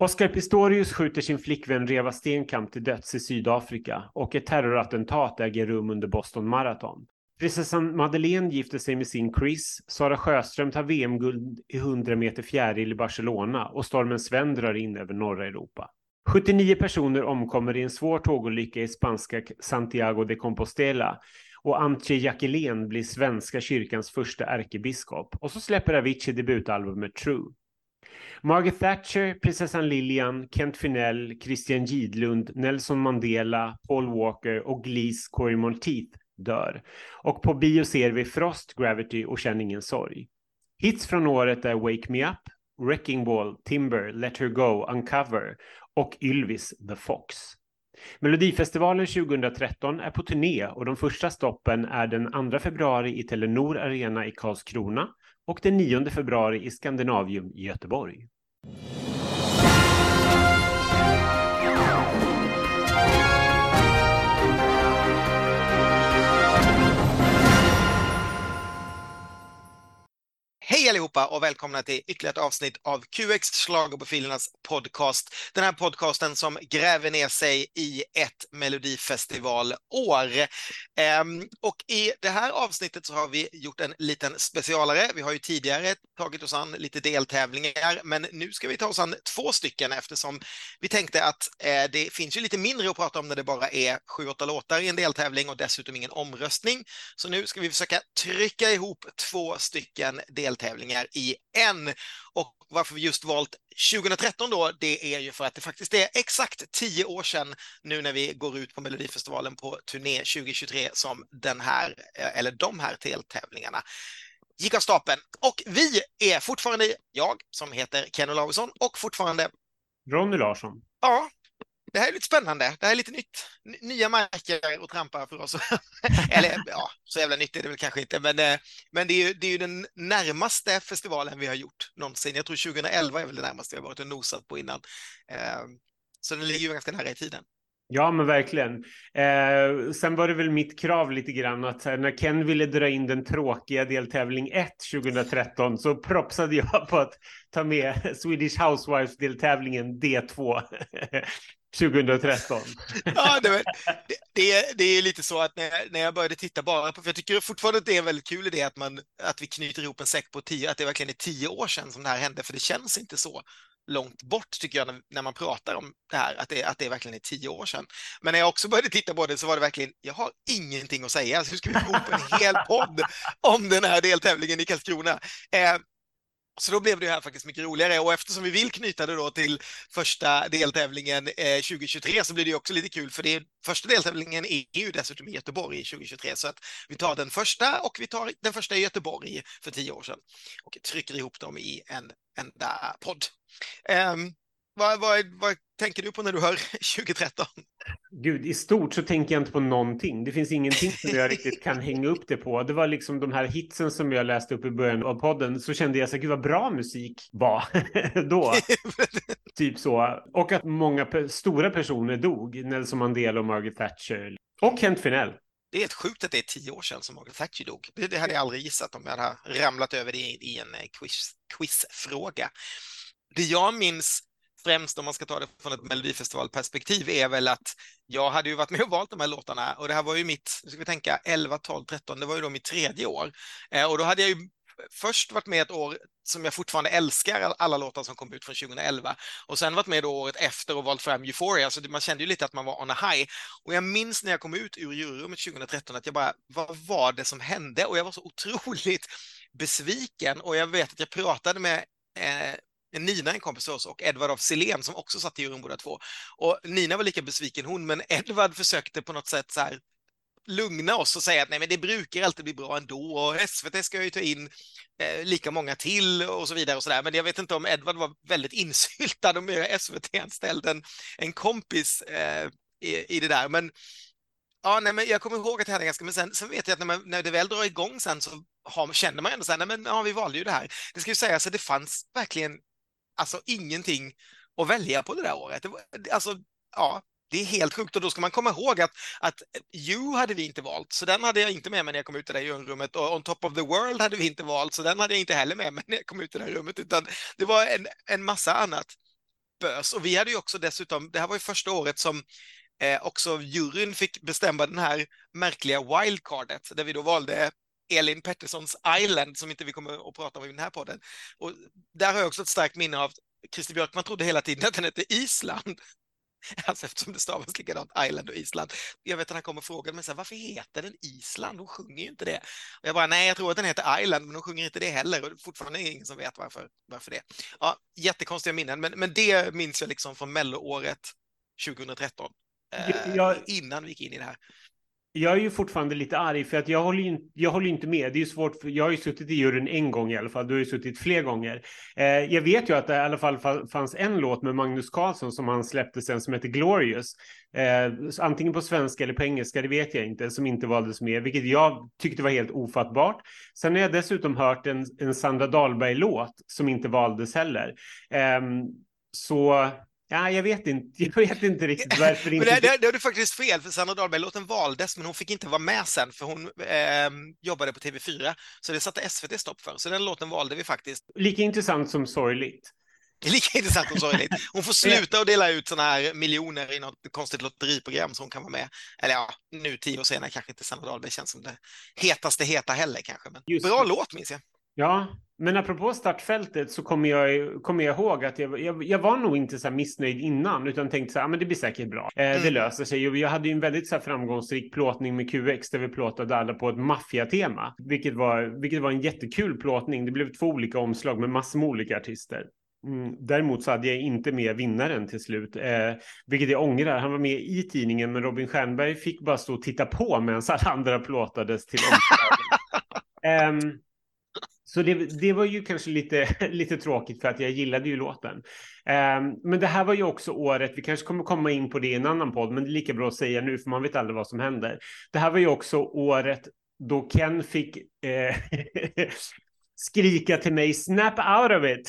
Oscar Pistorius skjuter sin flickvän Reva Stenkamp till döds i Sydafrika och ett terrorattentat äger rum under Boston Marathon. Prinsessan Madeleine gifter sig med sin Chris, Sara Sjöström tar VM-guld i 100 meter fjäril i Barcelona och stormen Sven drar in över norra Europa. 79 personer omkommer i en svår tågolycka i spanska Santiago de Compostela och Antje Jackelén blir svenska kyrkans första ärkebiskop. Och så släpper Avicii debutalbumet True. Margaret Thatcher, prinsessan Lilian, Kent Finell, Christian Gidlund, Nelson Mandela, Paul Walker och Glees Corey Monteith dör. Och på bio ser vi Frost, Gravity och Känn ingen sorg. Hits från året är Wake Me Up, Wrecking Ball, Timber, Let Her Go, Uncover och Ylvis The Fox. Melodifestivalen 2013 är på turné och de första stoppen är den 2 februari i Telenor Arena i Karlskrona och den 9 februari i Skandinavium i Göteborg. Hej allihopa och välkomna till ytterligare ett avsnitt av QX Schlagerprofilernas podcast. Den här podcasten som gräver ner sig i ett melodifestivalår. Ehm, och i det här avsnittet så har vi gjort en liten specialare. Vi har ju tidigare tagit oss an lite deltävlingar, men nu ska vi ta oss an två stycken eftersom vi tänkte att eh, det finns ju lite mindre att prata om när det bara är sju, åtta låtar i en deltävling och dessutom ingen omröstning. Så nu ska vi försöka trycka ihop två stycken deltävlingar deltävlingar i en. Och varför vi just valt 2013 då, det är ju för att det faktiskt är exakt tio år sedan nu när vi går ut på Melodifestivalen på turné 2023 som den här, eh, eller de här deltävlingarna gick av stapeln. Och vi är fortfarande jag som heter Ken Olausson och fortfarande Ronny Larsson. Ja, det här är lite spännande. Det här är lite nytt. Nya marker att trampa för oss. Eller ja, så jävla nytt är det väl kanske inte, men, eh, men det, är ju, det är ju den närmaste festivalen vi har gjort någonsin. Jag tror 2011 är väl det närmaste vi har varit och nosat på innan. Eh, så den ligger ju ganska nära i tiden. Ja, men verkligen. Eh, sen var det väl mitt krav lite grann att eh, när Ken ville dra in den tråkiga deltävling 1 2013 så propsade jag på att ta med Swedish Housewives-deltävlingen D2 2013. ja, det, det, det, är lite så att när jag, när jag började titta bara på, för jag tycker fortfarande att det är en väldigt kul idé att, man, att vi knyter ihop en säck på tio, att det verkligen är tio år sedan som det här hände, för det känns inte så långt bort tycker jag när, när man pratar om det här, att det, att det verkligen är tio år sedan. Men när jag också började titta på det så var det verkligen, jag har ingenting att säga, så hur ska vi få ihop en hel podd om den här deltävlingen i Karlskrona? Eh, så då blev det här faktiskt mycket roligare. Och eftersom vi vill knyta det då till första deltävlingen eh, 2023 så blir det också lite kul. För det första deltävlingen är ju dessutom i Göteborg 2023 så att vi tar den första och vi tar den första i Göteborg för tio år sedan och trycker ihop dem i en enda podd. Um, vad, vad, vad, tänker du på när du hör 2013? Gud, i stort så tänker jag inte på någonting. Det finns ingenting som jag riktigt kan hänga upp det på. Det var liksom de här hitsen som jag läste upp i början av podden. Så kände jag så gud vad bra musik var då. typ så. Och att många pe stora personer dog. Nelson Mandela och Margaret Thatcher. Och Kent Finell. Det är helt sjukt att det är tio år sedan som Margaret Thatcher dog. Det, det hade jag aldrig gissat om jag hade ramlat över det i, i en eh, quiz, quizfråga. Det jag minns främst om man ska ta det från ett melodifestivalperspektiv är väl att jag hade ju varit med och valt de här låtarna och det här var ju mitt, nu ska vi tänka 11, 12, 13, det var ju då mitt tredje år. Eh, och då hade jag ju först varit med ett år som jag fortfarande älskar, alla låtar som kom ut från 2011. Och sen varit med då året efter och valt fram Euphoria, så man kände ju lite att man var on a high. Och jag minns när jag kom ut ur juryrummet 2013 att jag bara, vad var det som hände? Och jag var så otroligt besviken och jag vet att jag pratade med eh, Eh, Nina, en kompis till oss, och Edvard af Silén som också satt i juryn båda två. Och Nina var lika besviken hon, men Edvard försökte på något sätt så här lugna oss och säga att nej, men det brukar alltid bli bra ändå och SVT ska ju ta in eh, lika många till och så vidare och så där. Men jag vet inte om Edvard var väldigt insyltad och mer SVT-anställd än en kompis eh, i, i det där. Men Ja, nej, men jag kommer ihåg att det hände ganska, men sen, sen vet jag att när, man, när det väl drar igång sen så har, känner man ändå så här, nej men ja, vi valde ju det här. Det ska ju sägas att det fanns verkligen alltså ingenting att välja på det där året. Det var, alltså, ja, det är helt sjukt och då ska man komma ihåg att, att You hade vi inte valt, så den hade jag inte med mig när jag kom ut i det där rummet och On Top of the World hade vi inte valt, så den hade jag inte heller med mig när jag kom ut i det där rummet, utan det var en, en massa annat. bös. Och vi hade ju också dessutom, det här var ju första året som eh, också juryn fick bestämma den här märkliga wildcardet, där vi då valde Elin Petterssons Island, som inte vi kommer att prata om i den här podden. Och där har jag också ett starkt minne av Christer Björkman trodde hela tiden att den hette Island. Alltså eftersom det stavas likadant, Island och Island. Jag vet att han kommer och frågar mig så här, varför heter den Island? Hon sjunger ju inte det. Och jag bara, nej, jag tror att den heter Island, men hon sjunger inte det heller. Och fortfarande är det ingen som vet varför, varför det. Ja, jättekonstiga minnen, men, men det minns jag liksom från melloåret 2013. Eh, jag, innan vi gick in i det här jag är ju fortfarande lite arg för att jag håller ju, jag håller inte med. Det är ju svårt. För, jag har ju suttit i juryn en gång i alla fall. Du har ju suttit fler gånger. Eh, jag vet ju att det i alla fall fanns en låt med Magnus Carlsson som han släppte sen som heter Glorious. Eh, antingen på svenska eller på engelska, det vet jag inte, som inte valdes med, vilket jag tyckte var helt ofattbart. Sen har jag dessutom hört en, en Sandra Dahlberg-låt som inte valdes heller. Eh, så Ja, jag vet inte, jag vet inte riktigt varför inte... det, det, det har du faktiskt fel, för Sanna Dahlberg-låten valdes, men hon fick inte vara med sen, för hon eh, jobbade på TV4, så det satte SVT stopp för. Så den låten valde vi faktiskt. Lika intressant som sorgligt. Lika intressant som sorgligt. Hon får sluta och dela ut sådana här miljoner i något konstigt lotteriprogram så hon kan vara med. Eller ja, nu tio år senare kanske inte Sanna Dahlberg känns som det hetaste heta heller kanske, men Just bra det. låt minns jag. Ja, men apropå startfältet så kommer jag, kommer jag ihåg att jag, jag, jag var nog inte så missnöjd innan utan tänkte så här, men det blir säkert bra. Eh, mm. Det löser sig. Och jag hade ju en väldigt så framgångsrik plåtning med QX där vi plåtade alla på ett maffiatema, vilket var, vilket var en jättekul plåtning. Det blev två olika omslag med massor med olika artister. Mm, däremot så hade jag inte med vinnaren till slut, eh, vilket jag ångrar. Han var med i tidningen, men Robin Stjernberg fick bara stå och titta på medan alla andra plåtades till omslaget. um, Så det, det, var ju kanske lite, lite tråkigt för att jag gillade ju låten. Um, men det här var ju också året, vi kanske kommer komma in på det i en annan podd, men det är lika bra att säga nu för man vet aldrig vad som händer. Det här var ju också året då Ken fick eh, skrika till mig snap out of it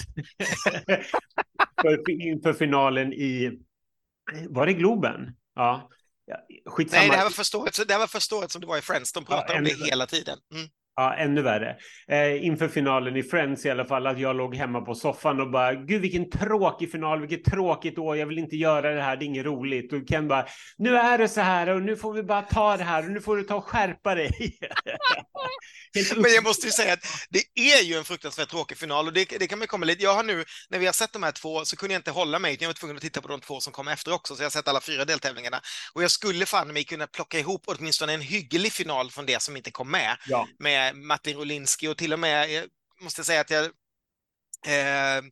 för, inför finalen i, var det Globen? Ja. Skitsamma. Nej, det här var första året, det här var som det var i Friends, de pratade ja, om det hela tiden. Mm. Ja, ännu värre. Eh, inför finalen i Friends i alla fall, att jag låg hemma på soffan och bara, gud vilken tråkig final, vilket tråkigt år, jag vill inte göra det här, det är inget roligt. Och Ken bara, nu är det så här och nu får vi bara ta det här och nu får du ta och skärpa dig. Men jag måste ju säga att det är ju en fruktansvärt tråkig final och det, det kan man komma lite, jag har nu, när vi har sett de här två så kunde jag inte hålla mig, jag var tvungen att titta på de två som kom efter också, så jag har sett alla fyra deltävlingarna. Och jag skulle fan mig kunna plocka ihop åtminstone en hygglig final från det som inte kom med. Ja. Med Martin Rolinski och till och med, jag måste säga att jag, eh,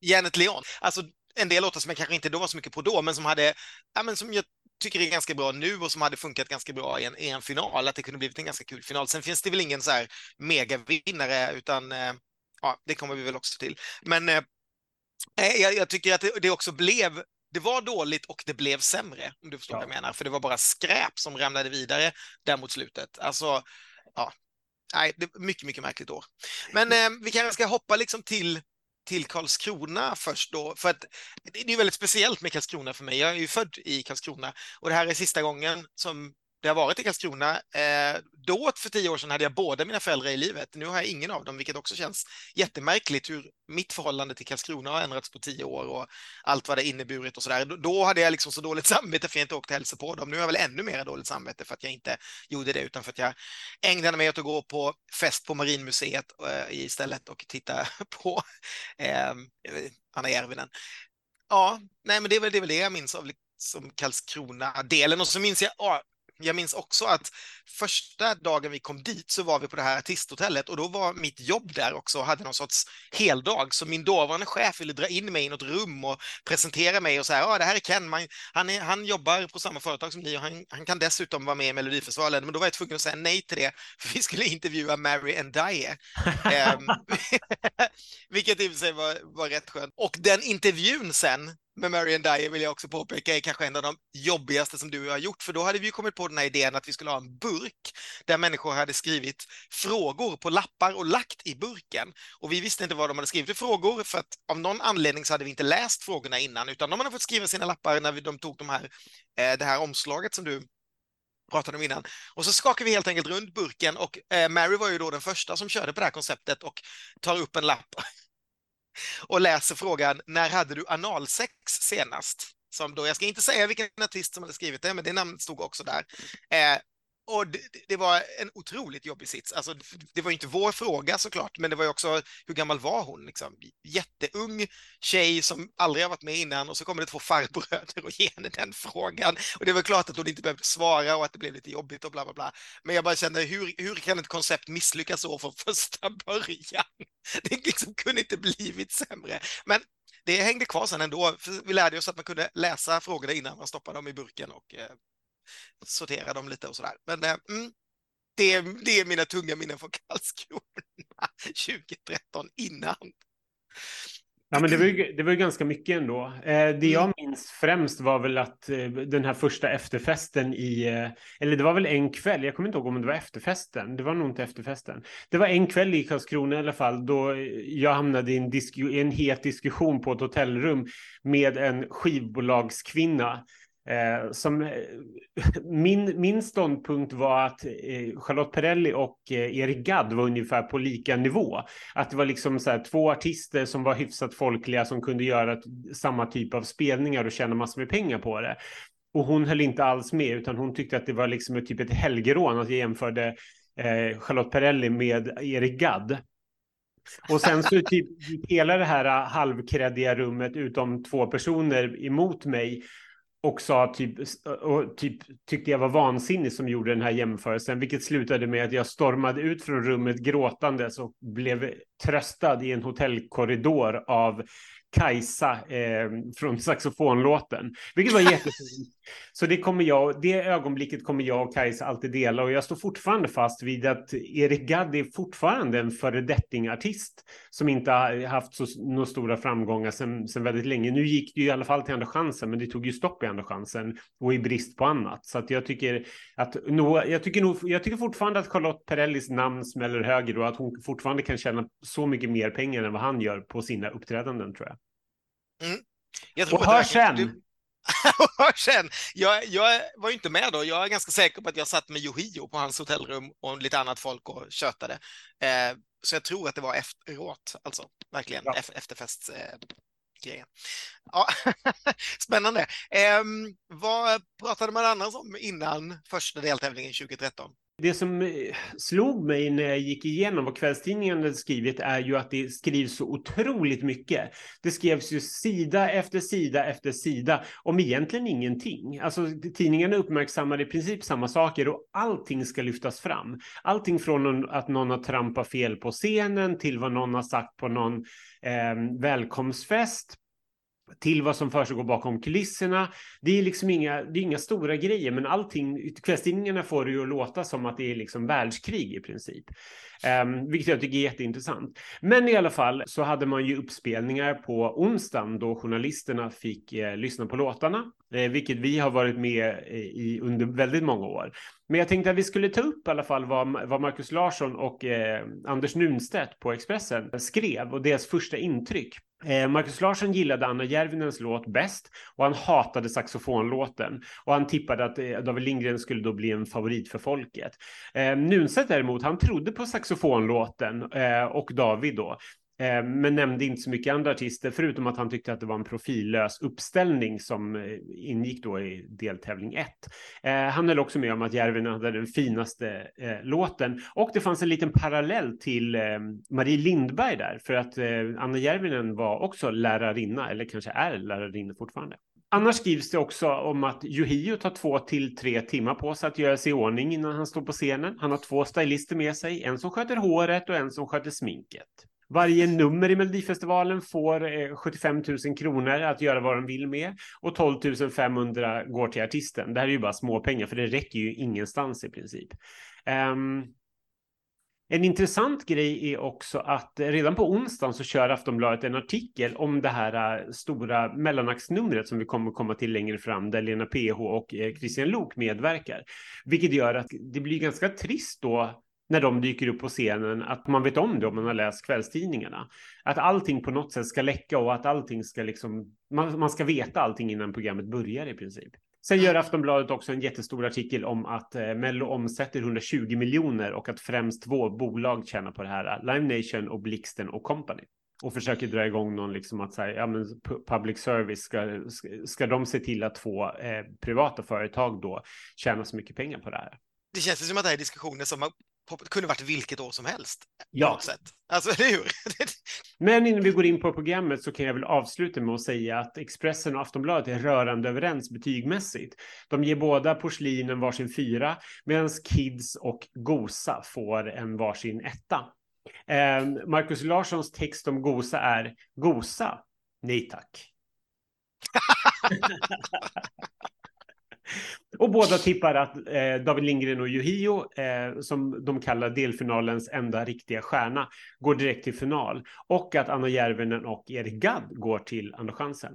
Janet Leon, alltså en del låtar som jag kanske inte då var så mycket på då, men som hade, ja, men som jag tycker är ganska bra nu och som hade funkat ganska bra i en, i en final, att det kunde blivit en ganska kul final. Sen finns det väl ingen så här megavinnare, utan eh, ja, det kommer vi väl också till. Men eh, jag, jag, tycker att det, det, också blev det var dåligt och det blev sämre, om du förstår ja. vad jag menar, för det var bara skräp som ramlade vidare där mot slutet. Alltså, ja, nej, det är mycket, mycket märkligt år. Men eh, vi kanske ska hoppa liksom till till Karlskrona först då, för att det är väldigt speciellt med Karlskrona för mig. Jag är ju född i Karlskrona och det här är sista gången som det har varit i Karlskrona. Eh, då, för tio år sedan, hade jag båda mina föräldrar i livet. Nu har jag ingen av dem, vilket också känns jättemärkligt hur mitt förhållande till Karlskrona har ändrats på tio år och allt vad det inneburit och sådär. Då hade jag liksom så dåligt samvete för att jag inte åkte hälsa på dem. Nu har jag väl ännu mer dåligt samvete för att jag inte gjorde det, utan för att jag ägnade mig åt att gå på fest på Marinmuseet eh, istället och titta på eh, Anna Järvinen. Ja, nej, men det är väl det, är väl det jag minns av som Karlskrona-delen. Och så minns jag, jag minns också att första dagen vi kom dit så var vi på det här artisthotellet och då var mitt jobb där också och hade någon sorts heldag. Så min dåvarande chef ville dra in mig i något rum och presentera mig och säga, ja, det här är Ken, man, han, är, han jobbar på samma företag som ni och han, han kan dessutom vara med i Melodifestivalen. Men då var jag tvungen att säga nej till det, för vi skulle intervjua Mary and Die. um, vilket i och för sig var, var rätt skönt. Och den intervjun sen, med Marian Dyer vill jag också påpeka är kanske en av de jobbigaste som du har gjort, för då hade vi kommit på den här idén att vi skulle ha en burk där människor hade skrivit frågor på lappar och lagt i burken. Och vi visste inte vad de hade skrivit för frågor, för att av någon anledning så hade vi inte läst frågorna innan, utan de hade fått skriva sina lappar när de tog de här, eh, det här omslaget som du pratade om innan. Och så skakar vi helt enkelt runt burken och eh, Mary var ju då den första som körde på det här konceptet och tar upp en lapp och läser frågan när hade du analsex senast? Som då, jag ska inte säga vilken artist som hade skrivit det, men det namnet stod också där. Eh, och det, det, var en otroligt jobbig sits. Alltså, det var inte vår fråga såklart, men det var ju också hur gammal var hon? Liksom? Jätteung tjej som aldrig har varit med innan och så kommer det två farbröder och ger henne den frågan. Och det var klart att hon inte behövde svara och att det blev lite jobbigt och bla bla bla. Men jag bara kände, hur, hur kan ett koncept misslyckas så från första början? Det liksom kunde inte blivit sämre. Men det hängde kvar sen ändå. Vi lärde oss att man kunde läsa frågorna innan man stoppade dem i burken och eh, sortera dem lite och sådär. Men eh, mm, det, det är mina tunga minnen från Karlskrona 2013 innan. Ja, men det var ju, det var ju ganska mycket ändå. Eh, det jag mm. minns främst var väl att eh, den här första efterfesten i, eh, eller det var väl en kväll, jag kommer inte ihåg om det var efterfesten, det var nog inte efterfesten. Det var en kväll i Karlskrona i alla fall då jag hamnade i en, i en het diskussion på ett hotellrum med en skivbolagskvinna Eh, som, eh, min, min ståndpunkt var att eh, Charlotte Perrelli och eh, Erik Gadd var ungefär på lika nivå. Att det var liksom så här, två artister som var hyfsat folkliga som kunde göra samma typ av spelningar och tjäna massor med pengar på det. Och hon höll inte alls med utan hon tyckte att det var liksom ett, typ ett helgerån att jag jämförde eh, Charlotte Perrelli med Erik Gadd. Och sen så typ hela det här halvkreddiga rummet utom två personer emot mig och sa typ, och typ tyckte jag var vansinnig som gjorde den här jämförelsen, vilket slutade med att jag stormade ut från rummet gråtandes och blev tröstad i en hotellkorridor av Kajsa eh, från saxofonlåten, vilket var jättefint. Så det kommer jag, det ögonblicket kommer jag och Kajsa alltid dela och jag står fortfarande fast vid att Erik Gadd är fortfarande en föredettingartist som inte har haft så några stora framgångar sedan, väldigt länge. Nu gick det ju i alla fall till Andra chansen, men det tog ju stopp i Andra chansen och i brist på annat. Så att jag tycker att no, jag tycker nog, jag tycker fortfarande att Charlotte Perrellis namn smäller högre och att hon fortfarande kan tjäna så mycket mer pengar än vad han gör på sina uppträdanden tror jag. Mm. jag och hör sen. Du... hör sen. Jag, jag var ju inte med då. Jag är ganska säker på att jag satt med Yohio på hans hotellrum och lite annat folk och tjötade. Eh, så jag tror att det var efteråt, alltså verkligen ja. efterfestgrejen. Eh, ja, spännande. Eh, vad pratade man annars om innan första deltävlingen 2013? Det som eh, slog mig när jag gick igenom vad kvällstidningen hade skrivit är ju att det skrivs så otroligt mycket. Det skrevs ju sida efter sida efter sida om egentligen ingenting. Alltså tidningarna uppmärksammade i princip samma saker och allting ska lyftas fram. Allting från att någon har trampat fel på scenen till vad någon har sagt på någon eh, välkomstfest till vad som försiggår bakom kulisserna. Det är liksom inga, det är inga stora grejer, men allting, kvällstidningarna får det ju att låta som att det är liksom världskrig i princip. Um, vilket jag tycker är jätteintressant. Men i alla fall så hade man ju uppspelningar på onsdagen då journalisterna fick eh, lyssna på låtarna, eh, vilket vi har varit med eh, i under väldigt många år. Men jag tänkte att vi skulle ta upp i alla fall vad, vad Markus Larsson och eh, Anders Nunstedt på Expressen skrev och deras första intryck. Eh, Marcus Markus Larsson gillade Anna Järvinens låt bäst och han hatade saxofonlåten och han tippade att eh, David Lindgren skulle då bli en favorit för folket. Eh, däremot, han trodde på saxofonlåten eh, och David då. Eh, men nämnde inte så mycket andra artister, förutom att han tyckte att det var en profillös uppställning som eh, ingick då i deltävling 1. Eh, han höll också med om att Järvinen hade den finaste eh, låten och det fanns en liten parallell till Marie Lindberg där, för att Anna Järvinen var också lärarinna, eller kanske är lärarinna fortfarande. Annars skrivs det också om att Yohio tar två till tre timmar på sig att göra sig i ordning innan han står på scenen. Han har två stylister med sig, en som sköter håret och en som sköter sminket. Varje nummer i Melodifestivalen får eh, 75 000 kronor att göra vad de vill med och 12 500 går till artisten. Det här är ju bara småpengar för det räcker ju ingenstans i princip. Um, en intressant grej är också att redan på onsdagen så kör Aftonbladet en artikel om det här eh, stora mellanaktsnumret som vi kommer komma till längre fram där Lena PH och eh, Christian Lok medverkar. Vilket gör att det blir ganska trist då när de dyker upp på scenen, att man vet om det om man har läst kvällstidningarna. Att allting på något sätt ska läcka och att allting ska liksom, man, man ska veta allting innan programmet börjar i princip. Sen gör Aftonbladet också en jättestor artikel om att eh, Mello omsätter 120 miljoner och att främst två bolag tjänar på det här, Live Nation och Blixten och Company. och försöker dra igång någon liksom att säga, ja men public service ska, ska de se till att två eh, privata företag då tjänar så mycket pengar på det här? Det känns som att det här är diskussioner som har kunde varit vilket år som helst. Ja. Sätt. Alltså, eller hur? Men innan vi går in på programmet så kan jag väl avsluta med att säga att Expressen och Aftonbladet är rörande överens betygmässigt. De ger båda porslinen varsin fyra medan Kids och Gosa får en varsin etta. Eh, Markus Larssons text om Gosa är Gosa? Nej tack. Och båda tippar att eh, David Lindgren och Yohio, eh, som de kallar delfinalens enda riktiga stjärna, går direkt till final. Och att Anna Järvenen och Erik Gadd går till Andra chansen.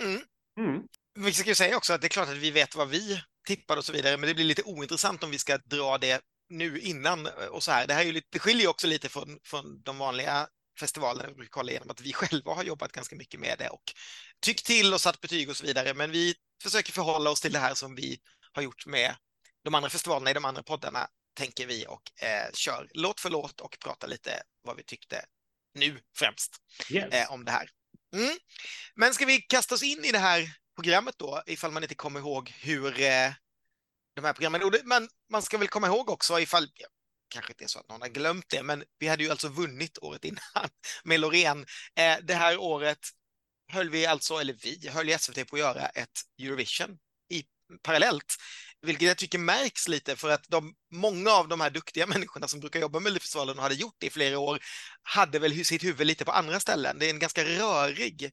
Mm. Mm. Vi ska ju säga också att det är klart att vi vet vad vi tippar och så vidare, men det blir lite ointressant om vi ska dra det nu innan och så här. Det här är ju lite, det skiljer också lite från, från de vanliga festivalerna vi brukar kolla igenom, att vi själva har jobbat ganska mycket med det och tyckt till och satt betyg och så vidare. Men vi försöker förhålla oss till det här som vi har gjort med de andra festivalerna i de andra poddarna, tänker vi, och eh, kör låt för låt och pratar lite vad vi tyckte nu främst yes. eh, om det här. Mm. Men ska vi kasta oss in i det här programmet då, ifall man inte kommer ihåg hur eh, de här programmen... Men man ska väl komma ihåg också, ifall kanske inte är så att någon har glömt det, men vi hade ju alltså vunnit året innan med Loreen. Eh, det här året höll vi alltså, eller vi höll SVT på att göra ett Eurovision i, parallellt, vilket jag tycker märks lite för att de, många av de här duktiga människorna som brukar jobba med Melodifestivalen och hade gjort det i flera år hade väl sitt huvud lite på andra ställen. Det är en ganska rörig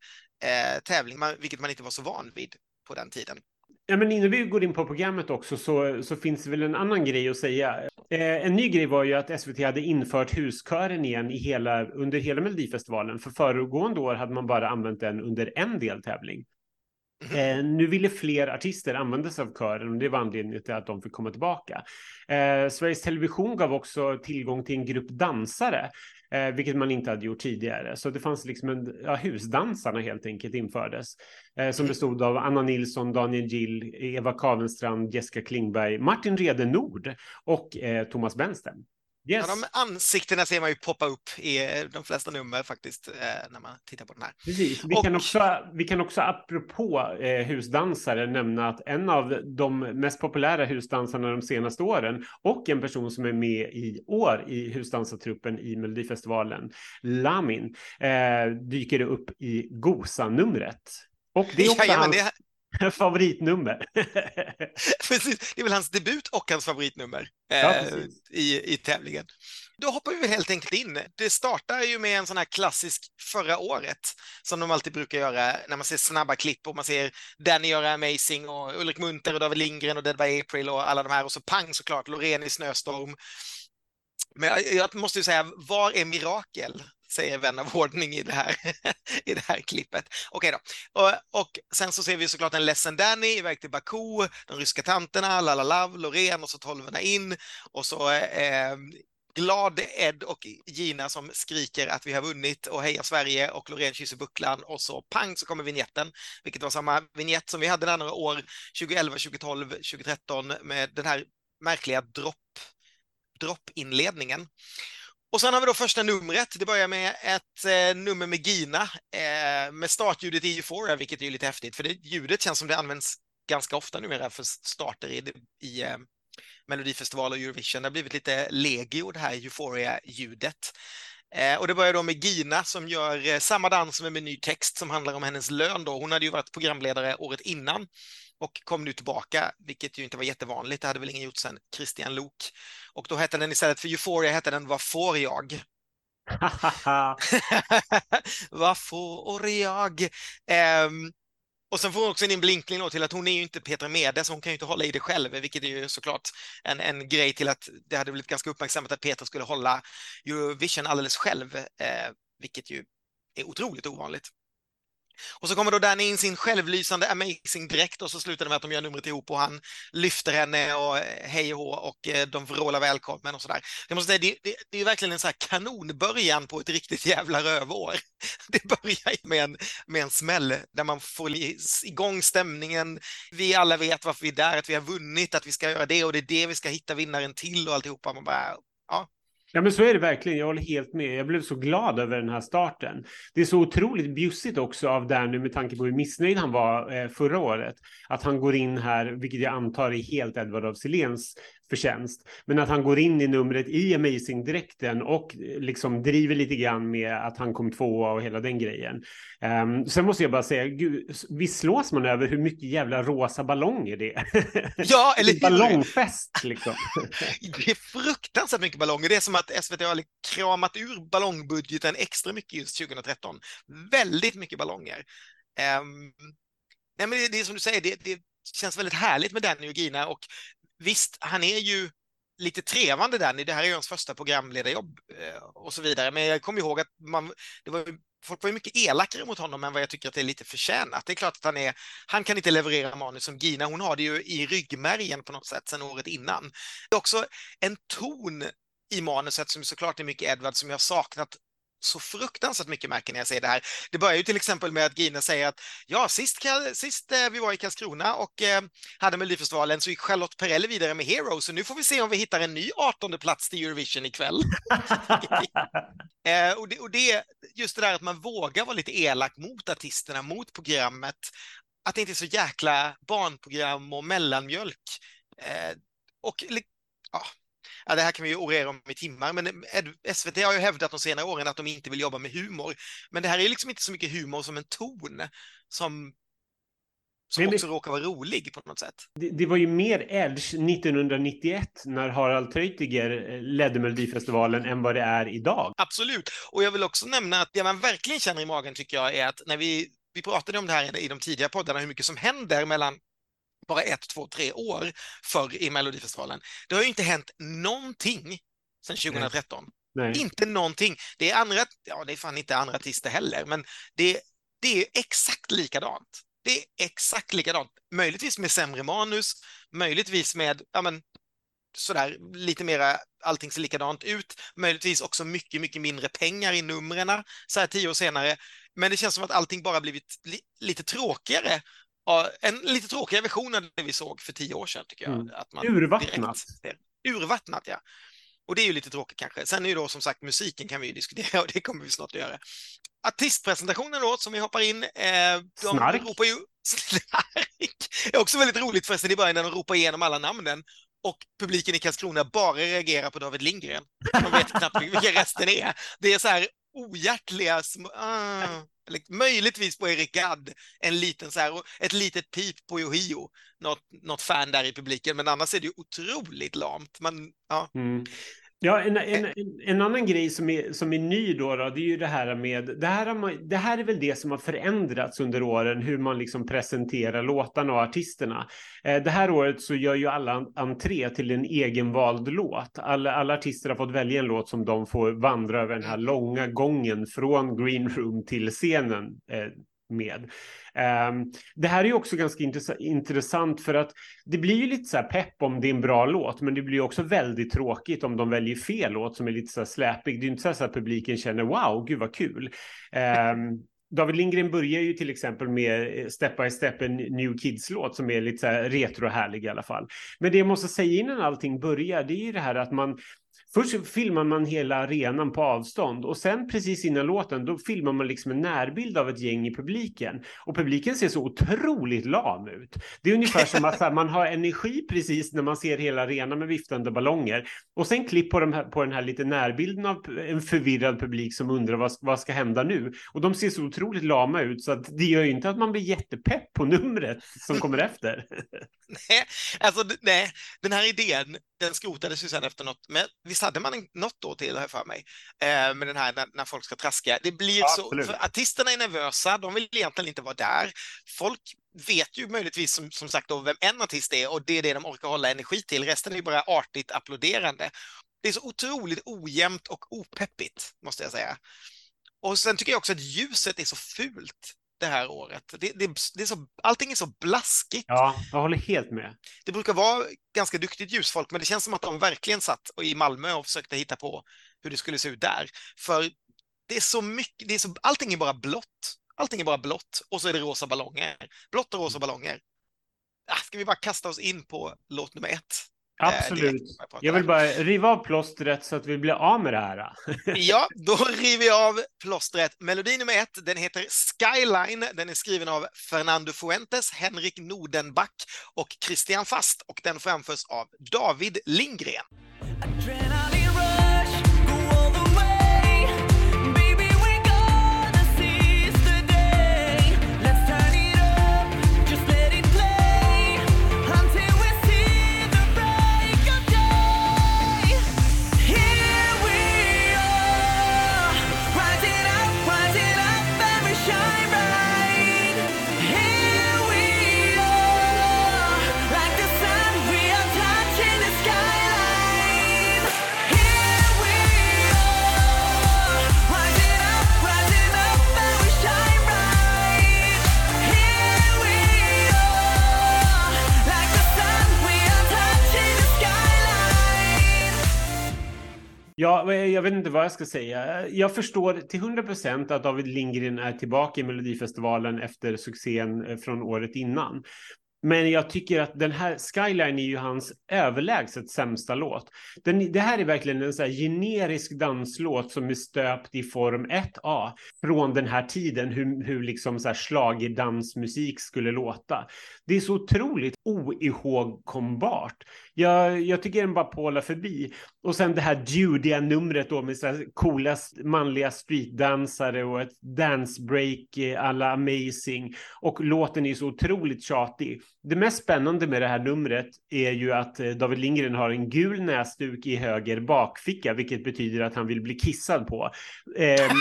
eh, tävling, man, vilket man inte var så van vid på den tiden. Ja, men innan vi går in på programmet också så, så finns det väl en annan grej att säga. Eh, en ny grej var ju att SVT hade infört huskören igen i hela, under hela Melodifestivalen. För föregående år hade man bara använt den under en deltävling. Eh, nu ville fler artister använda sig av kören och det var anledningen till att de fick komma tillbaka. Eh, Sveriges Television gav också tillgång till en grupp dansare eh, vilket man inte hade gjort tidigare. Så det fanns liksom en, ja, husdansarna helt enkelt infördes, eh, som bestod av Anna Nilsson, Daniel Gill, Eva Kavenstrand, Jessica Klingberg, Martin Rede Nord och eh, Thomas Benstem. Yes. Ja, de ansiktena ser man ju poppa upp i eh, de flesta nummer faktiskt eh, när man tittar på den här. Precis. Vi, och... kan, också, vi kan också apropå eh, husdansare nämna att en av de mest populära husdansarna de senaste åren och en person som är med i år i husdansartruppen i Melodifestivalen, Lamin, eh, dyker upp i Gosa-numret. Och det är också ja, ja, hans... favoritnummer. precis, det är väl hans debut och hans favoritnummer ja, eh, i, i tävlingen. Då hoppar vi väl helt enkelt in. Det startar ju med en sån här klassisk förra året som de alltid brukar göra när man ser snabba klipp och man ser Danny göra Amazing och Ulrik Munter och David Lindgren och Dead by April och alla de här och så pang såklart Loreen i Snöstorm. Men jag, jag måste ju säga, var är Mirakel? Säger vän av ordning i det här, i det här klippet. Okej då. Och, och, sen så ser vi såklart en ledsen Danny iväg till Baku, de ryska tanterna, La La Loreen och så tolvorna in och så eh, glad Ed och Gina som skriker att vi har vunnit och hejar Sverige och Loreen kysser bucklan och så pang så kommer vignetten, vilket var samma vignett som vi hade några år 2011, 2012, 2013 med den här märkliga dropp droppinledningen. Och sen har vi då första numret. Det börjar med ett eh, nummer med Gina eh, med startljudet i Euphoria, vilket är lite häftigt, för det ljudet känns som det används ganska ofta numera för starter i, i eh, Melodifestival och Eurovision. Det har blivit lite legio, det här Euphoria-ljudet. Eh, och det börjar då med Gina som gör eh, samma dans med en ny text som handlar om hennes lön. Då. Hon hade ju varit programledare året innan och kom nu tillbaka, vilket ju inte var jättevanligt. Det hade väl ingen gjort sedan Christian Lok. Och då hette den istället för Euphoria hette den Vad får jag? Vad får jag? Um, och sen får hon också en blinkning då till att hon är ju inte Petra Mede, så hon kan ju inte hålla i det själv, vilket är ju såklart en, en grej till att det hade blivit ganska uppmärksammat att Petra skulle hålla Eurovision alldeles själv, eh, vilket ju är otroligt ovanligt. Och så kommer då Danny in sin självlysande amazing dräkt och så slutar det med att de gör numret ihop och han lyfter henne och eh, hej och hå och eh, de vrålar välkommen och sådär. Jag måste säga, det, det, det är verkligen en så här kanonbörjan på ett riktigt jävla rövår. Det börjar med en, med en smäll där man får igång stämningen. Vi alla vet varför vi är där, att vi har vunnit, att vi ska göra det och det är det vi ska hitta vinnaren till och alltihopa. Man bara, ja, men så är det verkligen. Jag håller helt med. Jag blev så glad över den här starten. Det är så otroligt bjussigt också av Danny med tanke på hur missnöjd han var eh, förra året. Att han går in här, vilket jag antar är helt Edward af Silens förtjänst. Men att han går in i numret i Amazing-dräkten och liksom driver lite grann med att han kom tvåa och hela den grejen. Um, sen måste jag bara säga, gud, visst slås man över hur mycket jävla rosa ballonger det är? Ja, eller hur? Ballongfest liksom. det är fruktansvärt mycket ballonger. Det är som att SVT har kramat ur ballongbudgeten extra mycket just 2013. Väldigt mycket ballonger. Um, nej, men det, det, är som du säger, det, det känns väldigt härligt med Danny och Gina och visst, han är ju lite trevande Danny, det här är ju hans första programledarjobb eh, och så vidare, men jag kommer ihåg att man, det var, folk var mycket elakare mot honom än vad jag tycker att det är lite förtjänat. Det är klart att han är, han kan inte leverera manus som Gina, hon har det ju i ryggmärgen på något sätt sedan året innan. Det är också en ton i manuset som såklart är mycket Edward som jag saknat så fruktansvärt mycket märker när jag säger det här. Det börjar ju till exempel med att Gina säger att ja, sist, sist eh, vi var i Karlskrona och eh, hade Melodifestivalen så gick Charlotte Perrelli vidare med Hero, så nu får vi se om vi hittar en ny 18 plats till Eurovision ikväll. eh, och, det, och det, just det där att man vågar vara lite elak mot artisterna, mot programmet, att det inte är så jäkla barnprogram och mellanmjölk. Eh, och ja, ja, det här kan vi ju orera om i timmar, men SVT har ju hävdat de senare åren att de inte vill jobba med humor. Men det här är liksom inte så mycket humor som en ton som som också råkar vara rolig på något sätt. Det, det, var ju mer edge 1991 när Harald Treutiger eh, ledde Melodifestivalen än vad det är idag. Absolut, och jag vill också nämna att det man verkligen känner i magen tycker jag är att när vi vi pratade om det här i de tidiga poddarna, hur mycket som händer mellan bara ett, två, tre år förr i Melodifestivalen. Det har ju inte hänt någonting sedan 2013. Nej. Inte någonting. Det är andra, ja det är fan inte andra artister heller, men det, det är exakt likadant. Det är exakt likadant. Möjligtvis med sämre manus, möjligtvis med, ja men, sådär lite mera, allting ser likadant ut, möjligtvis också mycket, mycket mindre pengar i numren så här tio år senare. Men det känns som att allting bara blivit li lite tråkigare Ja, en lite tråkigare version av det vi såg för tio år sedan, tycker jag. Mm. Att man Urvattnat. Direkt, urvattnat, ja. Och det är ju lite tråkigt kanske. Sen är ju då som sagt musiken kan vi ju diskutera och det kommer vi snart att göra. Artistpresentationen då, som vi hoppar in. Eh, de Snark. ropar ju... Snark! Det är också väldigt roligt förresten i början när de ropar igenom alla namnen och publiken i Karlskrona bara reagerar på David Lindgren. De vet knappt vilka resten är. Det är så här ohjärtliga små... Ah möjligtvis på Eric Gadd, en liten så här, ett litet pip på Yohio, något, något fan där i publiken, men annars är det ju otroligt lamt. Men, ja. Mm. Ja, en, en, en, en, annan grej som är, som är ny då, då, det är ju det här med, det här, det här är väl det som har förändrats under åren, hur man liksom presenterar låtarna och artisterna. Eh, det här året så gör ju alla entré till en egenvald låt. Alla, alla artister har fått välja en låt som de får vandra över den här långa gången från green room till scenen eh, med. Ehm, det här är ju också ganska intressant för att det blir ju lite så här pepp om det är en bra låt, men det blir också väldigt tråkigt om de väljer fel låt som är lite så här släpig. Det är ju inte så att publiken känner wow, gud vad kul. Ehm, David Lindgren börjar ju till exempel med eh, Step by Step, en New Kids-låt som är lite så här retro härlig i alla fall. Men det jag måste säga innan allting börjar, det är ju det här att man Först filmar man hela arenan på avstånd och sen precis innan låten då filmar man liksom en närbild av ett gäng i publiken. Och publiken ser så otroligt lam ut. Det är ungefär som att här, man har energi precis när man ser hela arenan med viftande ballonger. Och sen klipp på, de här, på den här lite närbilden av en förvirrad publik som undrar vad, vad ska hända nu? Och de ser så otroligt lama ut så att det gör ju inte att man blir jättepepp på numret som kommer efter. nej, alltså nej, den här idén den skrotades ju sen efter något, men visst hade man något då till, här för mig, eh, med den här när, när, folk ska traska. Det blir Absolut. så, artisterna är nervösa, de vill egentligen inte vara där. Folk vet ju möjligtvis som, som sagt då vem en artist är och det är det de orkar hålla energi till. Resten är bara artigt applåderande. Det är så otroligt ojämnt och opeppigt, måste jag säga. Och sen tycker jag också att ljuset är så fult det här året. Det, det, det, är så, allting är så blaskigt. Ja, jag håller helt med. Det brukar vara ganska duktigt ljusfolk, men det känns som att de verkligen satt i Malmö och försökte hitta på hur det skulle se ut där. För det är så mycket, det är så, allting är bara blått. Allting är bara blått och så är det rosa ballonger. Blått och rosa ballonger. Ah, ska vi bara kasta oss in på låt nummer ett? Absolut. Jag vill bara riva av plåstret så att vi blir av med det här. ja, då river jag av plåstret. Melodi nummer ett, den heter Skyline. Den är skriven av Fernando Fuentes, Henrik Nordenback och Christian Fast och den framförs av David Lindgren. Adrenaline. Ja, jag vet inte vad jag ska säga. Jag förstår till 100 procent att David Lindgren är tillbaka i Melodifestivalen efter succén eh, från året innan. Men jag tycker att den här Skyline är ju hans överlägset sämsta låt. Den, det här är verkligen en så generisk danslåt som är stöpt i form 1A från den här tiden, hur, hur liksom så här dansmusik skulle låta. Det är så otroligt oihågkombart. Jag, jag tycker den bara pålar förbi. Och sen det här Judia-numret då med så här coola manliga streetdansare och ett dancebreak eh, alla amazing. Och låten är så otroligt tjatig. Det mest spännande med det här numret är ju att eh, David Lindgren har en gul näsduk i höger bakficka, vilket betyder att han vill bli kissad på. Eh,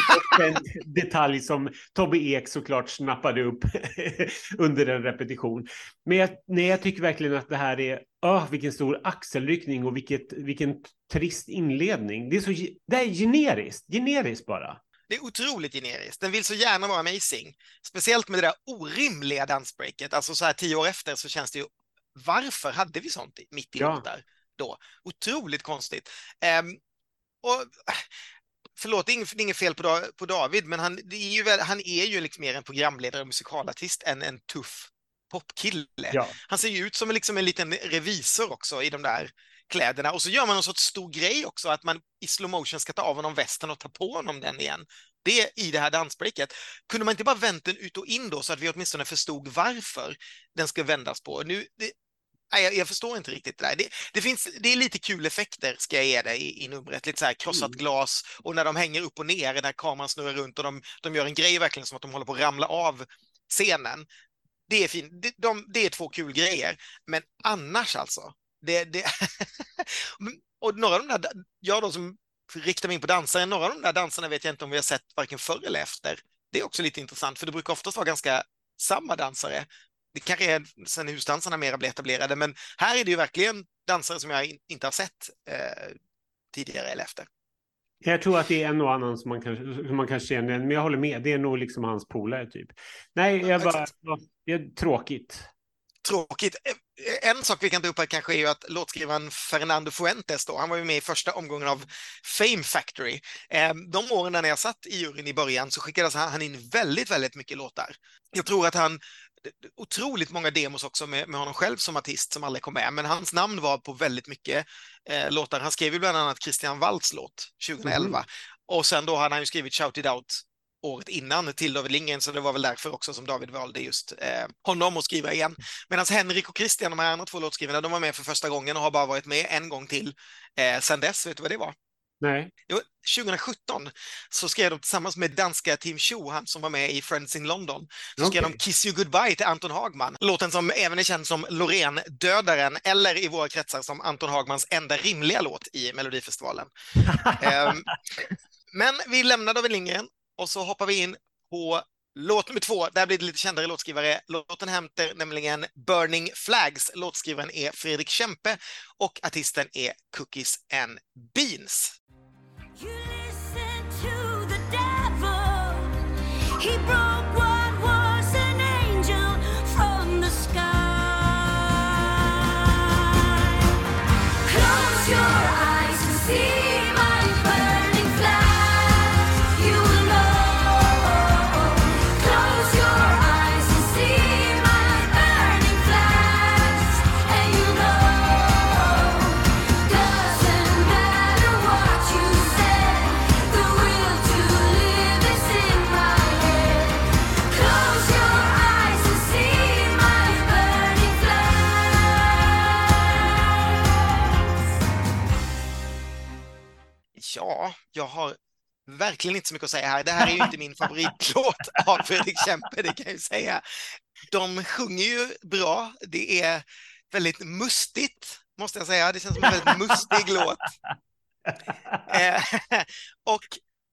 en detalj som Tobbe Ek såklart snappade upp under en repetition. Men jag, nej, jag tycker verkligen att det här är, oh, vilken stor axelryckning och vilket, vilken trist inledning. Det är, så, det är generiskt, generiskt bara. Det är otroligt generiskt. Den vill så gärna vara amazing. Speciellt med det där orimliga dansbreaket. Alltså så här tio år efter så känns det ju, varför hade vi sånt mitt i ja. låtar då? Otroligt konstigt. Um, och förlåt, det är inget fel på, på David, men han, är ju, han är ju liksom mer en programledare och musikalartist än en tuff popkille. Ja. Han ser ju ut som en, liksom en liten revisor också i de där kläderna. Och så gör man en sorts stor grej också, att man i slow motion ska ta av honom västen och ta på honom den igen. Det i det här dansbreaket. Kunde man inte bara vänt den ut och in då, så att vi åtminstone förstod varför den ska vändas på? Nu, det, nej, jag, jag, förstår inte riktigt det där. Det, det, finns, det är lite kul effekter, ska jag ge dig, i, i numret. Lite så här krossat mm. glas och när de hänger upp och ner, när kameran snurrar runt och de, de gör en grej verkligen som att de håller på att ramla av scenen. Det är fin, Det, de, det är två kul grejer. Men annars alltså. Det, det och några av de där, jag då som riktar mig in på dansare, några av de där dansarna vet jag inte om vi har sett varken förr eller efter. Det är också lite intressant, för det brukar oftast vara ganska samma dansare. Det kanske är sen husdansarna mer blir etablerade, men här är det ju verkligen dansare som jag inte har sett eh, tidigare eller efter. Jag tror att det är en och annan som man kan, som man kan känna men jag håller med. Det är nog liksom hans polare typ. Nej, jag bara, det är tråkigt. Tråkigt. En sak vi kan ta upp här kanske är ju att låtskrivaren Fernando Fuentes då, han var ju med i första omgången av Fame Factory. Ehm, de åren när jag satt i juryn i början så skickades han in väldigt, väldigt mycket låtar. Jag tror att han otroligt många demos också med, med honom själv som artist som aldrig kom med, men hans namn var på väldigt mycket eh, låtar. Han skrev ju bland annat Christian Waltz låt 2011 mm. och sen då hade han ju skrivit Shout It Out året innan till David Lindgren, så det var väl därför också som David valde just eh, honom att skriva igen. Medan Henrik och Christian, de här andra två låtskrivarna, de var med för första gången och har bara varit med en gång till eh, sen dess. Vet du vad det var? Nej. 2017 så skrev de tillsammans med danska Tim Cho, han som var med i Friends in London, så skrev okay. de Kiss You Goodbye till Anton Hagman. Låten som även är känd som Loreen-dödaren, eller i våra kretsar som Anton Hagmans enda rimliga låt i Melodifestivalen. um, men vi lämnar David Lindgren och så hoppar vi in på Låt nummer två, där blir det lite kändare låtskrivare. Låten hämtar nämligen Burning Flags. Låtskrivaren är Fredrik Kempe och artisten är Cookies and Beans. Jag har verkligen inte så mycket att säga här. Det här är ju inte min favoritlåt av Fredrik Kempe, det kan jag ju säga. De sjunger ju bra. Det är väldigt mustigt, måste jag säga. Det känns som en väldigt mustig låt. Eh, och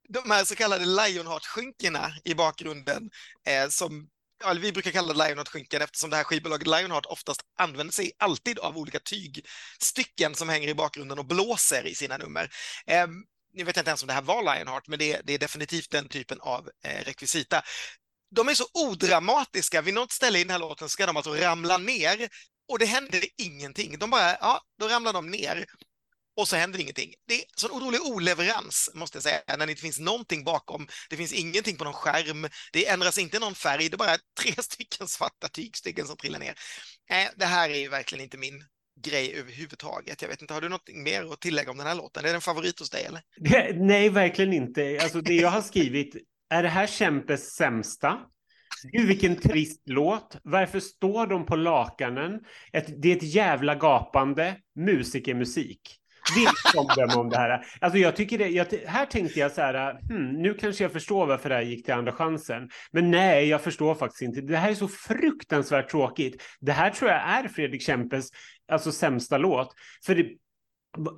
de här så kallade Lionheart-skynkena i bakgrunden, eh, som ja, vi brukar kalla det Lionheart-skynken eftersom det här skivbolaget Lionheart oftast använder sig alltid av olika tygstycken som hänger i bakgrunden och blåser i sina nummer. Eh, nu vet jag inte ens om det här var Lionheart, men det, det är definitivt den typen av eh, rekvisita. De är så odramatiska. Vid något ställe i den här låten ska de alltså ramla ner och det händer ingenting. De bara, ja, då ramlar de ner och så händer ingenting. Det är sån otrolig oleverans, måste jag säga, när det inte finns någonting bakom. Det finns ingenting på någon skärm. Det ändras inte någon färg. Det är bara tre stycken svarta tygstycken som trillar ner. Eh, det här är ju verkligen inte min grej överhuvudtaget. Jag vet inte, har du något mer att tillägga om den här låten? Är det en favorit hos dig eller? Nej, verkligen inte. Alltså det jag har skrivit, är det här Kämpes sämsta? Gud vilken trist låt. Varför står de på lakanen? Ett, det är ett jävla gapande musikermusik. Vilket omdöme om det här. Alltså jag tycker det, jag, här tänkte jag så här, hmm, nu kanske jag förstår varför det här gick till andra chansen. Men nej, jag förstår faktiskt inte. Det här är så fruktansvärt tråkigt. Det här tror jag är Fredrik Kempes alltså sämsta låt. För det,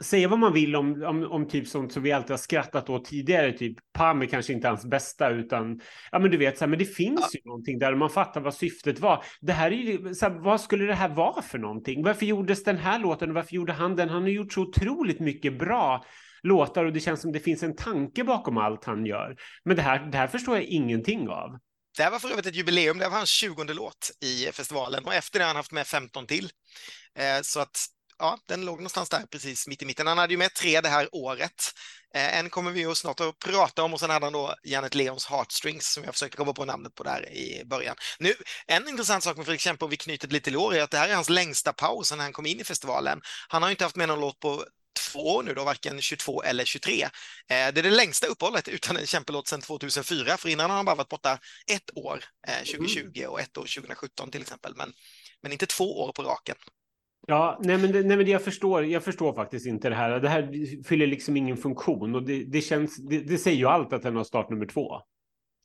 säga vad man vill om, om, om typ sånt som vi alltid har skrattat åt tidigare, typ Pam är kanske inte hans bästa, utan ja, men du vet, så här, men det finns ja. ju någonting där man fattar vad syftet var. Det här är ju, så här, vad skulle det här vara för någonting? Varför gjordes den här låten? Varför gjorde han den? Han har gjort så otroligt mycket bra låtar och det känns som det finns en tanke bakom allt han gör. Men det här, det här förstår jag ingenting av. Det här var för övrigt ett jubileum, det var hans 20 låt i festivalen och efter det har han haft med 15 till. Eh, så att ja, den låg någonstans där precis mitt i mitten. Han hade ju med tre det här året. Eh, en kommer vi ju snart att prata om och sen hade han då Janet Leons Heartstrings som jag försökte komma på namnet på där i början. Nu, en intressant sak med Fredrik Kempe och vi knyter lite till år är att det här är hans längsta paus när han kom in i festivalen. Han har inte haft med någon låt på två år nu då, varken 22 eller 23. Eh, det är det längsta uppehållet utan en kämpelåt sedan 2004, för innan har han bara varit borta ett år, 2020 mm. och ett år 2017 till exempel, men, men inte två år på raken. Ja, nej men, nej men jag, förstår, jag förstår faktiskt inte det här. Det här fyller liksom ingen funktion och det, det känns, det, det säger ju allt att den har start nummer två.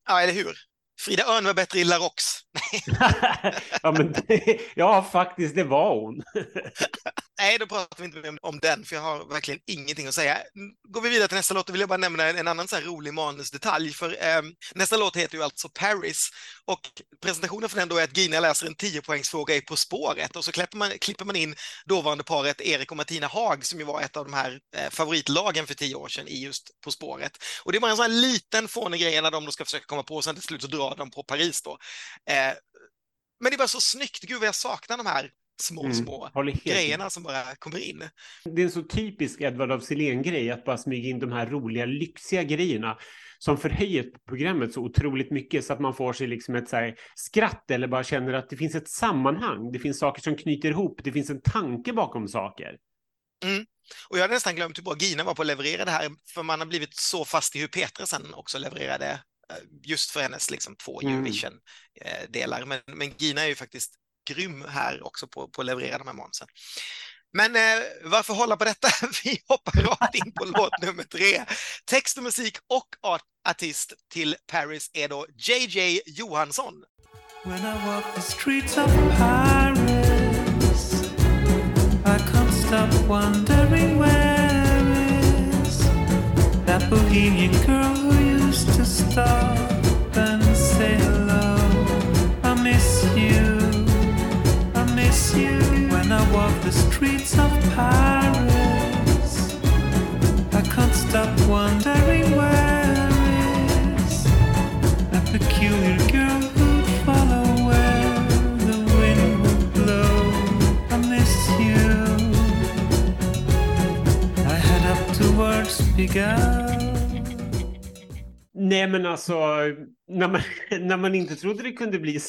Ja, eller hur? Frida Örn var bättre i Larox. ja, men det, ja, faktiskt, det var hon. Nej, då pratar vi inte mer om den, för jag har verkligen ingenting att säga. Går vi vidare till nästa låt, då vill jag bara nämna en annan så här rolig manusdetalj, för eh, nästa låt heter ju alltså Paris, och presentationen för den då är att Gina läser en 10-poängsfråga i På spåret, och så klipper man, klipper man in dåvarande paret Erik och Martina Haag, som ju var ett av de här eh, favoritlagen för tio år sedan i just På spåret. Och det är bara en sån här liten fånig grej när de då ska försöka komma på, och sen till slut så drar de på Paris då. Eh, men det är bara så snyggt, gud vad jag saknar de här små, mm, små grejerna som bara kommer in. Det är en så typisk Edvard af Sillén-grej att bara smyga in de här roliga, lyxiga grejerna som förhöjer programmet så otroligt mycket så att man får sig liksom ett så skratt eller bara känner att det finns ett sammanhang. Det finns saker som knyter ihop. Det finns en tanke bakom saker. Mm. Och jag hade nästan glömt hur bra Gina var på att leverera det här, för man har blivit så fast i hur Petra sen också levererade eh, just för hennes liksom, två. Eurovision-delar. Mm. Men, men Gina är ju faktiskt grym här också på, på att leverera de här manusen. Men eh, varför hålla på detta? Vi hoppar rakt in på låt nummer tre. Text och musik och art artist till Paris är då JJ Johansson. When I walk the streets of Paris I can't stop wondering where is That bohemian girl who used to stop when I walk the streets of Paris. I can't stop wondering where is a peculiar girl who'd follow where the wind would blow. I miss you. I head up towards Pigalle. Nej, men alltså, när man, när man inte trodde det kunde bli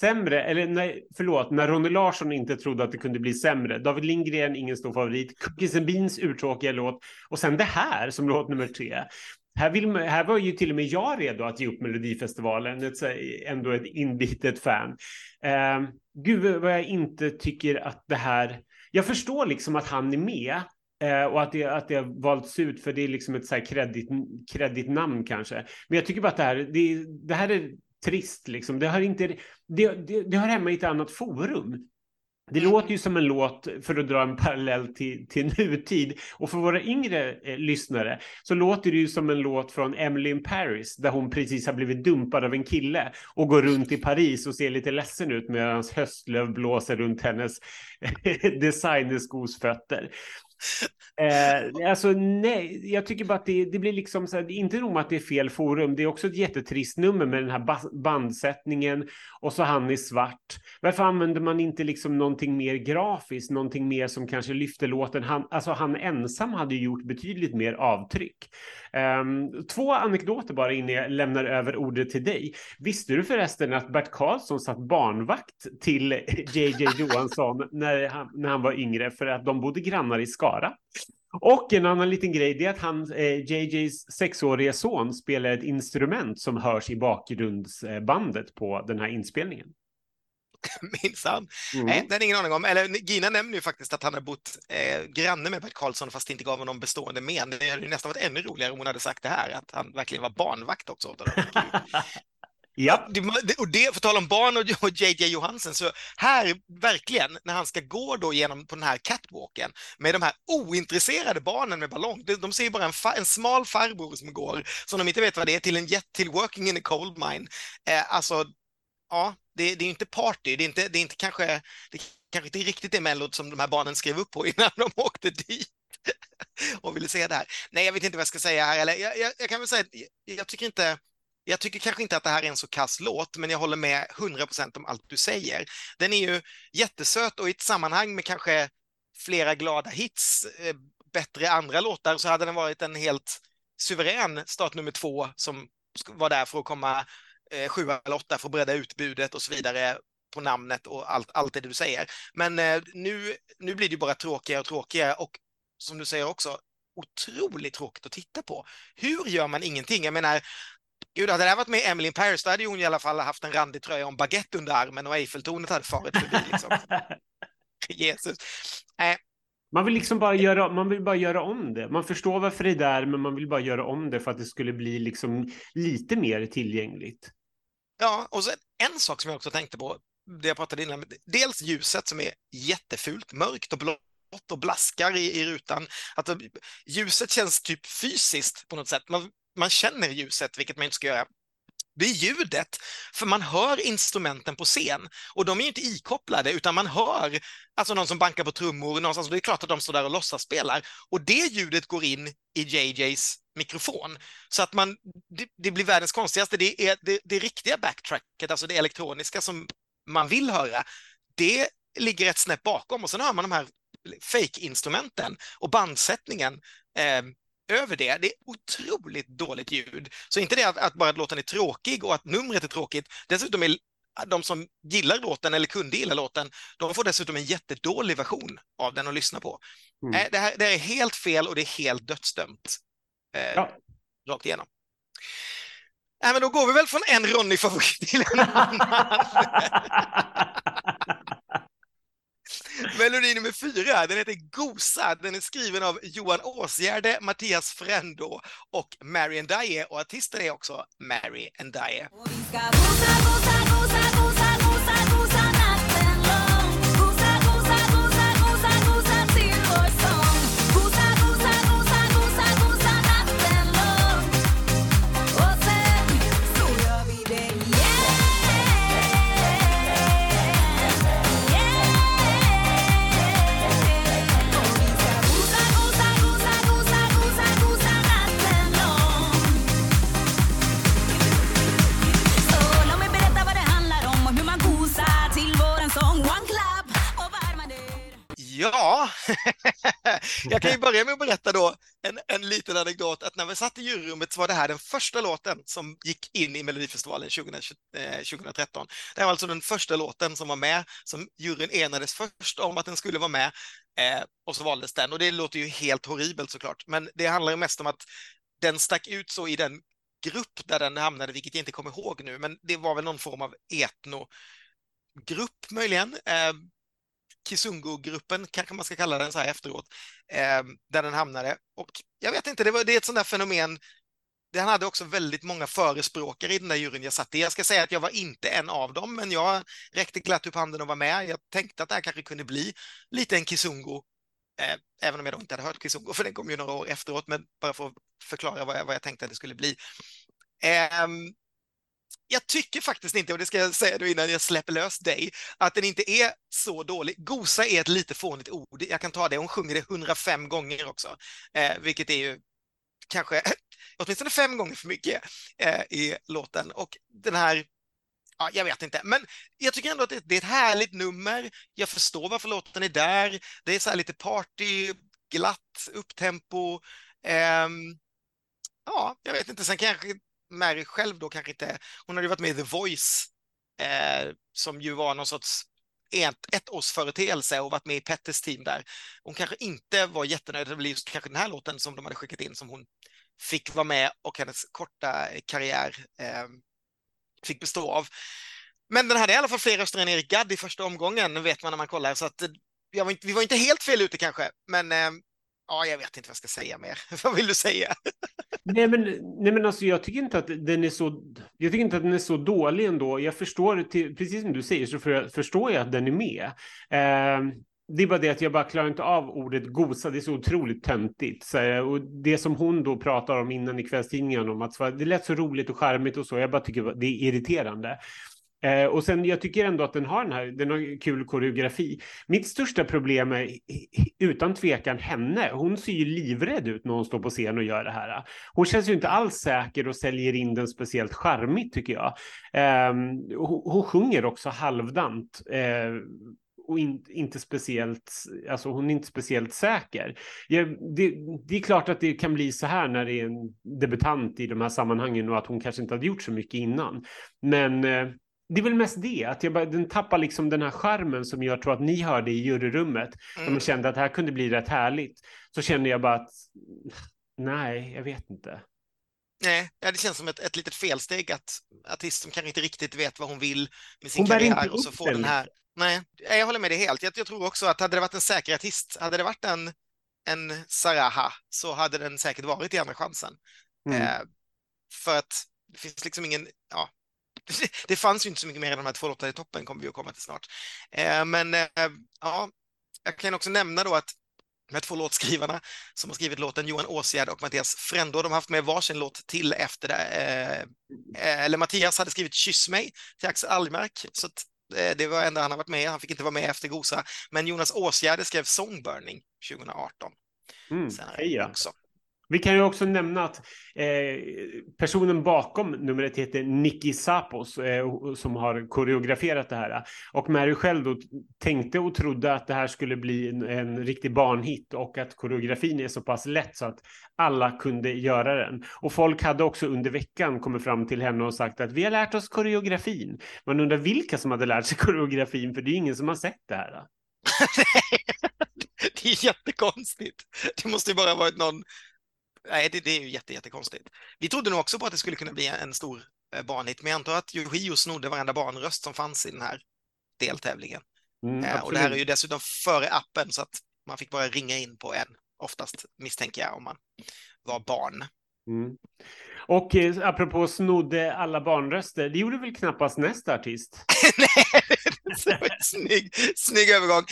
sämre, eller nej, förlåt, när Ronny Larsson inte trodde att det kunde bli sämre. David Lindgren, ingen stor favorit. Cookies and Beans, urtråkiga låt. Och sen det här som låt nummer tre. Här, vill, här var ju till och med jag redo att ge upp Melodifestivalen, ett, ändå ett inbitet fan. Eh, gud vad jag inte tycker att det här... Jag förstår liksom att han är med, Eh, och att det, att det har valts ut för det är liksom ett så här kredit, kreditnamn kanske. Men jag tycker bara att det här, det, det här är trist liksom. Det hör inte, det, det, det hör hemma i ett annat forum. Det låter ju som en låt, för att dra en parallell till, till nutid, och för våra yngre eh, lyssnare så låter det ju som en låt från Emily in Paris, där hon precis har blivit dumpad av en kille och går runt i Paris och ser lite ledsen ut medan höstlöv blåser runt hennes designerskosfötter. Eh, alltså nej, jag tycker bara att det, det blir liksom så här, inte nog med att det är fel forum, det är också ett jättetrist nummer med den här bandsättningen och så han i svart. Varför använder man inte liksom någonting mer grafiskt, någonting mer som kanske lyfter låten? Han, alltså han ensam hade gjort betydligt mer avtryck. Um, två anekdoter bara innan jag lämnar över ordet till dig. Visste du förresten att Bert Karlsson satt barnvakt till JJ Johansson när han, när han var yngre för att de bodde grannar i Skara? Och en annan liten grej det är att han, eh, JJs sexåriga son spelar ett instrument som hörs i bakgrundsbandet på den här inspelningen. Minsann. Mm. Nej, det hade ingen aning om. Eller Gina nämner ju faktiskt att han har bott eh, granne med Bert Karlsson fast det inte gav honom bestående men. Det hade ju nästan varit ännu roligare om hon hade sagt det här, att han verkligen var barnvakt också. Ja. Och det, för tal om barn och JJ Johansen, så här verkligen, när han ska gå då genom på den här catwalken med de här ointresserade barnen med ballong, de, de ser bara en, fa, en smal farbror som går, som de inte vet vad det är, till en jet till working in a coal mine. Eh, alltså, ja, det, det är inte party, det är inte, det är inte kanske, det kanske inte riktigt det mellot som de här barnen skrev upp på innan de åkte dit och ville se det här. Nej, jag vet inte vad jag ska säga här, eller jag, jag, jag kan väl säga, jag, jag tycker inte jag tycker kanske inte att det här är en så kass låt, men jag håller med 100% om allt du säger. Den är ju jättesöt och i ett sammanhang med kanske flera glada hits, eh, bättre andra låtar, så hade den varit en helt suverän start nummer två som var där för att komma eh, sju eller åtta för att bredda utbudet och så vidare på namnet och allt, allt det du säger. Men eh, nu, nu blir det bara tråkigare och tråkigare och som du säger också, otroligt tråkigt att titta på. Hur gör man ingenting? Jag menar, Gud, hade det här varit med Emily in Paris, då hade hon i alla fall haft en randig tröja och baguette under armen och Eiffeltornet hade farit förbi. Liksom. Jesus. Äh. Man vill liksom bara göra, man vill bara göra om det. Man förstår varför det är där, men man vill bara göra om det för att det skulle bli liksom lite mer tillgängligt. Ja, och sen en sak som jag också tänkte på, det jag pratade innan, dels ljuset som är jättefult, mörkt och blått och blaskar i, i rutan. Att ljuset känns typ fysiskt på något sätt. Man, man känner ljuset, vilket man inte ska göra. Det är ljudet, för man hör instrumenten på scen och de är inte ikopplade utan man hör alltså någon som bankar på trummor någonstans. Det är klart att de står där och låtsas spelar och det ljudet går in i JJs mikrofon så att man, det, det blir världens konstigaste. Det är det, det riktiga backtracket, alltså det elektroniska som man vill höra. Det ligger ett snäpp bakom och sen hör man de här fake-instrumenten och bandsättningen. Eh, över det. Det är otroligt dåligt ljud. Så inte det att, att bara låten är tråkig och att numret är tråkigt. Dessutom är de som gillar låten eller kunde gilla låten, de får dessutom en jättedålig version av den att lyssna på. Mm. Äh, det, här, det här är helt fel och det är helt dödsdömt. Eh, ja. Rakt igenom. Äh, men då går vi väl från en Ronny-favorit till en annan. Melodi nummer fyra, den heter Gosa. Den är skriven av Johan Åsgärde, Mattias Frändå och Mary Ndaye och artisten är också Mary Ndaye. Ja, jag kan ju börja med att berätta då en, en liten anekdot att när vi satt i juryrummet så var det här den första låten som gick in i Melodifestivalen 20, eh, 2013. Det här var alltså den första låten som var med, som juryn enades först om att den skulle vara med eh, och så valdes den och det låter ju helt horribelt såklart, men det handlar ju mest om att den stack ut så i den grupp där den hamnade, vilket jag inte kommer ihåg nu, men det var väl någon form av etno grupp möjligen. Eh, Kisungo-gruppen, kanske man ska kalla den så här efteråt, eh, där den hamnade. Och jag vet inte, det, var, det är ett sånt där fenomen den hade också väldigt många förespråkare i den där juryn jag satt i. Jag ska säga att jag var inte en av dem, men jag räckte glatt upp handen och var med. Jag tänkte att det här kanske kunde bli lite en Kisungo, eh, även om jag då inte hade hört Kisungo, för den kom ju några år efteråt, men bara för att förklara vad jag, vad jag tänkte att det skulle bli. Eh, jag tycker faktiskt inte, och det ska jag säga då innan jag släpper lös dig, att den inte är så dålig. Gosa är ett lite fånigt ord, jag kan ta det. Hon sjunger det 105 gånger också, eh, vilket är ju kanske åtminstone fem gånger för mycket eh, i låten. Och den här Ja, jag vet inte, men jag tycker ändå att det, är ett härligt nummer. Jag förstår varför låten är där. Det är så här lite party, glatt, upptempo. eh, ja, jag vet inte. Sen kanske Mary själv då kanske inte... Hon hade ju varit med i The Voice, eh, som ju var någon sorts ett, ettårsföreteelse och varit med i Petters team där. Hon kanske inte var jättenöjd. Det blev just kanske den här låten som de hade skickat in som hon fick vara med och hennes korta karriär eh, fick bestå av. Men den hade i alla fall fler röster än Erik Gadd i första omgången, vet man när man kollar. Så att, eh, var inte, vi var inte helt fel ute kanske, men eh, ja, jag vet inte vad jag ska säga mer. vad vill du säga? nej, men, nej, men alltså, jag tycker inte att den är så. Jag tycker inte att den är så dålig ändå. Jag förstår, till, precis som du säger, så för, förstår jag att den är med. Eh, det är bara det att jag bara klarar inte av ordet gosa. Det är så otroligt töntigt. Så, och det som hon då pratar om innan i kvällstidningen om att det lät så roligt och charmigt och så. Jag bara tycker det är irriterande. Eh, och sen jag tycker ändå att den har den här, den har kul koreografi. Mitt största problem är utan tvekan henne. Hon ser ju livrädd ut när hon står på scen och gör det här. Hon känns ju inte alls säker och säljer in den speciellt charmigt tycker jag. Ehm, eh, hon, hon, sjunger också halvdant. Eh, och in, inte speciellt, alltså hon är inte speciellt säker. Ja, det, det, är klart att det kan bli så här när det är en debutant i de här sammanhangen och att hon kanske inte hade gjort så mycket innan. Men eh, det är väl mest det, att jag bara, den tappar liksom den här charmen som jag tror att ni hörde i juryrummet. Mm. Man kände att det här kunde bli rätt härligt. Så kände jag bara att nej, jag vet inte. Nej, det känns som ett, ett litet felsteg att artisten kanske inte riktigt vet vad hon vill med sin hon karriär och så får den här Nej, jag håller med dig helt. Jag, jag, tror också att hade det varit en säker artist, hade det varit en, en Saraha, så hade den säkert varit i andra chansen. Mm. Eh, för att det finns liksom ingen, ja, det fanns ju inte så mycket mer än de här två låtarna i toppen, kommer vi att komma till snart. Eh, men eh, ja, jag kan också nämna då att de här två låtskrivarna som har skrivit låten, Johan Åsgärd och Mattias Frändå, de har haft med varsin låt till efter det. Eh, eller Mattias hade skrivit Kyss mig till Axel Almark, så det var enda han har varit med. Han fick inte vara med efter Gosa. Men Jonas Åsgärde skrev Songburning 2018. Mm, heja. Också. Vi kan ju också nämna att eh, personen bakom numret heter Nicky Sapos eh, som har koreograferat det här. Och Mary själv då tänkte och trodde att det här skulle bli en, en riktig barnhit och att koreografin är så pass lätt så att alla kunde göra den. Och folk hade också under veckan kommit fram till henne och sagt att vi har lärt oss koreografin. Man undrar vilka som hade lärt sig koreografin för det är ingen som har sett det här. det är jättekonstigt. Det måste ju bara varit någon nej, det, det är ju jätte, jättekonstigt. Vi trodde nog också på att det skulle kunna bli en stor eh, barnhit, men jag antar att Yohio snodde varenda barnröst som fanns i den här deltävlingen. Mm, eh, och det här är ju dessutom före appen, så att man fick bara ringa in på en, oftast misstänker jag, om man var barn. Mm. Och eh, apropå snodde alla barnröster, det gjorde väl knappast nästa artist? Nej, snygg, snygg övergång.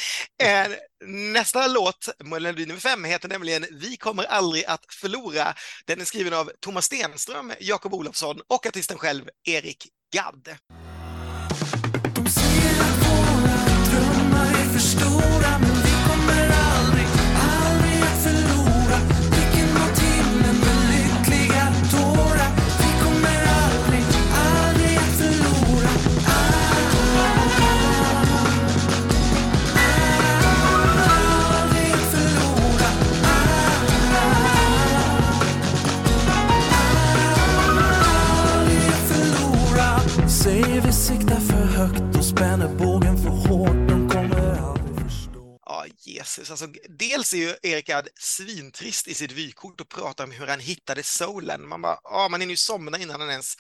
Eh, nästa låt, melodi nummer fem, heter nämligen Vi kommer aldrig att förlora. Den är skriven av Thomas Stenström, Jakob Olofsson och artisten själv, Erik Gadd. Och spänner bågen för hårt. De kommer aldrig förstå. Ja, Jesus, alltså dels är ju Erik Gadd svintrist i sitt vykort och pratar om hur han hittade soulen. Man bara, ja, man är ju somna innan han ens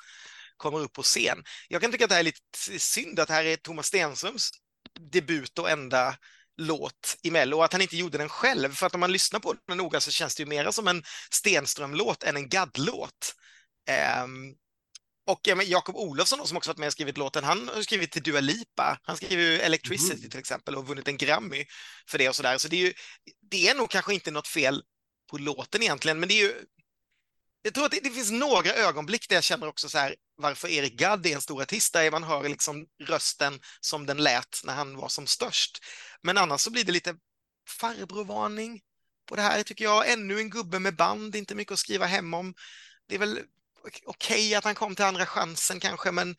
kommer upp på scen. Jag kan tycka att det här är lite synd att det här är Thomas Stenströms debut och enda låt i Mello och att han inte gjorde den själv. För att om man lyssnar på den noga så känns det ju mera som en Stenström-låt än en Gadd-låt. Um, och ja, Jakob Olofsson som också varit med och skrivit låten, han har skrivit till Dua Lipa. Han skriver ju Electricity mm. till exempel och vunnit en Grammy för det och sådär. Så det är ju, det är nog kanske inte något fel på låten egentligen, men det är ju jag tror att det, det, finns några ögonblick där jag känner också så här, varför Erik Gadd är en stor artist, där man hör liksom rösten som den lät när han var som störst. Men annars så blir det lite farbrorvarning på det här, tycker jag. Ännu en gubbe med band, inte mycket att skriva hem om. Det är väl okej okay att han kom till andra chansen kanske, men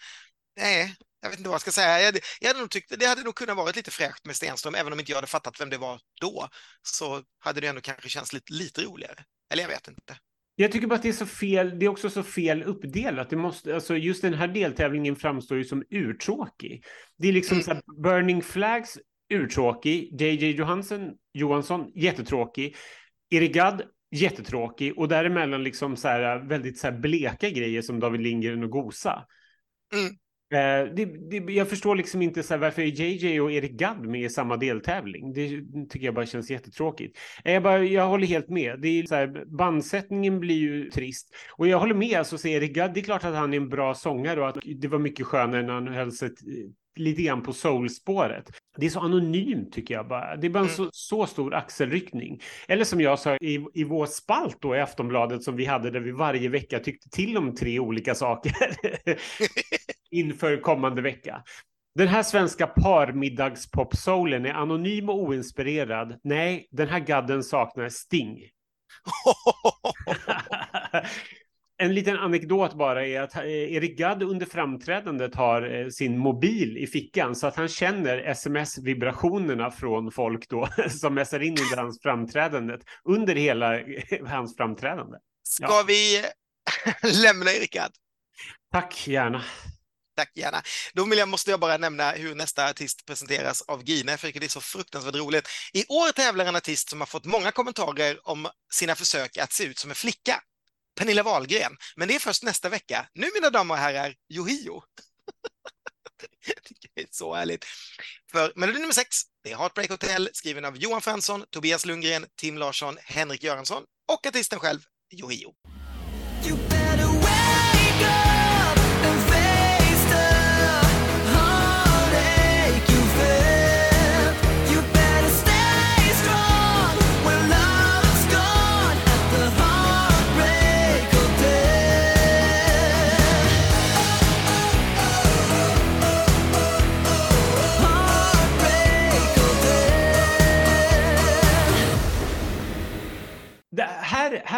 nej, jag vet inte vad jag ska säga. Jag, jag hade nog tyckt, det hade nog kunnat vara lite fräscht med Stenström, även om inte jag hade fattat vem det var då, så hade det ändå kanske känts lite, lite roligare. Eller jag vet inte. Jag tycker bara att det är så fel. Det är också så fel uppdelat. Det måste, alltså just den här deltävlingen framstår ju som urtråkig. Det är liksom mm. så här, Burning Flags urtråkig, JJ Johansson, Johansson jättetråkig, Erik Gadd jättetråkig och däremellan liksom så här väldigt så här bleka grejer som David Lindgren och Gosa. Mm. Eh, det, det, jag förstår liksom inte så här, varför JJ och Erik Gadd med i samma deltävling. Det tycker jag bara känns jättetråkigt. Eh, jag, bara, jag håller helt med. Det är så här, bandsättningen blir ju trist. Och jag håller med, alltså, så Erik Gadd, det är klart att han är en bra sångare och att det var mycket skönare när han höll sig lite grann på soulspåret. Det är så anonymt tycker jag bara. Det är bara en mm. så, så, stor axelryckning. Eller som jag sa i, i vår spalt då i Aftonbladet som vi hade där vi varje vecka tyckte till om tre olika saker inför kommande vecka. Den här svenska parmiddagspopsoulen är anonym och oinspirerad. Nej, den här gadden saknar sting. En liten anekdot bara är att eh, Erik Gadd under framträdandet har eh, sin mobil i fickan så att han känner sms-vibrationerna från folk då som messar in under hans framträdande under hela hans framträdande. Ska ja. vi lämna Erik Gadd? Tack, gärna. Tack gärna. Då vill jag, måste jag bara nämna hur nästa artist presenteras av Gine, för det är så fruktansvärt roligt. I år tävlar en artist som har fått många kommentarer om sina försök att se ut som en flicka. Pernilla Wahlgren. Men det är först nästa vecka. Nu, mina damer och herrar, Yohio. det är så härligt. För melodi nummer sex, det är Heartbreak Hotel, skriven av Johan Fransson, Tobias Lundgren, Tim Larsson, Henrik Göransson och artisten själv, Yohio.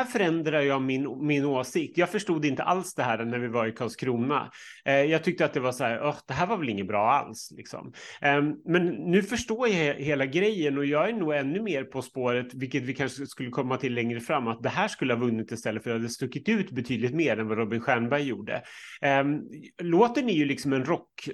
Här, förändrar jag min, min åsikt. Jag förstod inte alls det här när vi var i Karlskrona. Eh, jag tyckte att det var så här, oh, det här var väl inget bra alls. Liksom. Eh, men nu förstår jag hela grejen och jag är nog ännu mer på spåret, vilket vi kanske skulle komma till längre fram, att det här skulle ha vunnit istället för att det hade stuckit ut betydligt mer än vad Robin Stjernberg gjorde. Eh, låten är ju liksom en rock,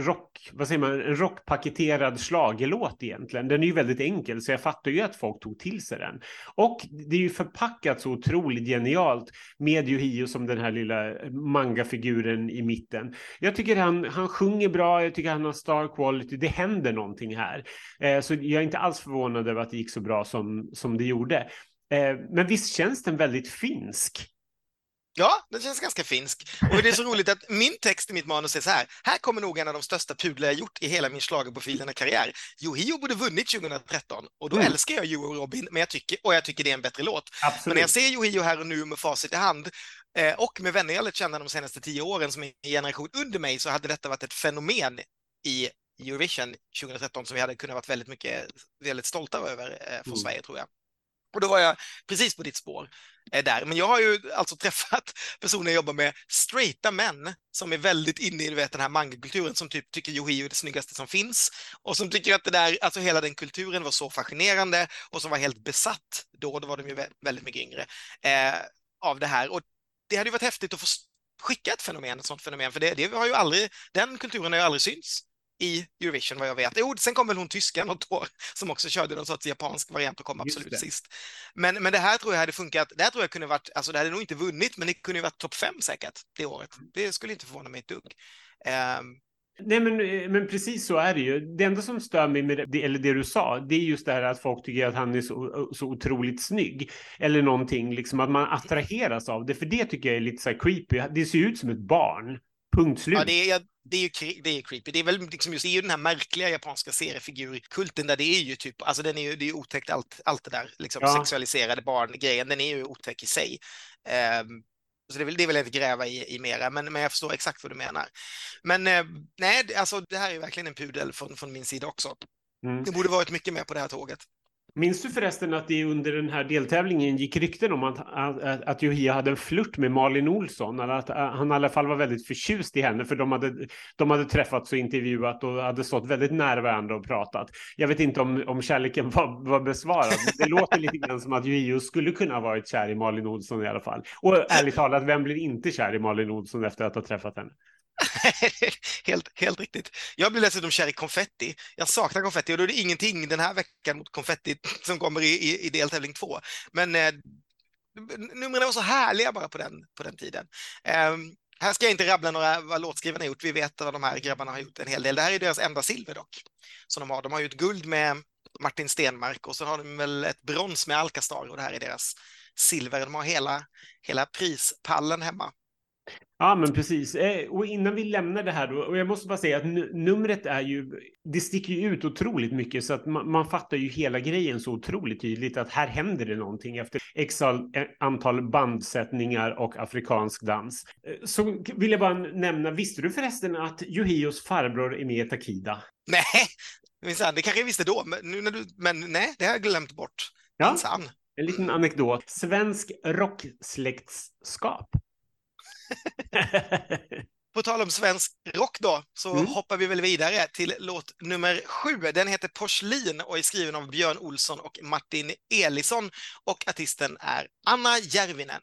rock, vad säger man, en rockpaketerad slagelåt egentligen. Den är ju väldigt enkel, så jag fattar ju att folk tog till sig den. Och det är ju förpackat så otroligt genialt med Yohio som den här lilla mangafiguren i mitten. Jag tycker han, han sjunger bra, jag tycker han har star quality, det händer någonting här. Eh, så jag är inte alls förvånad över att det gick så bra som, som det gjorde. Eh, men visst känns den väldigt finsk? Ja, den känns ganska finsk. Och det är så roligt att min text i mitt manus är så här. Här kommer nog en av de största pudlar jag gjort i hela min schlagerprofilerna-karriär. Yohio borde vunnit 2013 och då mm. älskar jag You och Robin men jag tycker, och jag tycker det är en bättre låt. Absolut. Men när jag ser Yohio här och nu med facit i hand eh, och med vänner jag lärt känna de senaste tio åren som är en generation under mig så hade detta varit ett fenomen i Eurovision 2013 som vi hade kunnat vara väldigt mycket, väldigt stolta över eh, från mm. Sverige tror jag. Och då var jag precis på ditt spår är där. Men jag har ju alltså träffat personer jag jobbar med, straighta män som är väldigt inne i vet, den här mangakulturen som typ tycker Yohio är det snyggaste som finns och som tycker att det där, alltså hela den kulturen var så fascinerande och som var helt besatt då, då var de ju väldigt mycket yngre, eh, av det här. Och det hade ju varit häftigt att få skicka ett fenomen, ett sånt fenomen, för det, det har ju aldrig, den kulturen har ju aldrig synts i Eurovision vad jag vet. Jo, sen kom väl hon tyskan något år som också körde någon sorts japansk variant och kom absolut sist. Men, men det här tror jag hade funkat. Det här tror jag kunde varit, alltså det hade nog inte vunnit, men det kunde ju varit topp fem säkert det året. Det skulle inte förvåna mig ett dugg. Um, Nej, men, men precis så är det ju. Det enda som stör mig med det, eller det du sa, det är just det här att folk tycker att han är så, så otroligt snygg. Eller någonting, liksom att man attraheras av det. För det tycker jag är lite så creepy. Det ser ut som ett barn. Punkt slut. Ja, det är, det är ju det är creepy. Det är väl liksom just det är ju den här märkliga japanska seriefigurkulten där det är ju typ, alltså den är ju, det är ju otäckt allt, allt det där, liksom ja. sexualiserade barn-grejen, den är ju otäck i sig. Um, så det vill, det vill jag inte gräva i, i mera, men, men jag förstår exakt vad du menar. Men eh, nej, alltså det här är verkligen en pudel från, från min sida också. Mm. Det borde varit mycket mer på det här tåget. Minns du förresten att det under den här deltävlingen gick rykten om att, att, att Johia hade en flört med Malin Olsson? Eller att eh, han i alla fall var väldigt förtjust i henne för de hade, de hade träffats och intervjuat och hade stått väldigt nära varandra och pratat. Jag vet inte om, om kärleken var, var besvarad. Det låter lite grann som att Johio skulle kunna ha varit kär i Malin Olsson i alla fall. Och ärligt talat, vem blir inte kär i Malin Olsson efter att ha träffat henne? helt, helt riktigt. Jag blir dessutom kär i konfetti. Jag saknar konfetti och då är det ingenting den här veckan mot konfetti som kommer i, i, i deltävling två. Men eh, numren var så härliga bara på den, på den tiden. Eh, här ska jag inte rabbla några vad låtskrivarna har gjort. Vi vet vad de här grabbarna har gjort en hel del. Det här är deras enda silver dock. Som de har. De har ju ett guld med Martin Stenmark och så har de väl ett brons med Alcastar och det här är deras silver. De har hela, hela prispallen hemma. Ja, men precis. Eh, och innan vi lämnar det här då, och jag måste bara säga att numret är ju, det sticker ju ut otroligt mycket så att man, man fattar ju hela grejen så otroligt tydligt att här händer det någonting efter x eh, antal bandsättningar och afrikansk dans. Eh, så vill jag bara nämna, visste du förresten att Yohios farbror är med i Takida? Nej, det kanske jag visste då, men, nu när du, men nej, det har jag glömt bort. Ja, Minsann. en liten anekdot. Svensk rocksläktskap. På tal om svensk rock då, så mm. hoppar vi väl vidare till låt nummer sju. Den heter Porslin och är skriven av Björn Olsson och Martin Elisson och artisten är Anna Järvinen.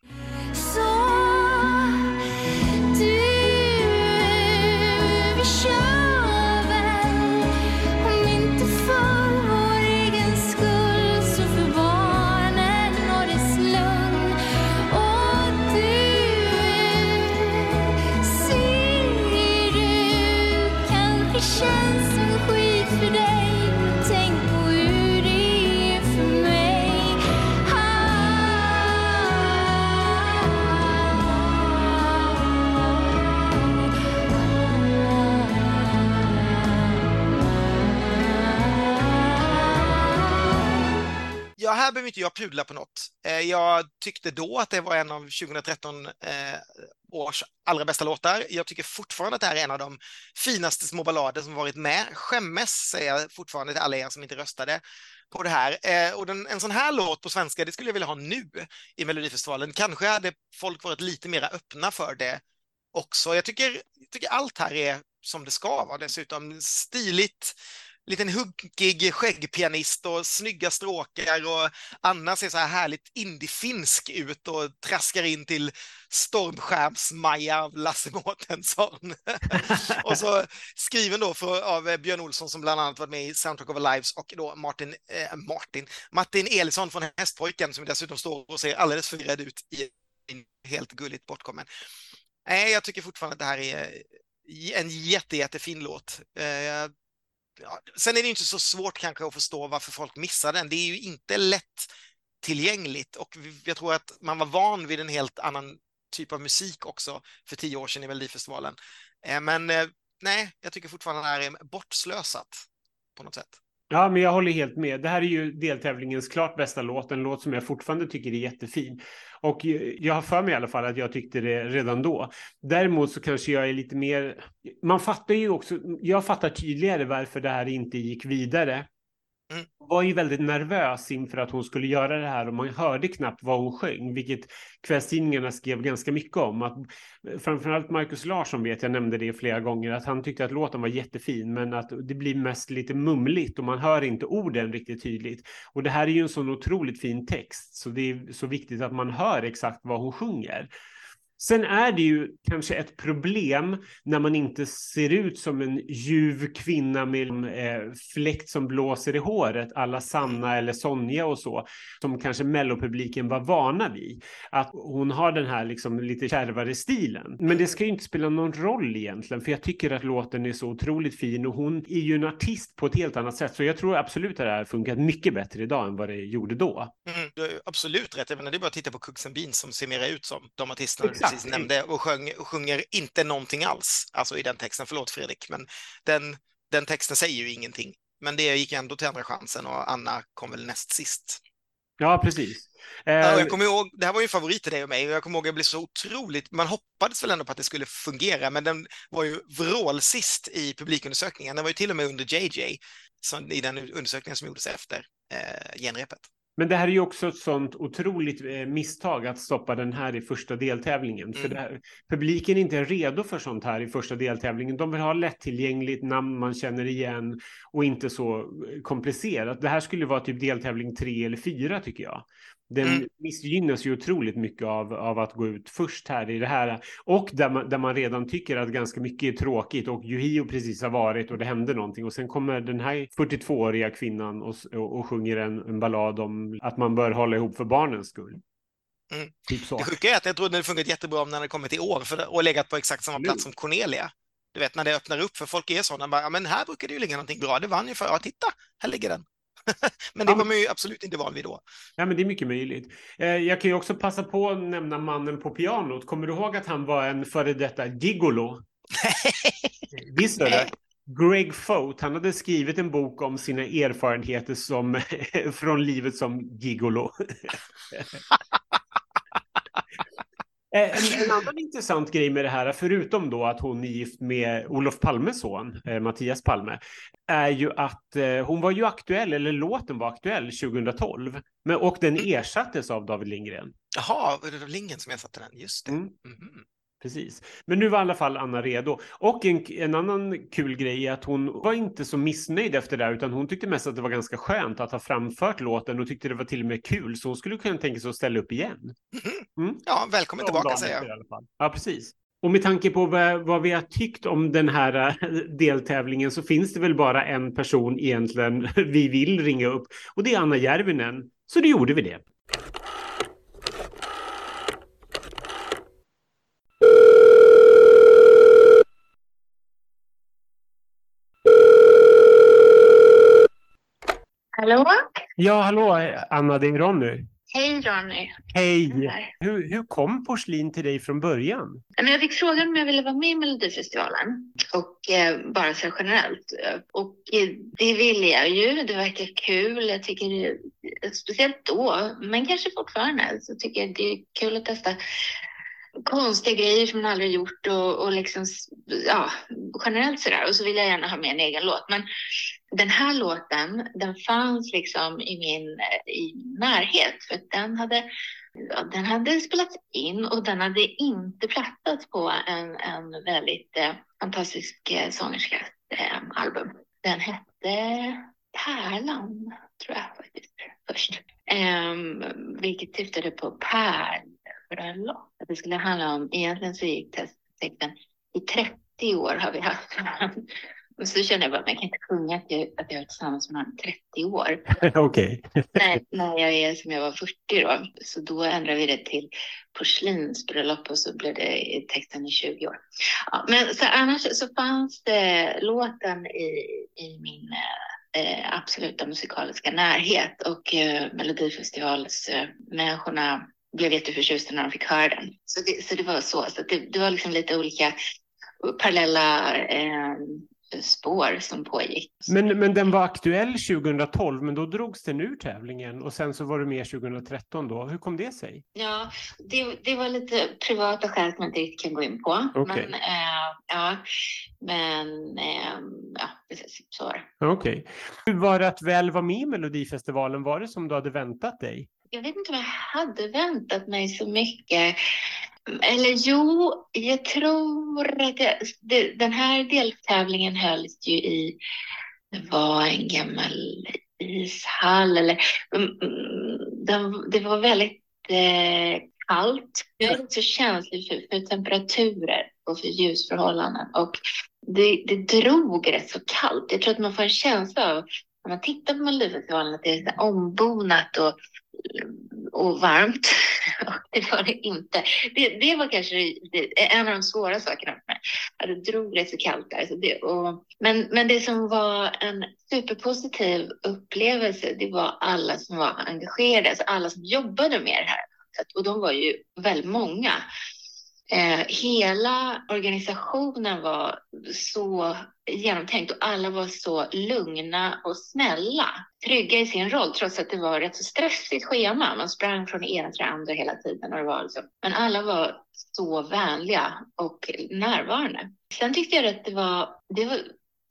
Ja, här behöver inte jag pudla på något. Eh, jag tyckte då att det var en av 2013 eh, års allra bästa låtar. Jag tycker fortfarande att det här är en av de finaste små ballader som varit med. Skämmes, säger jag fortfarande till alla er som inte röstade på det här. Eh, och den, en sån här låt på svenska, det skulle jag vilja ha nu i Melodifestivalen. Kanske hade folk varit lite mer öppna för det också. Jag tycker, jag tycker allt här är som det ska vara dessutom. Stiligt, liten huggig skäggpianist och snygga stråkar och Anna ser så här härligt indiefinsk ut och traskar in till Stormskärms-Maja av Lasse Mårtensson. och så skriven då för, av Björn Olsson som bland annat varit med i Soundtrack of Our Lives och då Martin, eh, Martin, Martin Elisson från Hästpojken som dessutom står och ser alldeles förvirrad ut i en helt gulligt bortkommen. Nej, jag tycker fortfarande att det här är en jätte, jättefin låt. Eh, sen är det inte så svårt kanske att förstå varför folk missar den. Det är ju inte lätt tillgängligt och jag tror att man var van vid en helt annan typ av musik också för tio år sedan i Melodifestivalen. Eh, men eh, nej, jag tycker fortfarande att det här är bortslösat på något sätt. Ja, men jag håller helt med. Det här är ju deltävlingens klart bästa låt, en låt som jag fortfarande tycker är jättefin. Och jag har för mig i alla fall att jag tyckte det redan då. Däremot så kanske jag är lite mer... Man fattar ju också... Jag fattar tydligare varför det här inte gick vidare. Mm. var ju väldigt nervös inför att hon skulle göra det här och man hörde knappt vad hon sjöng, vilket kvällstidningarna skrev ganska mycket om. Att, framförallt Markus Larsson vet, jag nämnde det flera gånger, att han tyckte att låten var jättefin, men att det blir mest lite mumligt och man hör inte orden riktigt tydligt. Och det här är ju en sån otroligt fin text, så det är så viktigt att man hör exakt vad hon sjunger. Sen är det ju kanske ett problem när man inte ser ut som en ljuv kvinna med eh, fläkt som blåser i håret, alla Sanna eller Sonja och så, som kanske mellopubliken var vana vid. Att hon har den här liksom lite kärvare stilen. Men det ska ju inte spela någon roll egentligen, för jag tycker att låten är så otroligt fin och hon är ju en artist på ett helt annat sätt. Så jag tror absolut att det här funkat mycket bättre idag än vad det gjorde då. Mm, du har absolut rätt. Jag menar, det är bara att titta på Cooks and Beans som ser mer ut som de artisterna du precis nämnde och, sjöng, och sjunger inte någonting alls, alltså i den texten. Förlåt Fredrik, men den, den texten säger ju ingenting. Men det gick ändå till andra chansen och Anna kom väl näst sist. Ja, precis. Ja, jag eh, kommer ihåg, det här var ju en favorit till dig och mig och jag kommer ihåg att jag blev så otroligt, man hoppades väl ändå på att det skulle fungera, men den var ju vrålsist i publikundersökningen. Den var ju till och med under JJ, i den undersökningen som gjordes efter eh, genrepet. Men det här är ju också ett sånt otroligt eh, misstag att stoppa den här i första deltävlingen. Mm. För här, publiken är inte redo för sånt här i första deltävlingen. De vill ha lättillgängligt namn man känner igen och inte så eh, komplicerat. Det här skulle vara typ deltävling tre eller fyra tycker jag. Den mm. missgynnas ju otroligt mycket av, av att gå ut först här i det här. Och där man, där man redan tycker att ganska mycket är tråkigt och Juhio precis har varit och det hände någonting. Och sen kommer den här 42-åriga kvinnan och, och, och sjunger en, en ballad om att man bör hålla ihop för barnens skull. Mm. Typ så. Det sjuka är att jag trodde det funkat jättebra om den hade kommit i år för, och legat på exakt samma plats som Cornelia. Du vet när det öppnar upp för folk är sådana, bara, ja, men här brukar det ju ligga någonting bra, det vann ju för, ja titta, här ligger den. men det var man ju absolut inte van vid då. Ja, men det är mycket möjligt. Eh, jag kan ju också passa på att nämna mannen på pianot. Kommer du ihåg att han var en före detta gigolo? Visst är det? Greg Fote, han hade skrivit en bok om sina erfarenheter som, från livet som gigolo. Eh, en, en, annan intressant grej med det här, förutom då att hon är gift med Olof Palmes son, eh, Mattias Palme, är ju att eh, hon var ju aktuell, eller låten var aktuell 2012. Men, och den mm. ersattes av David Lindgren. Jaha, var det Lindgren som ersatte den? Just det. Mm. Mm. Precis. Men nu var i alla fall Anna redo. Och en, en annan kul grej är att hon var inte så missnöjd efter det, utan hon tyckte mest att det var ganska skönt att ha framfört låten och tyckte det var till och med kul, så hon skulle kunna tänka sig att ställa upp igen. Mm-hmm. Mm. Ja, välkommen tillbaka säger jag. I alla fall. Ja, precis. Och med tanke på vad, vi har tyckt om den här äh, deltävlingen så finns det väl bara en person egentligen vi vill ringa upp och det är Anna Järvinen. Så då gjorde vi det. Hallå? Ja, hallå Anna, det är Ronny. Hej Ronny. Hej. Hur, hur kom porslin till dig från början? Jag fick frågan om jag ville vara med i Melodifestivalen och eh, bara så generellt. Och eh, det ville jag ju. Det verkar kul. Jag tycker speciellt då, men kanske fortfarande, så tycker jag det är kul att testa konstiga grejer som man aldrig gjort och, och liksom, ja, generellt sådär. Och så vill jag gärna ha med en egen låt. Men den här låten, den fanns liksom i min eh, i närhet för den hade, ja, den hade spelats in och den hade inte plattats på en, en väldigt eh, fantastisk eh, sångerskas eh, album. Den hette Pärlan, tror jag faktiskt, först. Eh, vilket syftade på pärlbröllop. Att det skulle handla om, egentligen så gick texten i 30 år har vi haft och så kände jag bara, men jag kan inte sjunga att jag, att jag är tillsammans med någon 30 år. Okej. När, när jag är som jag var 40 då. Så då ändrade vi det till porslinsbröllop och så blev det texten i 20 år. Ja, men så annars så fanns det låten i, i min eh, absoluta musikaliska närhet och eh, Melodifestivalsmänniskorna eh, blev jätteförtjusta när de fick höra den. Så det, så det var så, så det, det var liksom lite olika parallella eh, spår som pågick. Men, men den var aktuell 2012, men då drogs den ur tävlingen och sen så var du med 2013 då. Hur kom det sig? Ja, det, det var lite privata skäl som jag inte riktigt kan gå in på. Okay. Men, äh, ja, men äh, ja, precis så var det. Okej. Okay. Hur var det att väl vara med i Melodifestivalen? Var det som du hade väntat dig? Jag vet inte om jag hade väntat mig så mycket. Eller jo, jag tror att jag, det, den här deltävlingen hölls ju i, det var en gammal ishall eller mm, mm, det, det var väldigt eh, kallt. Jag är så känslig för, för temperaturer och för ljusförhållanden och det, det drog rätt så kallt. Jag tror att man får en känsla av när man tittar på Melodifestivalen att det är ombonat och, och varmt. det var det inte. Det, det var kanske det, en av de svåra sakerna för mig. Att det drog rätt så kallt där. Så det, och, men, men det som var en superpositiv upplevelse, det var alla som var engagerade, alltså alla som jobbade med det här. Och de var ju väldigt många. Eh, hela organisationen var så genomtänkt och alla var så lugna och snälla. Trygga i sin roll trots att det var ett rätt så stressigt schema. Man sprang från det ena till det andra hela tiden. Och det var liksom. Men alla var så vänliga och närvarande. Sen tyckte jag att det var, det var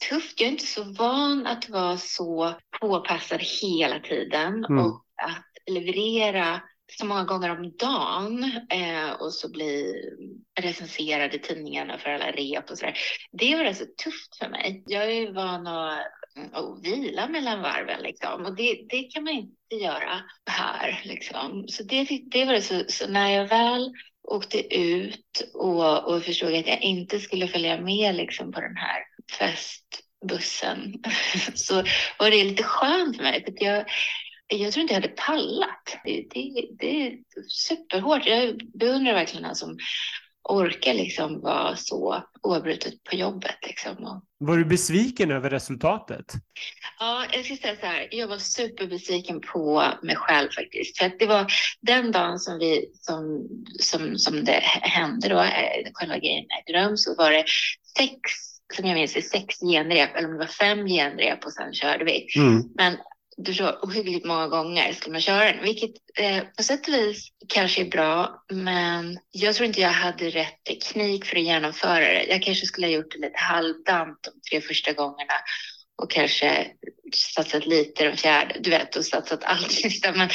tufft. Jag är inte så van att vara så påpassad hela tiden mm. och att leverera så många gånger om dagen eh, och så bli recenserad i tidningarna för alla rep och sådär. Det var alltså tufft för mig. Jag är van att, att vila mellan varven liksom och det, det kan man inte göra här liksom. Så det, det var det så, så när jag väl åkte ut och, och förstod att jag inte skulle följa med liksom på den här festbussen så var det lite skönt för mig. För jag, jag tror inte jag hade pallat. Det, det, det är superhårt. Jag beundrar verkligen den som orkar liksom vara så oavbrutet på jobbet. Liksom. Var du besviken över resultatet? Ja, jag ska säga så här. Jag var superbesviken på mig själv faktiskt. För att det var den dagen som, vi, som, som, som det hände då, eh, själva grejen ägde rum, så var det sex som jag minns sex genrep, eller om det var fem genrep och sen körde vi. Mm. Men du förstår, ohyggligt många gånger skulle man köra den, vilket eh, på sätt och vis kanske är bra, men jag tror inte jag hade rätt teknik för att genomföra det. Jag kanske skulle ha gjort det lite halvdant de tre första gångerna och kanske satsat lite den fjärde, du vet, och satsat allt sista. Men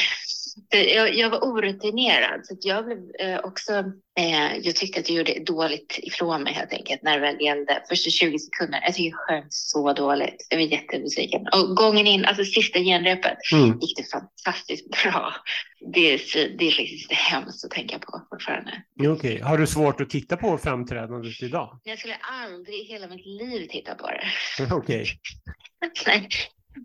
jag, jag var orutinerad, så jag blev eh, också... Eh, jag tyckte att jag gjorde dåligt ifrån mig helt enkelt när det väl gällde första 20 sekunder. Jag tycker jag sjöng så dåligt. Jag var jättebesviken. Och gången in, alltså sista genrepet, mm. gick det fantastiskt bra. Det är, det är faktiskt hemskt att tänka på fortfarande. Okej. Okay. Har du svårt att titta på framträdandet idag? Jag skulle aldrig i hela mitt liv titta på det. Okej. Okay.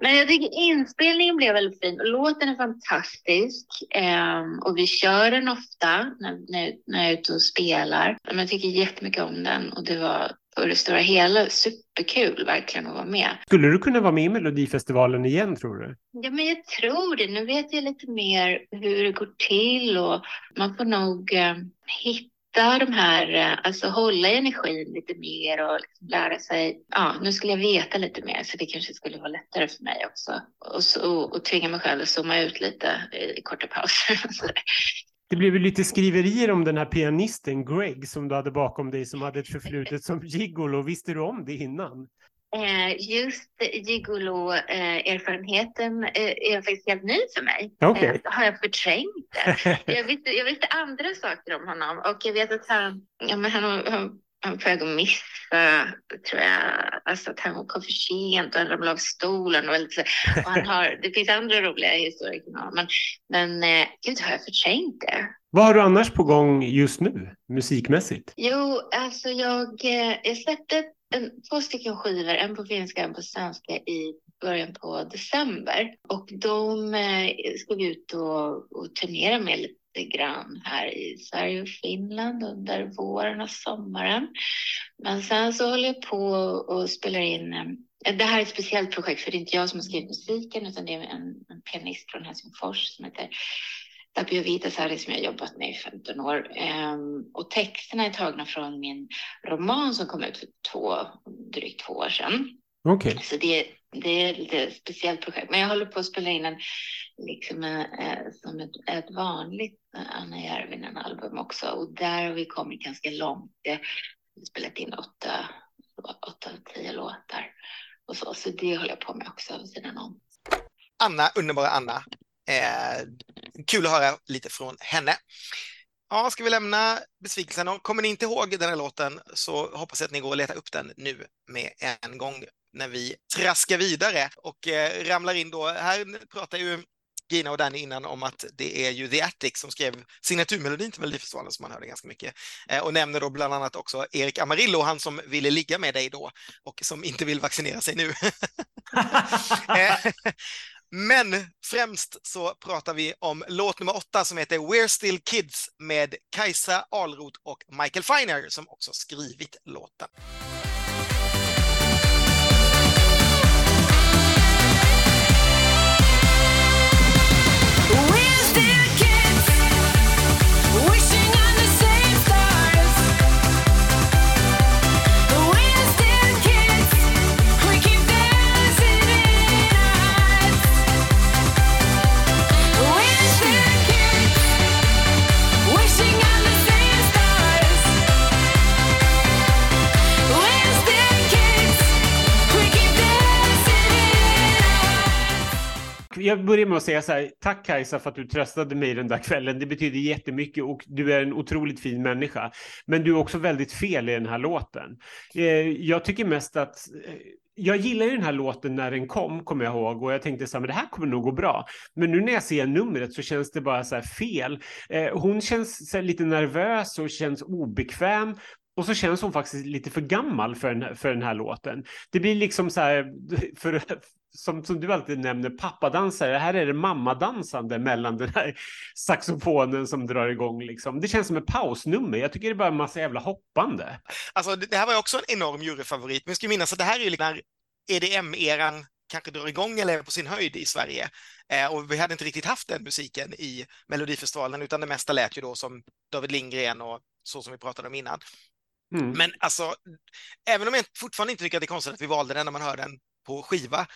Men jag tycker inspelningen blev väldigt fin. Låten är fantastisk um, och vi kör den ofta när, när, när jag är ute och spelar. Men jag tycker jättemycket om den och det var på det stora hela superkul verkligen att vara med. Skulle du kunna vara med i Melodifestivalen igen tror du? Ja, men jag tror det. Nu vet jag lite mer hur det går till och man får nog uh, hitta hitta de här, eh, alltså hålla energin lite mer och liksom lära sig. Ja, nu skulle jag veta lite mer så det kanske skulle vara lättare för mig också. Och, så, och tvinga mig själv att zooma ut lite i korta pauser. Det blev ju lite skriverier om den här pianisten Greg som du hade bakom dig som hade ett förflutet som gigolo. Visste du om det innan? Eh, just gigolo-erfarenheten eh, är faktiskt helt ny för mig. Okay. Har jag förträngt det? Jag visste, jag visste andra saker om honom och jag vet att han, ja, men han, han, han på väg att missa, tror jag, alltså att han kom för sent och han ramlade av stolen och, lite, och han har, det finns andra roliga historier men, men gud, har jag förträngt det? Vad har du annars på gång just nu, musikmässigt? Jo, alltså jag, jag släppte en, två stycken skivor, en på finska och en på svenska i början på december. Och de eh, ska vi ut och, och turnera med lite grann här i Sverige och Finland under våren och sommaren. Men sen så håller jag på och spelar in eh, det här är ett speciellt projekt för det är inte jag som har skrivit musiken utan det är en, en pianist från Helsingfors som heter Tapio Vitasari som jag jobbat med i 15 år. Um, och texterna är tagna från min roman som kom ut för två, drygt två år sedan. Okay. Så det, det är ett lite speciellt projekt. Men jag håller på att spela in en, liksom, eh, som ett, ett vanligt Anna Järvinen-album också. Och där har vi kommit ganska långt. Jag har spelat in åtta, åtta av tio låtar. Och så, så det håller jag på med också vid sidan om. Anna, underbara Anna, Eh, kul att höra lite från henne. Ja, ska vi lämna besvikelsen? Kommer ni inte ihåg den här låten så hoppas jag att ni går och letar upp den nu med en gång när vi traskar vidare och eh, ramlar in då. Här pratar ju Gina och Danny innan om att det är ju The Attic som skrev signaturmelodin till Melodifestivalen som man hörde ganska mycket. Eh, och nämner då bland annat också Erik Amarillo, han som ville ligga med dig då och som inte vill vaccinera sig nu. Eh, men främst så pratar vi om låt nummer åtta som heter We're Still Kids med Kajsa Alroth och Michael Feiner som också skrivit låten. Jag börjar med att säga så här, tack Kajsa för att du tröstade mig den där kvällen. Det betyder jättemycket och du är en otroligt fin människa. Men du är också väldigt fel i den här låten. Eh, jag tycker mest att eh, jag gillar ju den här låten när den kom, kommer jag ihåg, och jag tänkte så här, men det här kommer nog gå bra. Men nu när jag ser numret så känns det bara så här fel. Eh, hon känns så lite nervös och känns obekväm. Och så känns hon faktiskt lite för gammal för den, för den här låten. Det blir liksom så här, för, som, som du alltid nämner, pappadansare. Här är det mammadansande mellan den här saxofonen som drar igång. Liksom. Det känns som ett pausnummer. Jag tycker det är bara en massa jävla hoppande. Alltså, det här var ju också en enorm juryfavorit. Men jag ska minnas att det här är ju när EDM-eran kanske drar igång eller är på sin höjd i Sverige. Eh, och vi hade inte riktigt haft den musiken i Melodifestivalen, utan det mesta lät ju då som David Lindgren och så som vi pratade om innan. Mm. Men alltså, även om jag fortfarande inte tycker att det är konstigt att vi valde den när man hör den på skiva,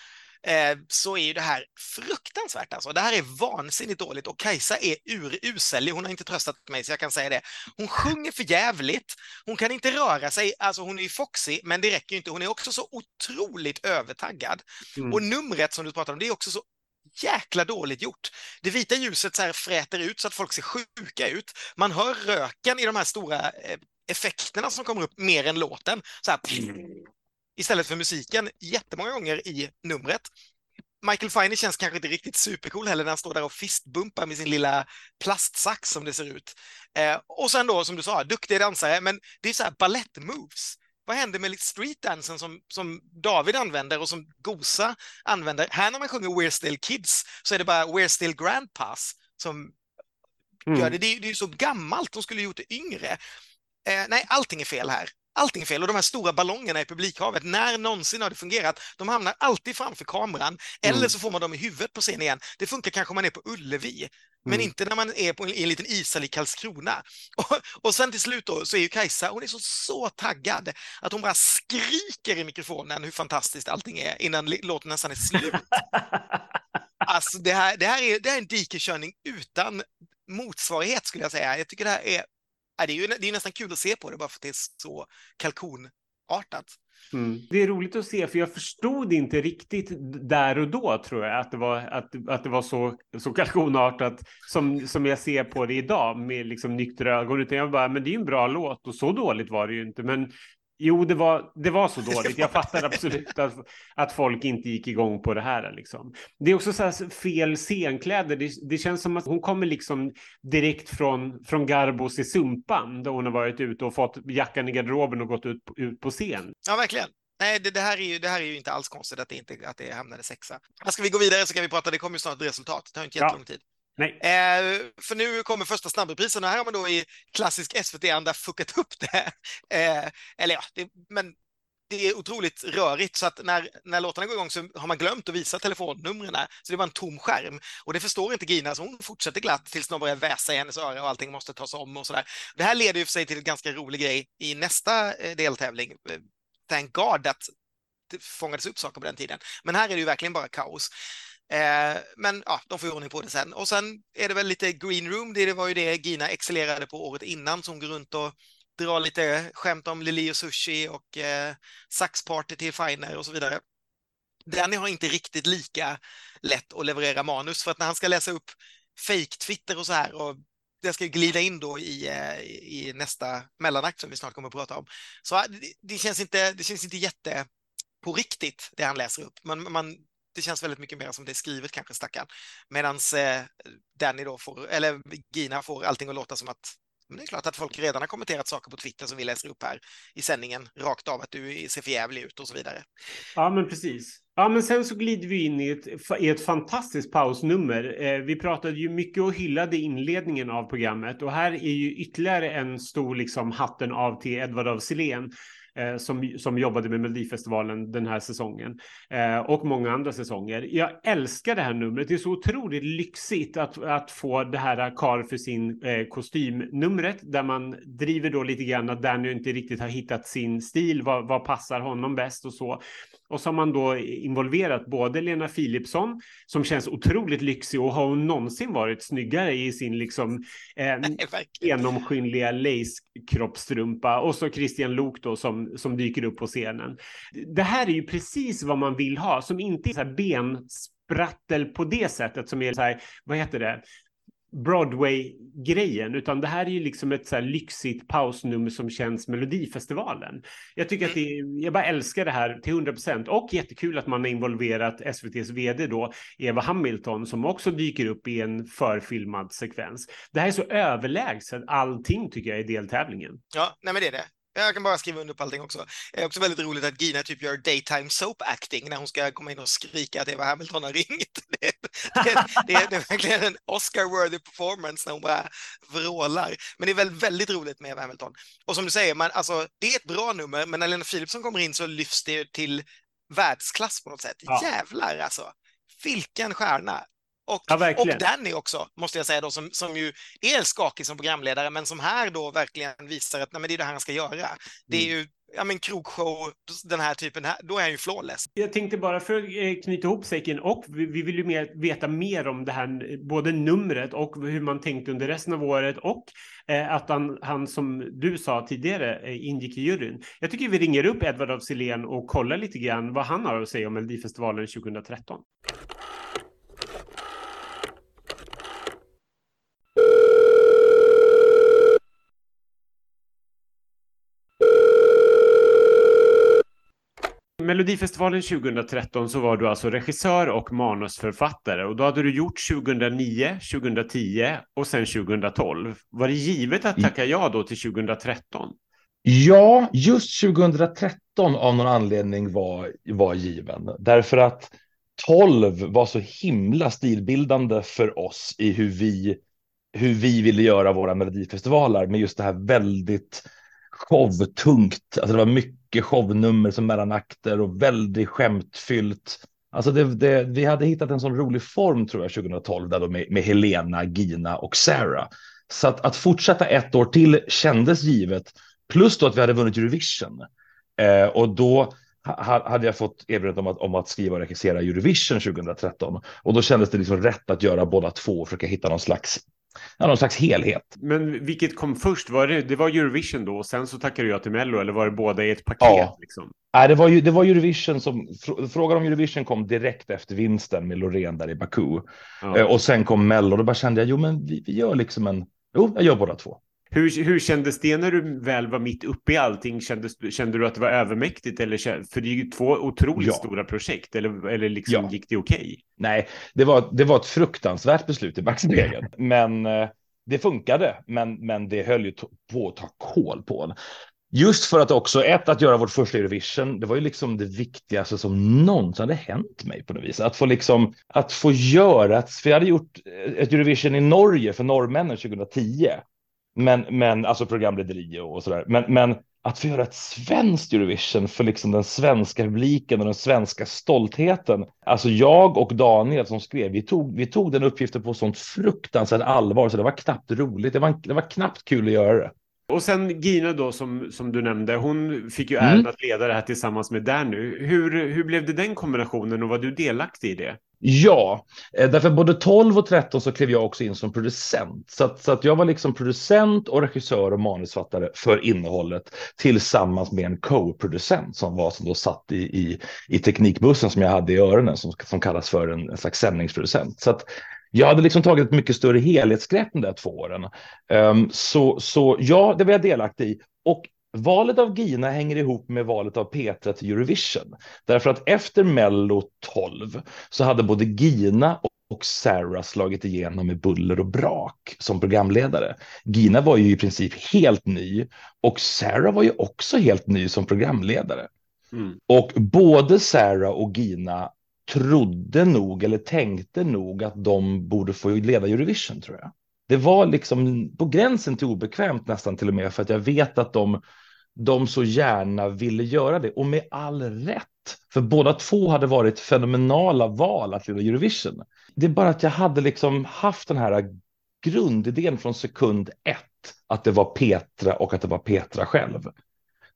eh, så är ju det här fruktansvärt alltså. Det här är vansinnigt dåligt och Kajsa är urusel. Hon har inte tröstat mig så jag kan säga det. Hon sjunger för jävligt. Hon kan inte röra sig. Alltså hon är ju foxy, men det räcker inte. Hon är också så otroligt övertaggad. Mm. Och numret som du pratade om, det är också så jäkla dåligt gjort. Det vita ljuset så här fräter ut så att folk ser sjuka ut. Man hör röken i de här stora eh, effekterna som kommer upp mer än låten. Så här, istället för musiken jättemånga gånger i numret. Michael Finey känns kanske inte riktigt supercool heller när han står där och fistbumpar med sin lilla plastsax som det ser ut. Eh, och sen då, som du sa, duktiga dansare, men det är så här ballettmoves. Vad händer med streetdansen som, som David använder och som Gosa använder? Här när man sjunger We're still kids så är det bara We're still grandpas som mm. gör det. Det är, är så gammalt, de skulle gjort det yngre. Eh, nej, allting är fel här. Allting är fel och de här stora ballongerna i publikhavet, när någonsin har det fungerat? De hamnar alltid framför kameran mm. eller så får man dem i huvudet på scen igen. Det funkar kanske om man är på Ullevi, men mm. inte när man är på en, en liten ishall i Karlskrona. Och, och sen till slut då så är ju Kajsa, hon är så, så taggad att hon bara skriker i mikrofonen hur fantastiskt allting är innan låten nästan är slut. Alltså det här, det här, är, det här är en dikeskörning utan motsvarighet skulle jag säga. Jag tycker det här är det är ju det är nästan kul att se på det bara för att det är så kalkonartat. Mm. Det är roligt att se, för jag förstod inte riktigt där och då tror jag att det var, att, att det var så, så kalkonartat som, som jag ser på det idag med liksom nyktra ögon. Utan jag bara, men det är en bra låt och så dåligt var det ju inte. Men Jo, det var, det var så dåligt. Jag fattar absolut att, att folk inte gick igång på det här. Liksom. Det är också så fel scenkläder. Det, det, känns som att hon kommer liksom direkt från, från Garbos i Sumpan, där hon har varit ute och fått jackan i garderoben och gått ut, ut på scen. Ja, verkligen. Nej, det, det, här är ju, det här är ju inte alls konstigt att det, inte, att det hamnade sexa. Ska vi gå vidare så kan vi prata, det kommer ju snart ett resultat. Det tar inte jättelång ja. tid. Nej. Eh, för nu kommer första snabbreprisen och här har man då i klassisk SVT-anda fuckat upp det. Eh, eller ja, det, men det är otroligt rörigt så att när, när låtarna går igång så har man glömt att visa telefonnumren. Så det var en tom skärm. Och det förstår inte Gina, så hon fortsätter glatt tills någon börjar väsa i hennes öra och allting måste tas om och sådär. Det här leder ju för sig till en ganska rolig grej i nästa eh, deltävling. Eh, thank God att det fångades upp saker på den tiden. Men här är det ju verkligen bara kaos. Eh, men ja, de får ju ordning på det sen. Och sen är det väl lite green room, det var ju det Gina excellerade på året innan som går runt och drar lite skämt om Lili och Sushi och eh, saxparty till Finer och så vidare. Danny har inte riktigt lika lätt att leverera manus för att när han ska läsa upp fake-twitter och så här och det ska ju glida in då i, eh, i nästa mellanakt som vi snart kommer att prata om. Så eh, det, det, känns inte, det känns inte jätte på riktigt det han läser upp. Man, man det känns väldigt mycket mer som det är skrivet kanske, stackarn. Medan eh, Danny då får, eller Gina får allting att låta som att men det är klart att folk redan har kommenterat saker på Twitter som vi läser upp här i sändningen rakt av att du ser förjävlig ut och så vidare. Ja, men precis. Ja, men sen så glider vi in i ett, i ett fantastiskt pausnummer. Eh, vi pratade ju mycket och hyllade inledningen av programmet och här är ju ytterligare en stor liksom hatten av till Edvard af Sillén eh, som, som jobbade med Melodifestivalen den här säsongen eh, och många andra säsonger. Jag älskar det här numret. Det är så otroligt lyxigt att, att få det här eh, karl för sin eh, kostymnumret där man driver då lite grann att Danny inte riktigt har hittat sin stil. Vad, vad passar honom bäst och så. Och så har man då involverat både Lena Philipsson som känns otroligt lyxig och har hon någonsin varit snyggare i sin liksom eh, genomskinliga lace-kroppstrumpa och så Christian Lok då som, som dyker upp på scenen. Det här är ju precis vad man vill ha som inte är så här bensprattel på det sättet som är så här, vad heter det, Broadway-grejen, utan det här är ju liksom ett så här lyxigt pausnummer som känns Melodifestivalen. Jag tycker att det, jag bara älskar det här till 100 procent och jättekul att man har involverat SVTs vd då, Eva Hamilton, som också dyker upp i en förfilmad sekvens. Det här är så överlägset allting tycker jag i deltävlingen. Ja, nej men det är det. Jag kan bara skriva under på allting också. Det är också väldigt roligt att Gina typ gör daytime soap acting när hon ska komma in och skrika att Eva Hamilton har ringt. Det, det, det, det är verkligen en Oscar-worthy performance när hon bara vrålar. Men det är väldigt, väldigt roligt med Eva Hamilton. Och som du säger, man, alltså, det är ett bra nummer, men när Lena Philipsson kommer in så lyfts det till världsklass på något sätt. Ja. Jävlar alltså! Vilken stjärna! Och, ja, och Danny också, måste jag säga, då, som, som ju är skakig som programledare, men som här då verkligen visar att nej, men det är det här han ska göra. Det är mm. ju ja, men krogshow, den här typen, då är han ju flawless. Jag tänkte bara för att eh, knyta ihop säcken och vi vill ju mer, veta mer om det här, både numret och hur man tänkte under resten av året och eh, att han, han, som du sa tidigare, eh, ingick i juryn. Jag tycker vi ringer upp Edvard af och kollar lite grann vad han har att säga om Melodifestivalen 2013. Melodifestivalen 2013 så var du alltså regissör och manusförfattare och då hade du gjort 2009, 2010 och sen 2012. Var det givet att tacka ja då till 2013? Ja, just 2013 av någon anledning var, var given. Därför att 12 var så himla stilbildande för oss i hur vi, hur vi ville göra våra melodifestivaler med just det här väldigt showtungt. Alltså det var mycket shownummer som mellanakter och väldigt skämtfyllt. Alltså det, det, vi hade hittat en sån rolig form tror jag 2012 där då med, med Helena, Gina och Sarah. Så att, att fortsätta ett år till kändes givet. Plus då att vi hade vunnit Eurovision. Eh, och då ha, hade jag fått erbjudandet om att, om att skriva och regissera Eurovision 2013. Och då kändes det liksom rätt att göra båda två och försöka hitta någon slags ja, någon slags helhet. Men vilket kom först? Var det, det var Eurovision då och sen så tackade jag till Mello eller var det båda i ett paket? Ja. Liksom? Nej, det var, ju, det var Eurovision som, frågan om Eurovision kom direkt efter vinsten med Loreen där i Baku. Ja. Eh, och sen kom Mello och då bara kände jag, jo men vi, vi gör liksom en, jo jag gör båda två. Hur, hur kändes det när du väl var mitt uppe i allting? Kändes, kände du att det var övermäktigt? Eller, för det är ju två otroligt ja. stora projekt. Eller, eller liksom, ja. gick det okej? Okay? Nej, det var, det var ett fruktansvärt beslut i backspegeln. men eh, det funkade, men, men det höll ju på att ta kål på en. Just för att också, ett, att göra vårt första Eurovision, det var ju liksom det viktigaste som någonsin hade hänt mig på något vis. Att få liksom, att få göra, för jag hade gjort ett Eurovision i Norge för norrmännen 2010. Men, men alltså programlederi och sådär. Men, men att få göra ett svenskt Eurovision för liksom den svenska publiken och den svenska stoltheten. Alltså jag och Daniel som skrev, vi tog, vi tog den uppgiften på sånt fruktansvärt allvar så det var knappt roligt. Det var, det var knappt kul att göra det. Och sen Gina då som, som du nämnde, hon fick ju äran mm. att leda det här tillsammans med Danny. Hur, hur blev det den kombinationen och var du delaktig i det? Ja, eh, därför både 12 och 13 så klev jag också in som producent. Så att, så att jag var liksom producent och regissör och manusfattare för innehållet tillsammans med en co-producent som var som då satt i, i, i teknikbussen som jag hade i öronen som, som kallas för en, en slags sändningsproducent. Så att jag hade liksom tagit ett mycket större helhetsgrepp de där två åren. Um, så, så ja, det var jag delaktig i. Och valet av Gina hänger ihop med valet av Petra till Eurovision. Därför att efter Mello 12 så hade både Gina och Sarah slagit igenom med buller och brak som programledare. Gina var ju i princip helt ny och Sarah var ju också helt ny som programledare. Mm. Och både Sarah och Gina trodde nog eller tänkte nog att de borde få leda Eurovision tror jag. Det var liksom på gränsen till obekvämt nästan till och med för att jag vet att de, de så gärna ville göra det och med all rätt. För båda två hade varit fenomenala val att leda Eurovision. Det är bara att jag hade liksom haft den här grundidén från sekund ett att det var Petra och att det var Petra själv.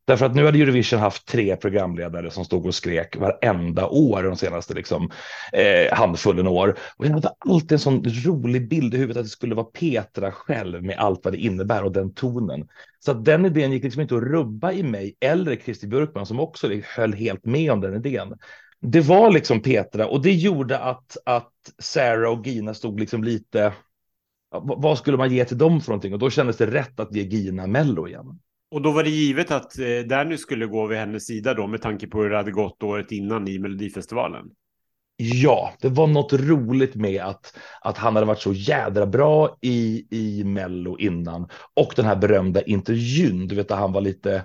Därför att nu hade Eurovision haft tre programledare som stod och skrek varenda år de senaste liksom, eh, handfullen år. Och jag hade alltid en sån rolig bild i huvudet att det skulle vara Petra själv med allt vad det innebär och den tonen. Så att den idén gick liksom inte att rubba i mig eller Christer Björkman som också höll helt med om den idén. Det var liksom Petra och det gjorde att, att Sarah och Gina stod liksom lite vad skulle man ge till dem för någonting? Och då kändes det rätt att ge Gina Mello igen. Och då var det givet att eh, Danny skulle gå vid hennes sida då med tanke på hur det hade gått året innan i Melodifestivalen. Ja, det var något roligt med att, att han hade varit så jädra bra i, i Mello innan. Och den här berömda intervjun, du vet att han var lite,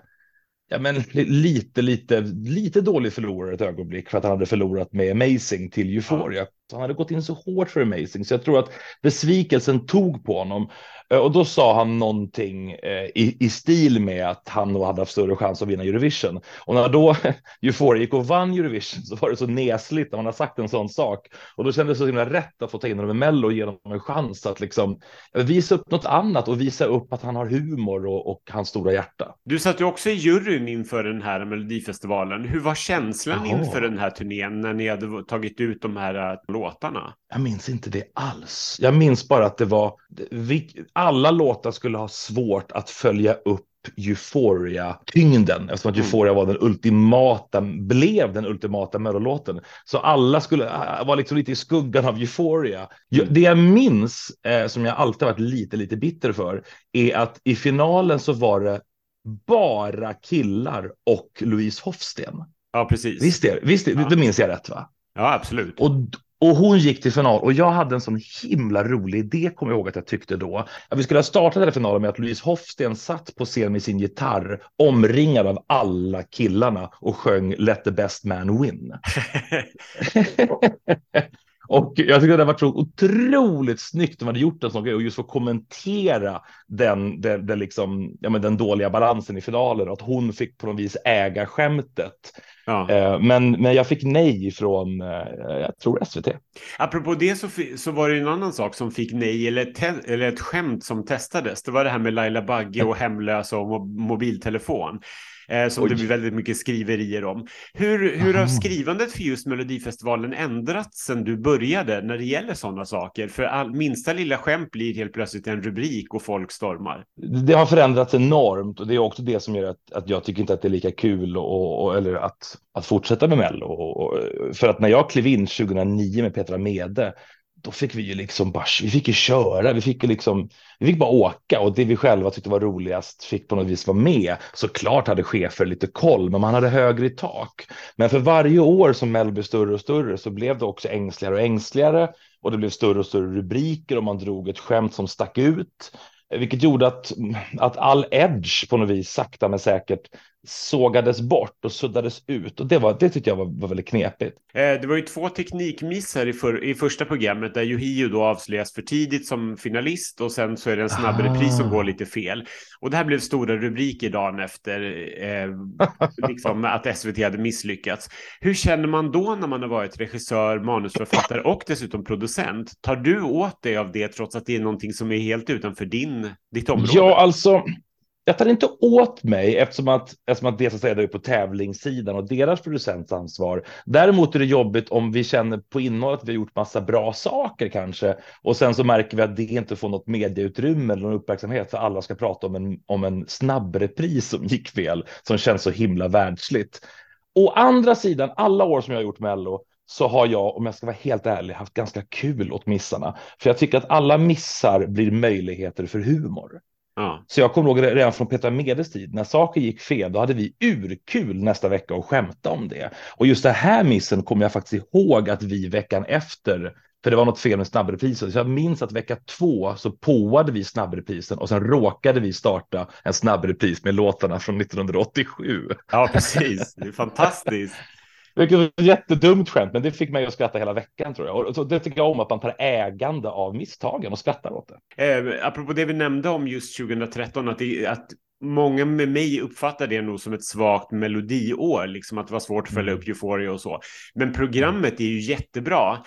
ja men lite, lite, lite dålig förlorare ett ögonblick för att han hade förlorat med Amazing till Euphoria. Ja. Han hade gått in så hårt för Amazing, så jag tror att besvikelsen tog på honom. Eh, och då sa han någonting eh, i, i stil med att han nog hade haft större chans att vinna Eurovision. Och när då Euphoria gick och vann Eurovision så var det så nesligt när man har sagt en sån sak. Och då kändes det så himla rätt att få ta in honom i Mello och ge honom en chans att liksom visa upp något annat och visa upp att han har humor och, och hans stora hjärta. Du satt ju också i juryn inför den här Melodifestivalen. Hur var känslan Jaha. inför den här turnén när ni hade tagit ut de här äh, låtarna? Jag minns inte det alls. Jag minns bara att det var alla låtar skulle ha svårt att följa upp Euphoria-tyngden eftersom att mm. Euphoria var den ultimata, blev den ultimata mellolåten. Så alla skulle äh, vara liksom lite i skuggan av Euphoria. Mm. Det jag minns, eh, som jag alltid varit lite, lite bitter för, är att i finalen så var det bara killar och Louise Hofsten. Ja, precis. Visst, är, visst är, ja. det minns jag rätt va? Ja, absolut. Och, och hon gick till final och jag hade en sån himla rolig idé, kommer jag ihåg att jag tyckte då. Att vi skulle ha startat den finalen med att Louise Hofsten satt på scen med sin gitarr omringad av alla killarna och sjöng Let the best man win. Och jag tycker det var så otroligt snyggt de hade gjort en sån grej och just få kommentera den, den, den, liksom, ja, men den dåliga balansen i finalen och att hon fick på något vis äga skämtet. Ja. Eh, men, men jag fick nej från, eh, jag tror SVT. Apropå det så, så var det en annan sak som fick nej, eller, te, eller ett skämt som testades. Det var det här med Laila Bagge och hemlösa och mobiltelefon eh, som Oj. det blir väldigt mycket skriverier om. Hur, hur har skrivandet för just Melodifestivalen ändrats sedan du började när det gäller sådana saker? För all, minsta lilla skämt blir helt plötsligt en rubrik och folk stormar. Det har förändrats enormt och det är också det som gör att, att jag tycker inte att det är lika kul och, och eller att, att fortsätta med Mello. Och, och, för att när jag klev in 2009 med Petra Mede då fick vi ju liksom bara, vi fick ju köra, vi fick ju liksom, vi fick bara åka och det vi själva tyckte var roligast fick på något vis vara med. Såklart hade chefer lite koll, men man hade högre i tak. Men för varje år som Mellby blev större och större så blev det också ängsligare och ängsligare och det blev större och större rubriker och man drog ett skämt som stack ut. Vilket gjorde att, att all edge på något vis sakta men säkert sågades bort och suddades ut. Och det, var, det tyckte jag var, var väldigt knepigt. Eh, det var ju två teknikmissar i, för, i första programmet där Yohio då avslöjas för tidigt som finalist och sen så är det en snabb ah. repris som går lite fel. Och det här blev stora rubriker dagen efter eh, liksom att SVT hade misslyckats. Hur känner man då när man har varit regissör, manusförfattare och dessutom producent? Tar du åt dig av det trots att det är någonting som är helt utanför din, ditt område? Ja, alltså jag tar inte åt mig eftersom att, eftersom att det så att säga är på tävlingssidan och deras producentansvar. Däremot är det jobbigt om vi känner på innehållet att vi har gjort massa bra saker kanske och sen så märker vi att det inte får något medieutrymme eller någon uppmärksamhet för alla ska prata om en, om en snabbrepris som gick fel som känns så himla världsligt. Å andra sidan, alla år som jag har gjort Mello så har jag, om jag ska vara helt ärlig, haft ganska kul åt missarna. För jag tycker att alla missar blir möjligheter för humor. Ja. Så jag kommer ihåg redan från Petra Medes tid, när saker gick fel, då hade vi urkul nästa vecka och skämta om det. Och just det här missen kommer jag faktiskt ihåg att vi veckan efter, för det var något fel med snabbreprisen, så jag minns att vecka två så påade vi snabbreprisen och sen råkade vi starta en snabbrepris med låtarna från 1987. ja, precis. Det är fantastiskt. Vilket var ett jättedumt skämt, men det fick mig att skratta hela veckan tror jag. Och så det tycker jag om att man tar ägande av misstagen och skrattar åt det. Eh, apropå det vi nämnde om just 2013, att, det, att många med mig uppfattar det nog som ett svagt melodiår, liksom att det var svårt att följa upp Euphoria och så. Men programmet är ju jättebra.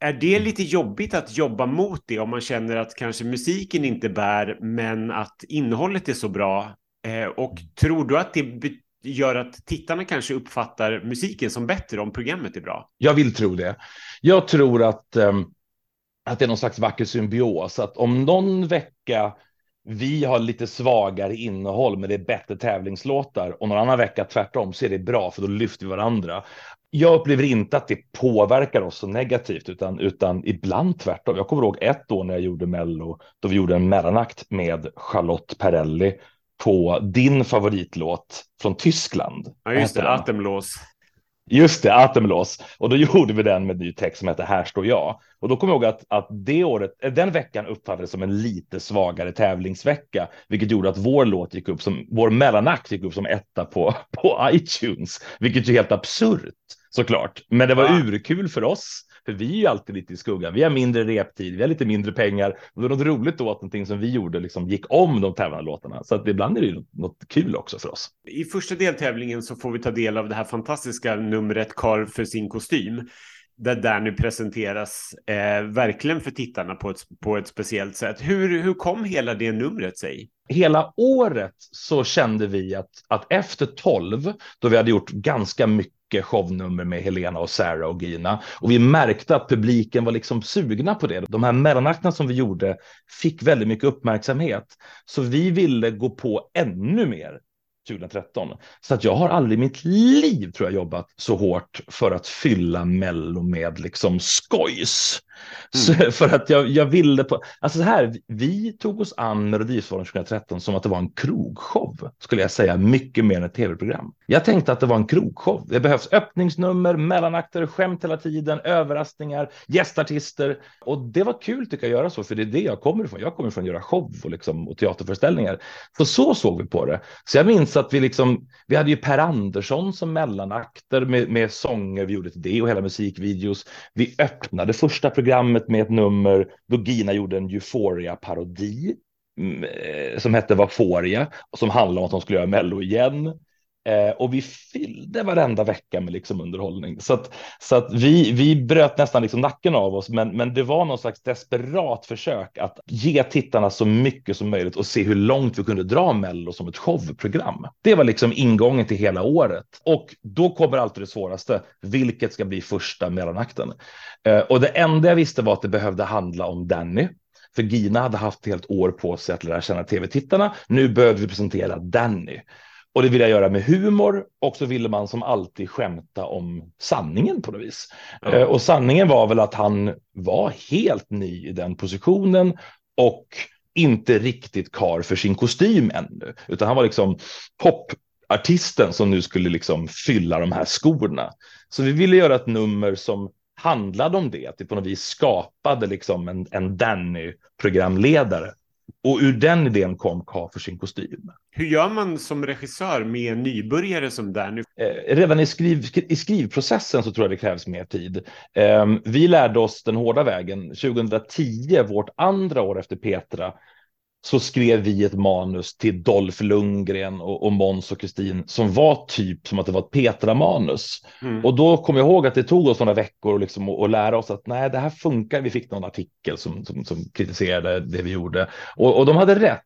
Är det lite jobbigt att jobba mot det om man känner att kanske musiken inte bär, men att innehållet är så bra? Eh, och tror du att det gör att tittarna kanske uppfattar musiken som bättre om programmet är bra? Jag vill tro det. Jag tror att, um, att det är någon slags vacker symbios, att om någon vecka vi har lite svagare innehåll, men det är bättre tävlingslåtar och någon annan vecka tvärtom så är det bra för då lyfter vi varandra. Jag upplever inte att det påverkar oss så negativt, utan, utan ibland tvärtom. Jag kommer ihåg ett år när jag gjorde Mello, då vi gjorde en mellanakt med Charlotte Perrelli på din favoritlåt från Tyskland. Ja, just det, Atemlås. Just det, Atemlås. Och då gjorde vi den med ny text som heter Här står jag. Och då kommer jag ihåg att, att det året, eh, den veckan uppfattades som en lite svagare tävlingsvecka, vilket gjorde att vår låt gick upp som, vår mellanakt gick upp som etta på, på iTunes, vilket är helt absurt såklart. Men det var ja. urkul för oss för vi är ju alltid lite i skuggan. Vi har mindre reptid, vi har lite mindre pengar. Och det var något roligt då att någonting som vi gjorde liksom gick om de tävlande låtarna. Så att ibland är det ju något kul också för oss. I första deltävlingen så får vi ta del av det här fantastiska numret Karl för sin kostym där Danny presenteras eh, verkligen för tittarna på ett, på ett speciellt sätt. Hur, hur kom hela det numret sig? Hela året så kände vi att, att efter 12, då vi hade gjort ganska mycket mycket shownummer med Helena och Sarah och Gina. Och vi märkte att publiken var liksom sugna på det. De här mellanakterna som vi gjorde fick väldigt mycket uppmärksamhet. Så vi ville gå på ännu mer 2013. Så att jag har aldrig i mitt liv tror jag jobbat så hårt för att fylla Mello med liksom skojs. Mm. Så, för att jag, jag ville på, alltså så här, vi tog oss an Melodifestivalen 2013 som att det var en krogshow, skulle jag säga, mycket mer än ett tv-program. Jag tänkte att det var en krogshow. Det behövs öppningsnummer, mellanakter, skämt hela tiden, överraskningar, gästartister. Och det var kul tycker jag att göra så, för det är det jag kommer ifrån. Jag kommer ifrån att göra show och, liksom, och teaterföreställningar. Så så såg vi på det. Så jag minns att vi liksom, vi hade ju Per Andersson som mellanakter med, med sånger, vi gjorde till det och hela musikvideos. Vi öppnade första programmet programmet med ett nummer då Gina gjorde en Euphoria-parodi mm, eh, som hette Vaforia och som handlade om att hon skulle göra Mello igen. Eh, och vi fyllde varenda vecka med liksom underhållning. Så att, så att vi, vi bröt nästan liksom nacken av oss, men, men det var någon slags desperat försök att ge tittarna så mycket som möjligt och se hur långt vi kunde dra Mello som ett showprogram. Det var liksom ingången till hela året. Och då kommer alltid det svåraste, vilket ska bli första mellanakten. Eh, och det enda jag visste var att det behövde handla om Danny, för Gina hade haft ett helt år på sig att lära känna tv-tittarna. Nu behövde vi presentera Danny. Och det ville jag göra med humor och så ville man som alltid skämta om sanningen på något vis. Mm. och sanningen var väl att han var helt ny i den positionen och inte riktigt kar för sin kostym ännu, utan han var liksom popartisten som nu skulle liksom fylla de här skorna. Så vi ville göra ett nummer som handlade om det, att det på något vis skapade liksom en, en Danny-programledare och ur den idén kom K för sin kostym. Hur gör man som regissör med en nybörjare som Danny? Eh, redan i, skriv, i skrivprocessen så tror jag det krävs mer tid. Eh, vi lärde oss den hårda vägen 2010, vårt andra år efter Petra, så skrev vi ett manus till Dolph Lundgren och, och Måns och Kristin som var typ som att det var ett Petra-manus. Mm. Och då kom jag ihåg att det tog oss några veckor liksom lära oss att nej, det här funkar. Vi fick någon artikel som, som, som kritiserade det vi gjorde och, och de hade rätt.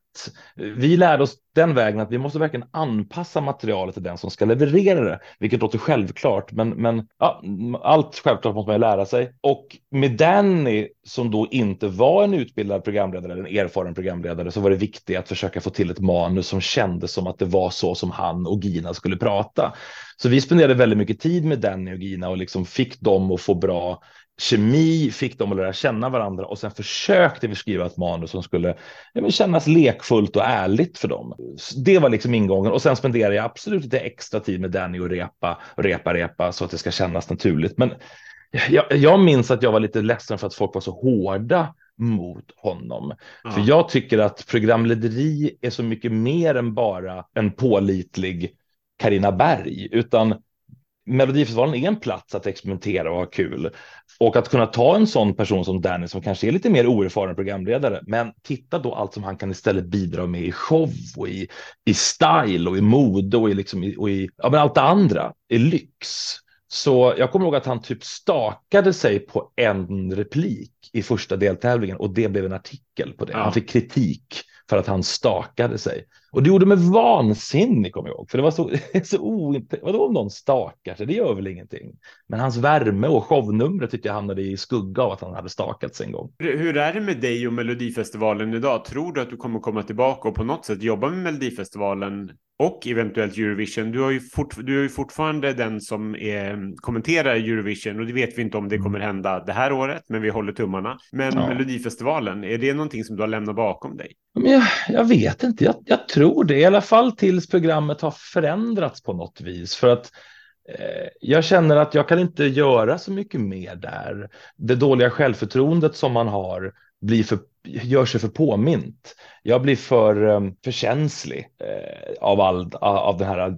Vi lärde oss den vägen att vi måste verkligen anpassa materialet till den som ska leverera det, vilket låter självklart, men, men ja, allt självklart måste man ju lära sig. Och med Danny, som då inte var en utbildad programledare eller en erfaren programledare, så var det viktigt att försöka få till ett manus som kändes som att det var så som han och Gina skulle prata. Så vi spenderade väldigt mycket tid med Danny och Gina och liksom fick dem att få bra kemi, fick dem att lära känna varandra och sen försökte vi skriva ett manus som skulle ja, kännas lekfullt och ärligt för dem. Det var liksom ingången och sen spenderade jag absolut lite extra tid med Danny och repa, repa, repa så att det ska kännas naturligt. Men jag, jag minns att jag var lite ledsen för att folk var så hårda mot honom. Ja. För jag tycker att programlederi är så mycket mer än bara en pålitlig Karina Berg, utan Melodifestivalen är en plats att experimentera och ha kul. Och att kunna ta en sån person som Danny som kanske är lite mer oerfaren programledare, men titta då allt som han kan istället bidra med i show och i, i style och i mode och i, liksom, och i ja, men allt det andra, i lyx. Så jag kommer ihåg att han typ stakade sig på en replik i första deltävlingen och det blev en artikel på det. Ja. Han fick kritik för att han stakade sig. Och det gjorde mig vansinnig, kommer jag ihåg. För det var så, så ointressant. Vadå om någon stakar sig? Det gör väl ingenting. Men hans värme och shownumret tyckte jag hamnade i skugga av att han hade stakat sig en gång. Hur är det med dig och Melodifestivalen idag? Tror du att du kommer komma tillbaka och på något sätt jobba med Melodifestivalen och eventuellt Eurovision. Du, har ju du är ju fortfarande den som är, kommenterar Eurovision och det vet vi inte om det kommer hända det här året, men vi håller tummarna. Men ja. Melodifestivalen, är det någonting som du har lämnat bakom dig? Jag, jag vet inte, jag, jag, tror det, i alla fall tills programmet har förändrats på något vis. För att eh, jag känner att jag kan inte göra så mycket mer där. Det dåliga självförtroendet som man har blir för, gör sig för påmint. Jag blir för, eh, för känslig eh, av, all, av den här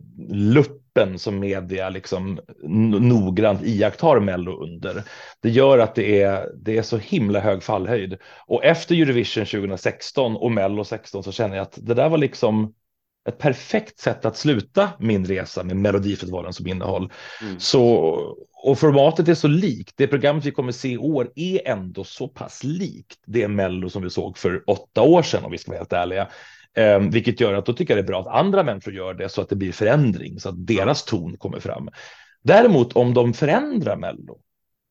luppen som media liksom noggrant iakttar Mello under. Det gör att det är, det är så himla hög fallhöjd. Och efter Eurovision 2016 och Mello 16 så känner jag att det där var liksom ett perfekt sätt att sluta min resa med Melodifestivalen som innehåll. Mm. Så, och formatet är så likt. Det programmet vi kommer se i år är ändå så pass likt det Mello som vi såg för åtta år sedan om vi ska vara helt ärliga. Eh, vilket gör att då tycker jag det är bra att andra människor gör det så att det blir förändring, så att deras ton kommer fram. Däremot om de förändrar Mello,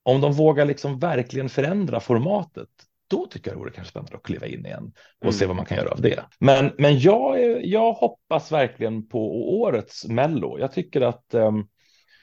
om de vågar liksom verkligen förändra formatet, då tycker jag det vore kanske spännande att kliva in igen och mm. se vad man kan göra av det. Men, men jag, jag hoppas verkligen på årets Mello. Jag tycker att um,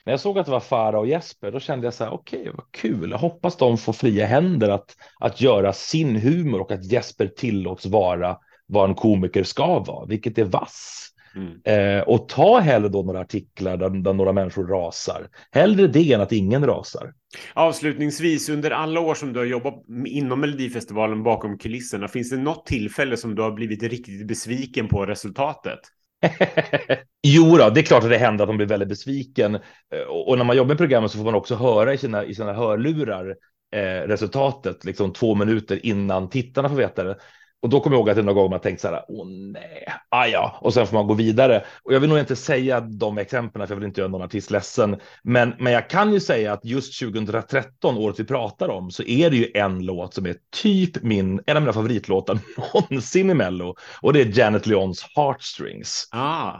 när jag såg att det var Farah och Jesper, då kände jag så här, okej, okay, vad kul. Jag hoppas de får fria händer att, att göra sin humor och att Jesper tillåts vara vad en komiker ska vara, vilket är vass. Mm. Eh, och ta hellre då några artiklar där, där, några människor rasar. Hellre det än att ingen rasar. Avslutningsvis, under alla år som du har jobbat inom Melodifestivalen bakom kulisserna, finns det något tillfälle som du har blivit riktigt besviken på resultatet? jo då, det är klart att det händer att de blir väldigt besviken. Eh, och, och när man jobbar med programmet så får man också höra i sina, i sina hörlurar eh, resultatet liksom två minuter innan tittarna får veta det. Och då kommer jag ihåg att det någon gång man tänkt så här, åh nej, ah, ja, och sen får man gå vidare. Och jag vill nog inte säga de exemplen, för jag vill inte göra någon artist ledsen. Men, men jag kan ju säga att just 2013, året vi pratar om, så är det ju en låt som är typ min, en av mina favoritlåtar någonsin i Mello. Och det är Janet Leons Heartstrings. Ah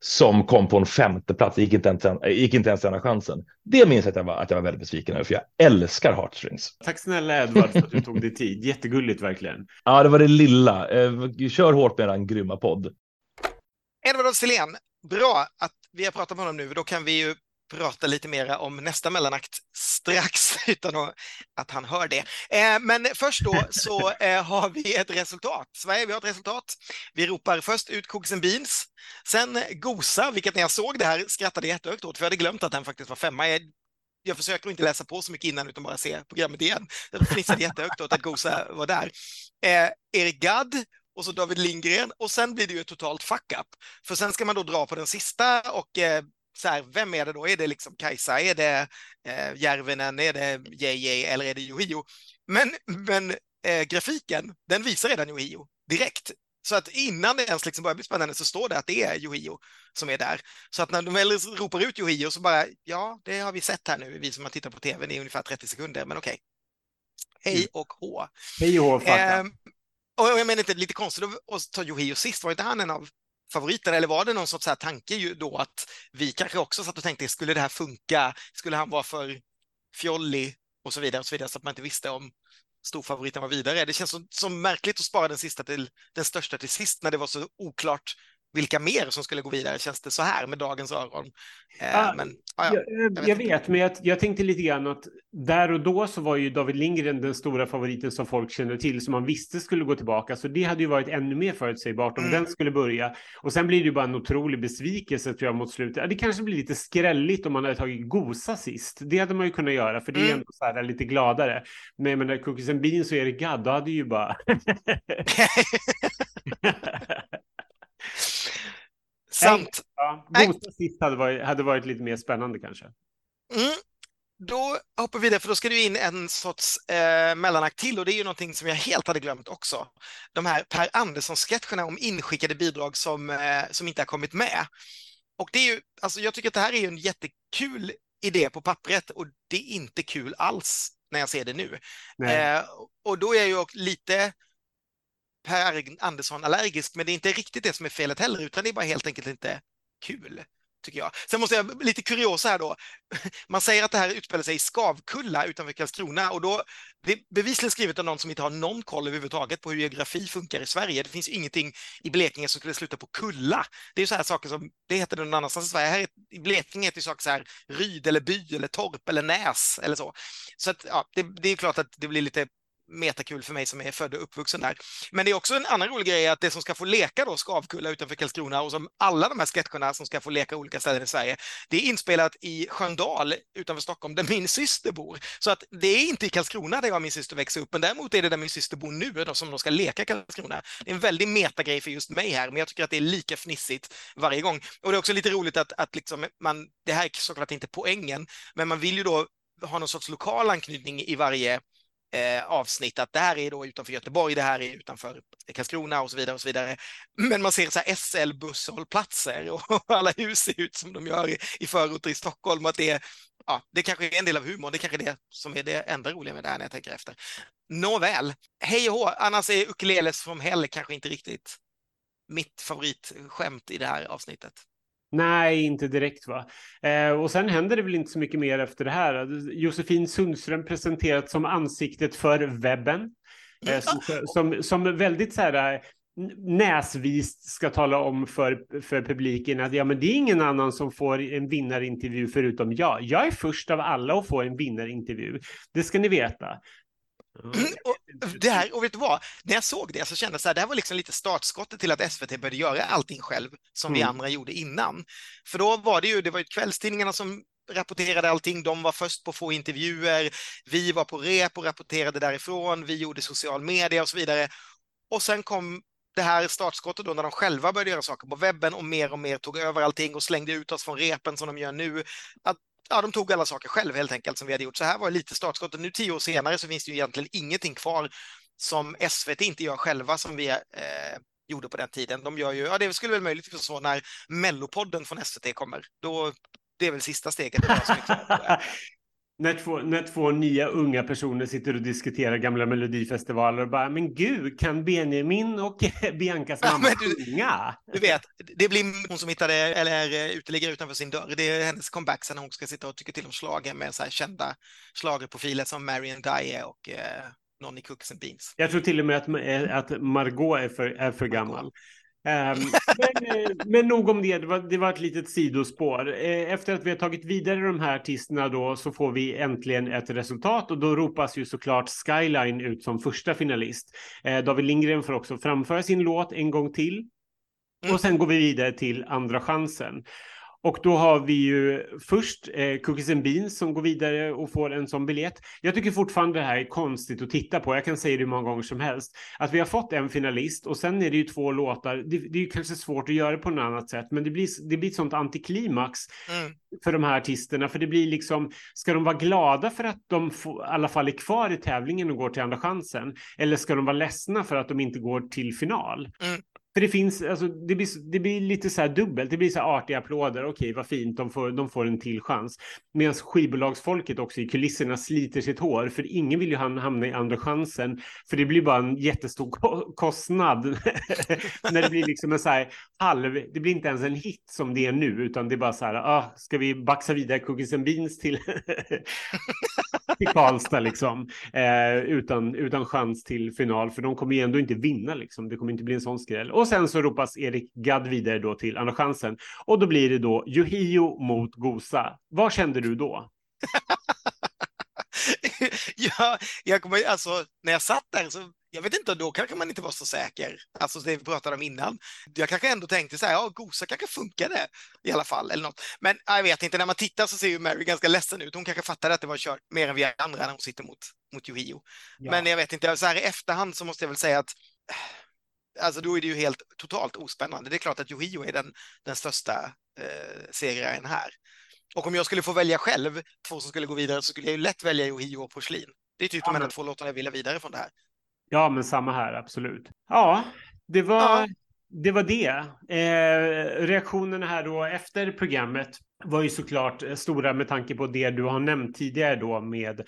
som kom på en femte plats, gick inte ens, gick inte ens denna chansen. Det minns jag att jag var, att jag var väldigt besviken över, för jag älskar Heartstrings. Tack snälla Edvard för att du tog dig tid. Jättegulligt verkligen. Ja, det var det lilla. Eh, kör hårt med en grymma podd. Edvard Silén, bra att vi har pratat med honom nu. Då kan vi ju prata lite mer om nästa mellanakt strax utan att han hör det. Eh, men först då så eh, har vi ett resultat. Sverige, vi har ett resultat. Vi ropar först ut Cooks and Beans, sen Gosa, vilket när jag såg det här skrattade jättehögt åt, för jag hade glömt att den faktiskt var femma. Jag, jag försöker inte läsa på så mycket innan utan bara se programmet igen. Jag fnissade jättehögt åt att Gosa var där. Eh, Erik Gadd och så David Lindgren och sen blir det ju ett totalt fuck up. För sen ska man då dra på den sista och eh, så här, vem är det då? Är det liksom Kajsa? Är det eh, Järvinen? Är det JJ eller är det Yohio? Men, men eh, grafiken, den visar redan Yohio direkt. Så att innan det ens liksom börjar bli spännande så står det att det är Yohio som är där. Så att när de väl ropar ut Yohio så bara, ja, det har vi sett här nu, vi som har tittat på tv i ungefär 30 sekunder, men okej. Hej mm. och hå. Hej och hå, eh, Och jag menar inte lite konstigt att ta Yohio sist, var inte han en av favoriter eller var det någon sorts här tanke då att vi kanske också satt och tänkte, skulle det här funka? Skulle han vara för fjollig och så vidare och så vidare så att man inte visste om storfavoriten var vidare. Det känns som, så märkligt att spara den sista till den största till sist när det var så oklart vilka mer som skulle gå vidare, känns det så här med dagens öron. Ah, men, ah, ja, jag, jag, jag vet, men jag, jag, tänkte lite grann att där och då så var ju David Lindgren den stora favoriten som folk kände till, som man visste skulle gå tillbaka. Så det hade ju varit ännu mer förutsägbart om mm. den skulle börja. Och sen blir det ju bara en otrolig besvikelse tror jag mot slutet. Det kanske blir lite skrälligt om man hade tagit Gosa sist. Det hade man ju kunnat göra, för det är mm. ändå så här lite gladare. Men med Cookies and Beans och Erik Gadd, då hade ju bara... Sant. Ja, Gosa sist hade varit, hade varit lite mer spännande kanske. Mm. Då hoppar vi vidare, för då ska du in en sorts eh, mellanakt till och det är ju någonting som jag helt hade glömt också. De här Per Andersson-sketcherna om inskickade bidrag som, eh, som inte har kommit med. Och det är ju, alltså jag tycker att det här är en jättekul idé på pappret och det är inte kul alls när jag ser det nu. Eh, och då är jag ju lite Per Andersson allergisk, men det är inte riktigt det som är felet heller, utan det är bara helt enkelt inte kul. Tycker jag. Sen måste jag, lite kuriosa här då. Man säger att det här utspelar sig i Skavkulla utanför Karlskrona och då, det är bevisligen skrivet av någon som inte har någon koll överhuvudtaget på hur geografi funkar i Sverige. Det finns ingenting i Blekinge som skulle sluta på kulla. Det är ju så här saker som, det heter det någon annanstans i Sverige. Här I Blekinge heter det saker så här Ryd eller by eller torp eller näs eller så. Så att, ja, det, det är klart att det blir lite metakul för mig som är född och uppvuxen där. Men det är också en annan rolig grej att det som ska få leka då Skavkulla utanför Karlskrona och som alla de här sketcherna som ska få leka olika ställen i Sverige, det är inspelat i Sköndal utanför Stockholm där min syster bor. Så att det är inte i Karlskrona där jag och min syster växer upp, men däremot är det där min syster bor nu då, som de ska leka i Karlskrona. Det är en väldig metagrej för just mig här, men jag tycker att det är lika fnissigt varje gång. Och det är också lite roligt att, att liksom man, det här är såklart inte poängen, men man vill ju då ha någon sorts lokal anknytning i varje eh, avsnitt att det här är då utanför Göteborg, det här är utanför Karlskrona och så vidare och så vidare. Men man ser så här SL-busshållplatser och alla hus ser ut som de gör i, i förorter i Stockholm. Att det, är, ja, det kanske är en del av humorn, det kanske är det som är det enda roliga med det här när jag tänker efter. Nåväl, hej och hå, annars är ukuleles from hell kanske inte riktigt mitt favoritskämt i det här avsnittet. Nej, inte direkt va. Eh, och sen händer det väl inte så mycket mer efter det här. Josefin Sundström presenterat som ansiktet för webben. Eh, som, som, som, väldigt så här eh, näsvist ska tala om för, för publiken att ja, men det är ingen annan som får en vinnarintervju förutom jag. Jag är först av alla att få en vinnarintervju. Det ska ni veta. Mm, och, det här, och vet du vad? När jag såg det så kände jag så här, det här var liksom lite startskottet till att SVT började göra allting själv som mm. vi andra gjorde innan. För då var det ju, det var ju kvällstidningarna som rapporterade allting. De var först på få intervjuer. Vi var på rep och rapporterade därifrån. Vi gjorde social media och så vidare. Och sen kom det här startskottet då när de själva började göra saker på webben och mer och mer tog över allting och slängde ut oss från repen som de gör nu. Att ja, de tog alla saker själv helt enkelt som vi hade gjort. Så här var lite startskottet. Nu tio år senare så finns det ju egentligen ingenting kvar som SVT inte gör själva som vi eh, gjorde på den tiden. De gör ju, ja det skulle väl möjligtvis vara när Mellopodden från SVT kommer. Då, det är väl sista steget. när två, när två nya unga personer sitter och diskuterar gamla melodifestivaler och bara, men gud, kan Benjamin och Biancas mamma ja, du, sjunga? Du vet, det blir hon som hittade, eller uteliggare utanför sin dörr. Det är hennes comeback sen hon ska sitta och tycka till om slager med så här kända slagerprofiler som Marion Dye och eh, någon i Cookies and Beans. Jag tror till och med att, att Margot är för, är för gammal. Ehm, men, eh, men nog om det, det var, det var ett litet sidospår. Eh, efter att vi har tagit vidare de här artisterna då så får vi äntligen ett resultat och då ropas ju såklart Skyline ut som första finalist. Eh, David Lindgren får också framföra sin låt en gång till. Och sen går vi vidare till andra chansen. Och då har vi ju först eh, Cookies and Beans som går vidare och får en sån biljett. Jag tycker fortfarande det här är konstigt att titta på. Jag kan säga det hur många gånger som helst. Att vi har fått en finalist och sen är det ju två låtar. Det, det är ju kanske svårt att göra på något annat sätt, men det blir, det blir ett sånt antiklimax mm. för de här artisterna. För det blir liksom, ska de vara glada för att de få, i alla fall är kvar i tävlingen och går till andra chansen? Eller ska de vara ledsna för att de inte går till final? Mm. För det finns, alltså, det blir, det blir lite så här dubbelt. Det blir så här artiga applåder. Okej, vad fint, de får, de får en till chans. Medan skivbolagsfolket också i kulisserna sliter sitt hår. För ingen vill ju hamna i andra chansen. För det blir bara en jättestor kostnad. När det blir liksom en så här halv, det blir inte ens en hit som det är nu. Utan det är bara så här, ah, ska vi baxa vidare Cookies and Beans till till Karlstad liksom. Eh, utan, utan chans till final, för de kommer ju ändå inte vinna liksom. Det kommer inte bli en sån skräll. Och sen så ropas Erik Gadd vidare då till andra chansen. Och då blir det då Yohio mot Gosa. Vad kände du då? ja, jag kommer, alltså, när jag satt där så, jag vet inte, då kanske man inte var så säker. Alltså det vi pratade om innan. Jag kanske ändå tänkte så här, ja, Gosa kanske funkade i alla fall, eller något. Men jag vet inte, när man tittar så ser ju Mary ganska ledsen ut. Hon kanske fattade att det var kört mer än vi andra när hon sitter mot, mot Yohio. Ja. Men jag vet inte, så här i efterhand så måste jag väl säga att Alltså då är det ju helt totalt ospännande. Det är klart att Yohio är den, den största eh, segraren här. Och om jag skulle få välja själv, två som skulle gå vidare, så skulle jag ju lätt välja Yohio och Porslin. Det är typ ja, de enda två låtarna jag vill ha vidare från det här. Ja, men samma här, absolut. Ja, det var ja det. Var det. Eh, reaktionerna här då efter programmet var ju såklart eh, stora med tanke på det du har nämnt tidigare då med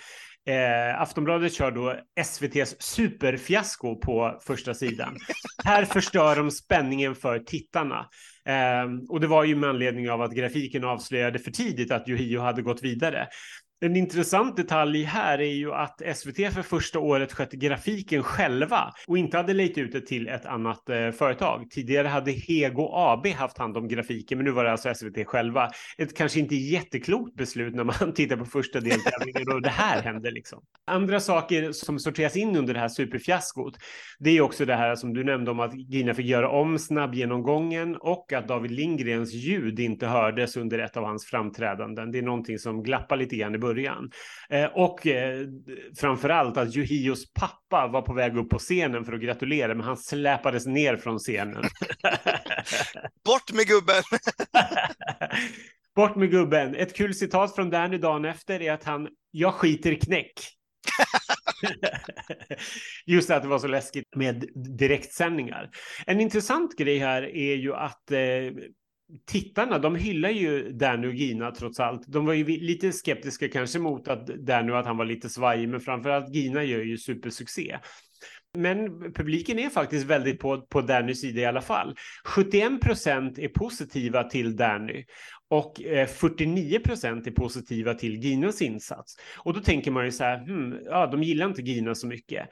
Eh, Aftonbladet kör då SVTs superfiasko på första sidan. Här förstör de spänningen för tittarna. Eh, och det var ju med anledning av att grafiken avslöjade för tidigt att Yohio hade gått vidare. En intressant detalj här är ju att SVT för första året skötte grafiken själva och inte hade lejt ut det till ett annat eh, företag. Tidigare hade Hego AB haft hand om grafiken, men nu var det alltså SVT själva. Ett kanske inte jätteklokt beslut när man tittar på första deltävlingen och det här hände liksom. Andra saker som sorteras in under det här superfiaskot, det är också det här som du nämnde om att Gina fick göra om snabbgenomgången och att David Lindgrens ljud inte hördes under ett av hans framträdanden. Det är någonting som glappar lite grann i början. Eh, och eh, framför allt att Juhios pappa var på väg upp på scenen för att gratulera, men han släpades ner från scenen. Bort med gubben! Bort med gubben. Ett kul citat från Danny dagen efter är att han, jag skiter knäck. Just att det var så läskigt med direktsändningar. En intressant grej här är ju att eh, tittarna, de hyllar ju Danny och Gina trots allt. De var ju lite skeptiska kanske mot att Danny att han var lite svajig, men framförallt Gina gör ju supersuccé. Men publiken är faktiskt väldigt på, på Dannys sida i alla fall. 71 procent är positiva till Danny och eh, 49 procent är positiva till Ginas insats. Och då tänker man ju så här, hmm, ja, de gillar inte Gina så mycket.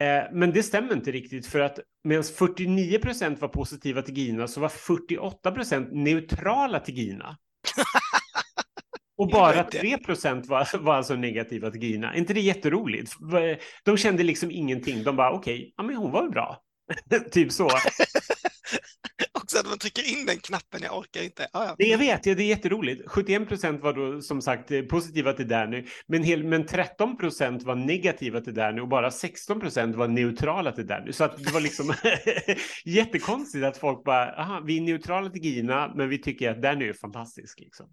Eh, men det stämmer inte riktigt för att medan 49 procent var positiva till Gina så var 48 procent neutrala till Gina. Och bara 3 procent var, var alltså negativa till Gina. Är inte det jätteroligt? De kände liksom ingenting. De bara okej, okay, ja men hon var bra. typ så. Att man trycker in den knappen, jag orkar inte. Ah, ja. jag vet, ja, det är jätteroligt. 71 procent var då som sagt positiva till Danny, men, hel, men 13 procent var negativa till Danny och bara 16 procent var neutrala till Danny. Så att det var liksom jättekonstigt att folk bara, aha, vi är neutrala till Gina, men vi tycker att Danny är fantastisk. Liksom.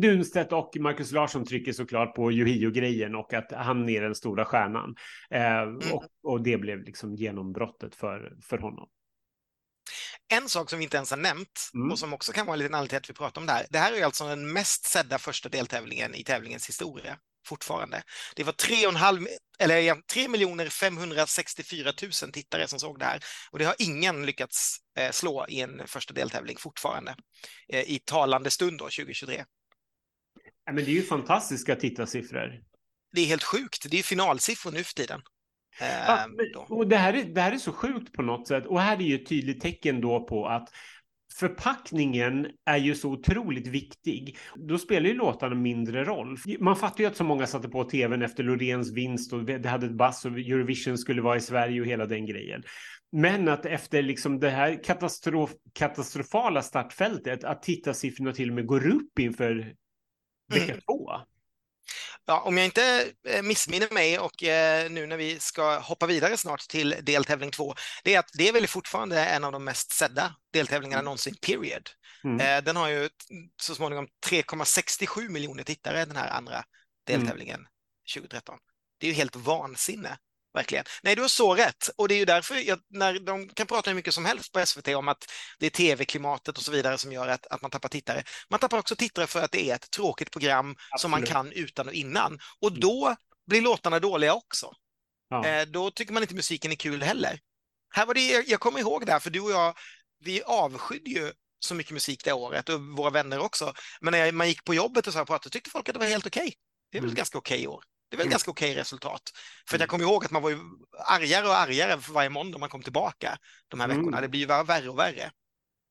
Dunstedt och Marcus Larsson trycker såklart på Yohio-grejen och att han är den stora stjärnan. Eh, mm. och, och det blev liksom genombrottet för, för honom. En sak som vi inte ens har nämnt mm. och som också kan vara en liten anledning till att vi pratar om det här. Det här är alltså den mest sedda första deltävlingen i tävlingens historia fortfarande. Det var 3,5 eller 3 564 000 tittare som såg det här och det har ingen lyckats eh, slå i en första deltävling fortfarande eh, i talande stund då 2023. men det är ju fantastiska tittarsiffror. Det är helt sjukt. Det är finalsiffror nu för tiden. Ja, ehm, och det, här är, det här är så sjukt på något sätt. Och här är ju ett tydligt tecken då på att förpackningen är ju så otroligt viktig. Då spelar ju låtarna mindre roll. Man fattar ju att så många satte på tvn efter Loreens vinst och det hade ett bass och Eurovision skulle vara i Sverige och hela den grejen. Men att efter liksom det här katastrof, katastrofala startfältet, att tittarsiffrorna till och med går upp inför vecka mm. två. Ja, om jag inte eh, missminner mig och eh, nu när vi ska hoppa vidare snart till deltävling två, det är att det är väl fortfarande en av de mest sedda deltävlingarna mm. någonsin, period. Mm. Eh, den har ju så småningom 3,67 miljoner tittare, den här andra mm. deltävlingen mm. 2013. Det är ju helt vansinne verkligen. Nej, du har så rätt. Och det är ju därför jag, när de kan prata hur mycket som helst på SVT om att det är tv-klimatet och så vidare som gör att, att man tappar tittare. Man tappar också tittare för att det är ett tråkigt program Absolut. som man kan utan och innan. Och mm. då blir låtarna dåliga också. Ja. Eh, då tycker man inte musiken är kul heller. Här var det, jag kommer ihåg det här, för du och jag, vi avskydde ju så mycket musik det året och våra vänner också. Men när man gick på jobbet och så här pratade tyckte folk att det var helt okej. Okay. Det är väl mm. ganska okej okay år. Det är väl Mm. ganska okej resultat. För att jag Mm. kommer ihåg att man var ju argare och argare för varje måndag man kom tillbaka de här Mm. veckorna. Det blir ju värre och värre.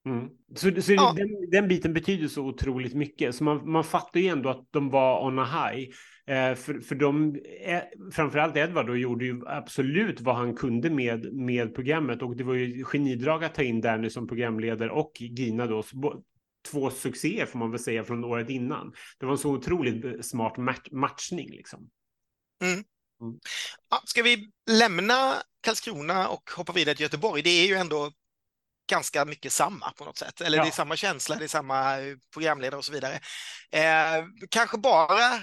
Mm. Så, så Ja. den, den biten betyder så otroligt mycket. Så man, man fattar ju ändå att de var on a high. Eh, för, för de, eh, framförallt Edvard då, gjorde ju absolut vad han kunde med, med programmet. Och det var ju genidrag att ta in Danny som programledare och Gina då. Så, två succéer får man väl säga från året innan. Det var en så otroligt eh, smart mat- matchning liksom. Ja, ska vi lämna Karlskrona och hoppa vidare till Göteborg? Det är ju ändå ganska mycket samma på något sätt. Eller Ja. det är samma känsla, det är samma eh, programledare och så vidare. Eh, kanske bara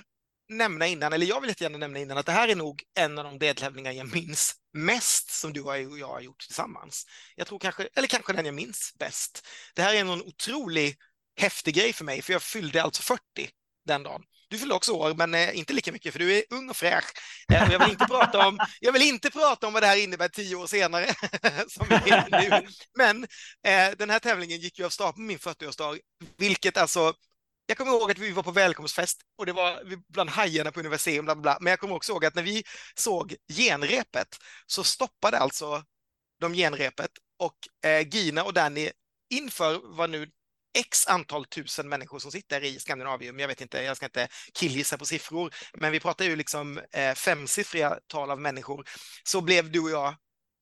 nämna innan, eller jag vill jättegärna nämna innan, att det här är nog en av de deltävlingar jag minns mest som du och jag har gjort tillsammans. Jag tror kanske, eller kanske den jag minns bäst. Det här är en otrolig häftig grej för mig, för jag fyllde alltså 40 den dagen. Du fyllde också år, men eh, inte lika mycket, för du är ung och fräsch. Eh, jag, vill inte prata om, jag vill inte prata om vad det här innebär tio år senare, som vi är nu. Men eh, den här tävlingen gick ju av stapeln på min 40-årsdag, vilket alltså jag kommer ihåg att vi var på välkomstfest och det var bland hajarna på Universium, bla, bla, bla. men jag kommer också ihåg att när vi såg genrepet så stoppade alltså de genrepet och eh, Gina och Danny inför vad nu x antal tusen människor som sitter i Skandinavium. Jag vet inte, jag ska inte killgissa på siffror, men vi pratar ju liksom eh, femsiffriga tal av människor. Så blev du och jag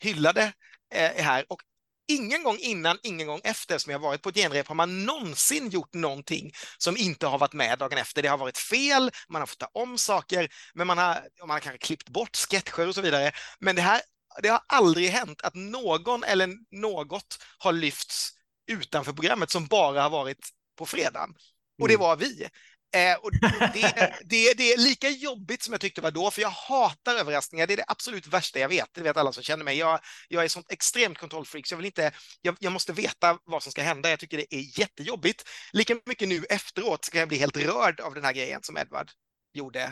hyllade eh, här och ingen gång innan, ingen gång efter som jag varit på ett genrep har man någonsin gjort någonting som inte har varit med dagen efter. Det har varit fel, man har fått ta om saker, men man har, man har kanske klippt bort sketcher och så vidare. Men det här det har aldrig hänt att någon eller något har lyfts utanför programmet som bara har varit på fredagen. Och det Mm. var vi. Eh, och det, det, det är lika jobbigt som jag tyckte det var då, för jag hatar överraskningar. Det är det absolut värsta jag vet. Det vet alla som känner mig. Jag, jag är sånt extremt kontrollfreak, så jag vill inte... Jag, jag måste veta vad som ska hända. Jag tycker det är jättejobbigt. Lika mycket nu efteråt ska jag bli helt rörd av den här grejen som Edvard gjorde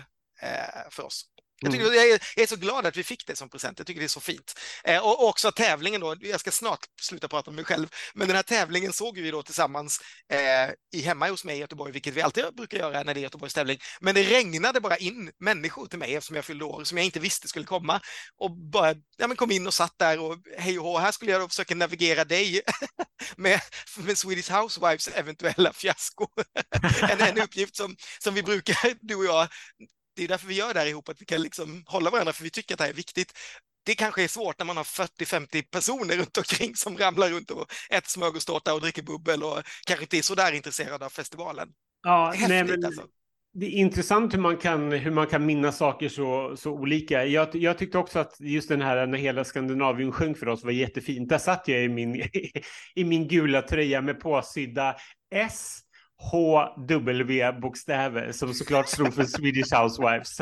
eh, för oss. Jag, tycker, Mm. jag, är, så glad att vi fick det som present. Jag tycker det är så fint. Eh, och, och också tävlingen då, jag ska snart sluta prata om mig själv, men den här tävlingen såg vi då tillsammans eh, i hemma hos mig i Göteborg, vilket vi alltid brukar göra när det är Göteborgs tävling. Men det regnade bara in människor till mig eftersom jag fyllde år, som jag inte visste skulle komma. Och bara ja, men kom in och satt där och hej och hå, här skulle jag då försöka navigera dig med, med Swedish Housewives eventuella fiasko. en, en uppgift som, som vi brukar, du och jag, det är därför vi gör det här ihop, att vi kan liksom hålla varandra, för vi tycker att det här är viktigt. Det kanske är svårt när man har 40-50 personer runt omkring som ramlar runt och äter smörgåstårta och dricker bubbel och kanske inte är så där intresserade av festivalen. Ja, Häftigt nej, men alltså. Det är intressant hur man kan, hur man kan minnas saker så, så olika. Jag, jag tyckte också att just den här när hela Skandinavien sjöng för oss var jättefint. Där satt jag i min, i min gula tröja med påsydda S HW-bokstäver som såklart stod för Swedish Housewives.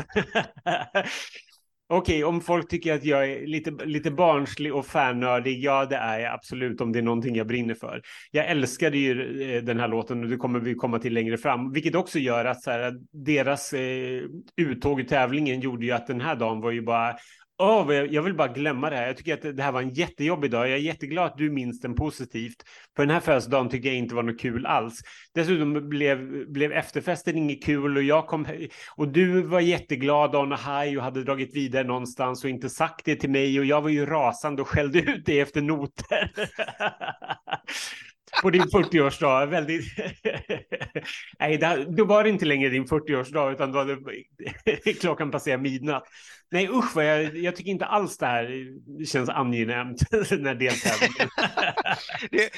Okej, om folk tycker att jag är lite, lite barnslig och fannördig, ja det är jag absolut om det är någonting jag brinner för. Jag älskade ju eh, den här låten och det kommer vi komma till längre fram, vilket också gör att så här, deras eh, uttåg i tävlingen gjorde ju att den här dagen var ju bara Oh, jag vill bara glömma det här. Jag tycker att det här var en jättejobbig dag. Jag är jätteglad att du minns den positivt. För den här födelsedagen tycker jag inte var något kul alls. Dessutom blev, blev efterfesten inget kul och jag kom och du var jätteglad on high och hade dragit vidare någonstans och inte sagt det till mig och jag var ju rasande och skällde ut dig efter noter. På din 40-årsdag. Väldigt... Nej, det, då var det inte längre din 40-årsdag utan då hade klockan passerat midnatt. Nej usch, vad jag, jag tycker inte alls det här känns angenämt när deltävlingen. det,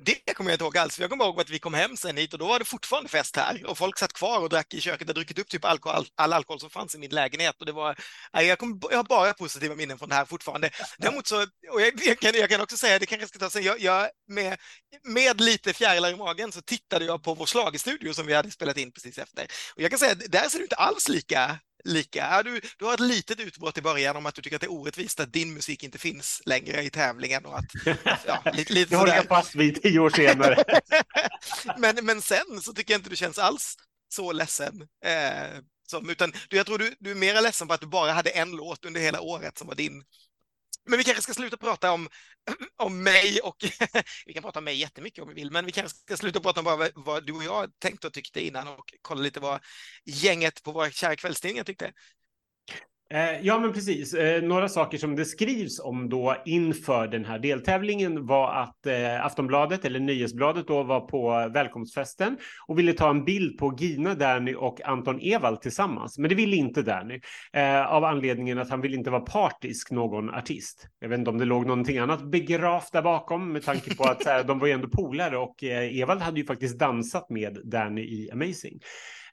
det kommer jag inte ihåg alls. Jag kommer ihåg att vi kom hem sen hit och då var det fortfarande fest här och folk satt kvar och drack i köket. och druckit upp typ alkohol, all alkohol som fanns i min lägenhet och det var, jag, kom, jag har bara positiva minnen från det här fortfarande. Däremot så, och jag, jag, kan, jag kan också säga, det kanske jag ska ta sen, jag, jag med, med lite fjärilar i magen så tittade jag på vår schlagerstudio som vi hade spelat in precis efter. Och jag kan säga, där ser det inte alls lika lika. Ja, du, du har ett litet utbrott i början om att du tycker att det är orättvist att din musik inte finns längre i tävlingen och att, ja, lite, lite Det håller jag fast vid tio år senare. men, men sen så tycker jag inte du känns alls så ledsen. Eh, som, utan du, jag tror du, du är mer ledsen på att du bara hade en låt under hela året som var din. Men vi kanske ska sluta prata om, om mig och vi kan prata om mig jättemycket om vi vill, men vi kanske ska sluta prata om bara vad, du och jag tänkte och tyckte innan och kolla lite vad gänget på våra kära kvällstidningar tyckte. Eh, ja, men precis. Eh, några saker som det skrivs om då inför den här deltävlingen var att eh, Aftonbladet eller Nöjesbladet då var på välkomstfesten och ville ta en bild på Gina Derny och Anton Ewald tillsammans. Men det ville inte Derny av anledningen att han vill inte vara partisk någon artist. Jag vet inte om det låg någonting annat begravt där bakom med tanke på att här, de var ju ändå polare och Ewald hade ju faktiskt dansat med Derny i Amazing.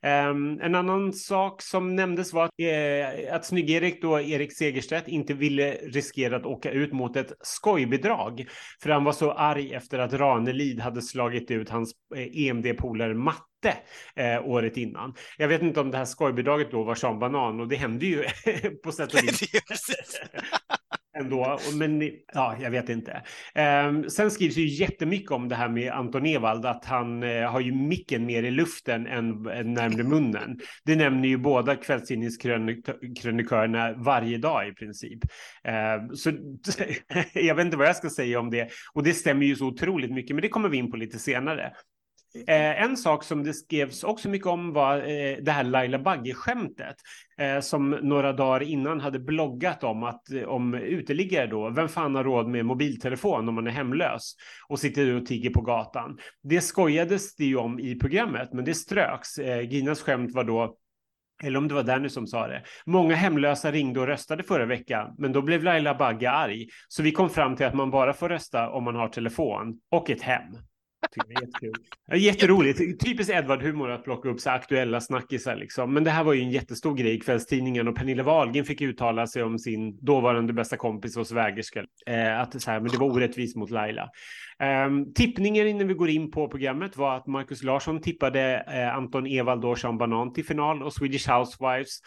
Um, en annan sak som nämndes var att, eh, att Snygg-Erik då, Erik Segerstedt, inte ville riskera att åka ut mot ett skojbidrag. För han var så arg efter att Ranelid hade slagit ut hans eh, EMD-polare Matte eh, året innan. Jag vet inte om det här skojbidraget då var Sean Banan och det hände ju på sätt och vis ändå. Men ja, jag vet inte. Um, sen skrivs ju jättemycket om det här med Anton Ewald, att han uh, har ju micken mer i luften än, än närmre munnen. Det nämner ju båda kvällstidningskrönikörerna varje dag i princip. Uh, så jag vet inte vad jag ska säga om det. Och det stämmer ju så otroligt mycket, men det kommer vi in på lite senare. Eh, en sak som det skrevs också mycket om var eh, det här Laila Bagge-skämtet Eh, som några dagar innan hade bloggat om att eh, om uteliggare då, vem fan har råd med mobiltelefon om man är hemlös och sitter och tigger på gatan. Det skojades det ju om i programmet, men det ströks. Eh, Ginas skämt var då eller om det var Danny som sa det. Många hemlösa ringde och röstade förra veckan, men då blev Laila Bagge arg. Så vi kom fram till att man bara får rösta om man har telefon och ett hem. Det är jättekul. Jätteroligt. Typiskt Edvard-humor att plocka upp så aktuella snackisar liksom. Men det här var ju en jättestor grej i kvällstidningen och Pernilla Wahlgren fick uttala sig om sin dåvarande bästa kompis och svägerska. Eh, att så här, men det var orättvist mot Laila. Ehm, um, tippningen innan vi går in på programmet var att Marcus Larsson tippade uh, Anton Ewald och Sean Banan till final och Swedish Housewives,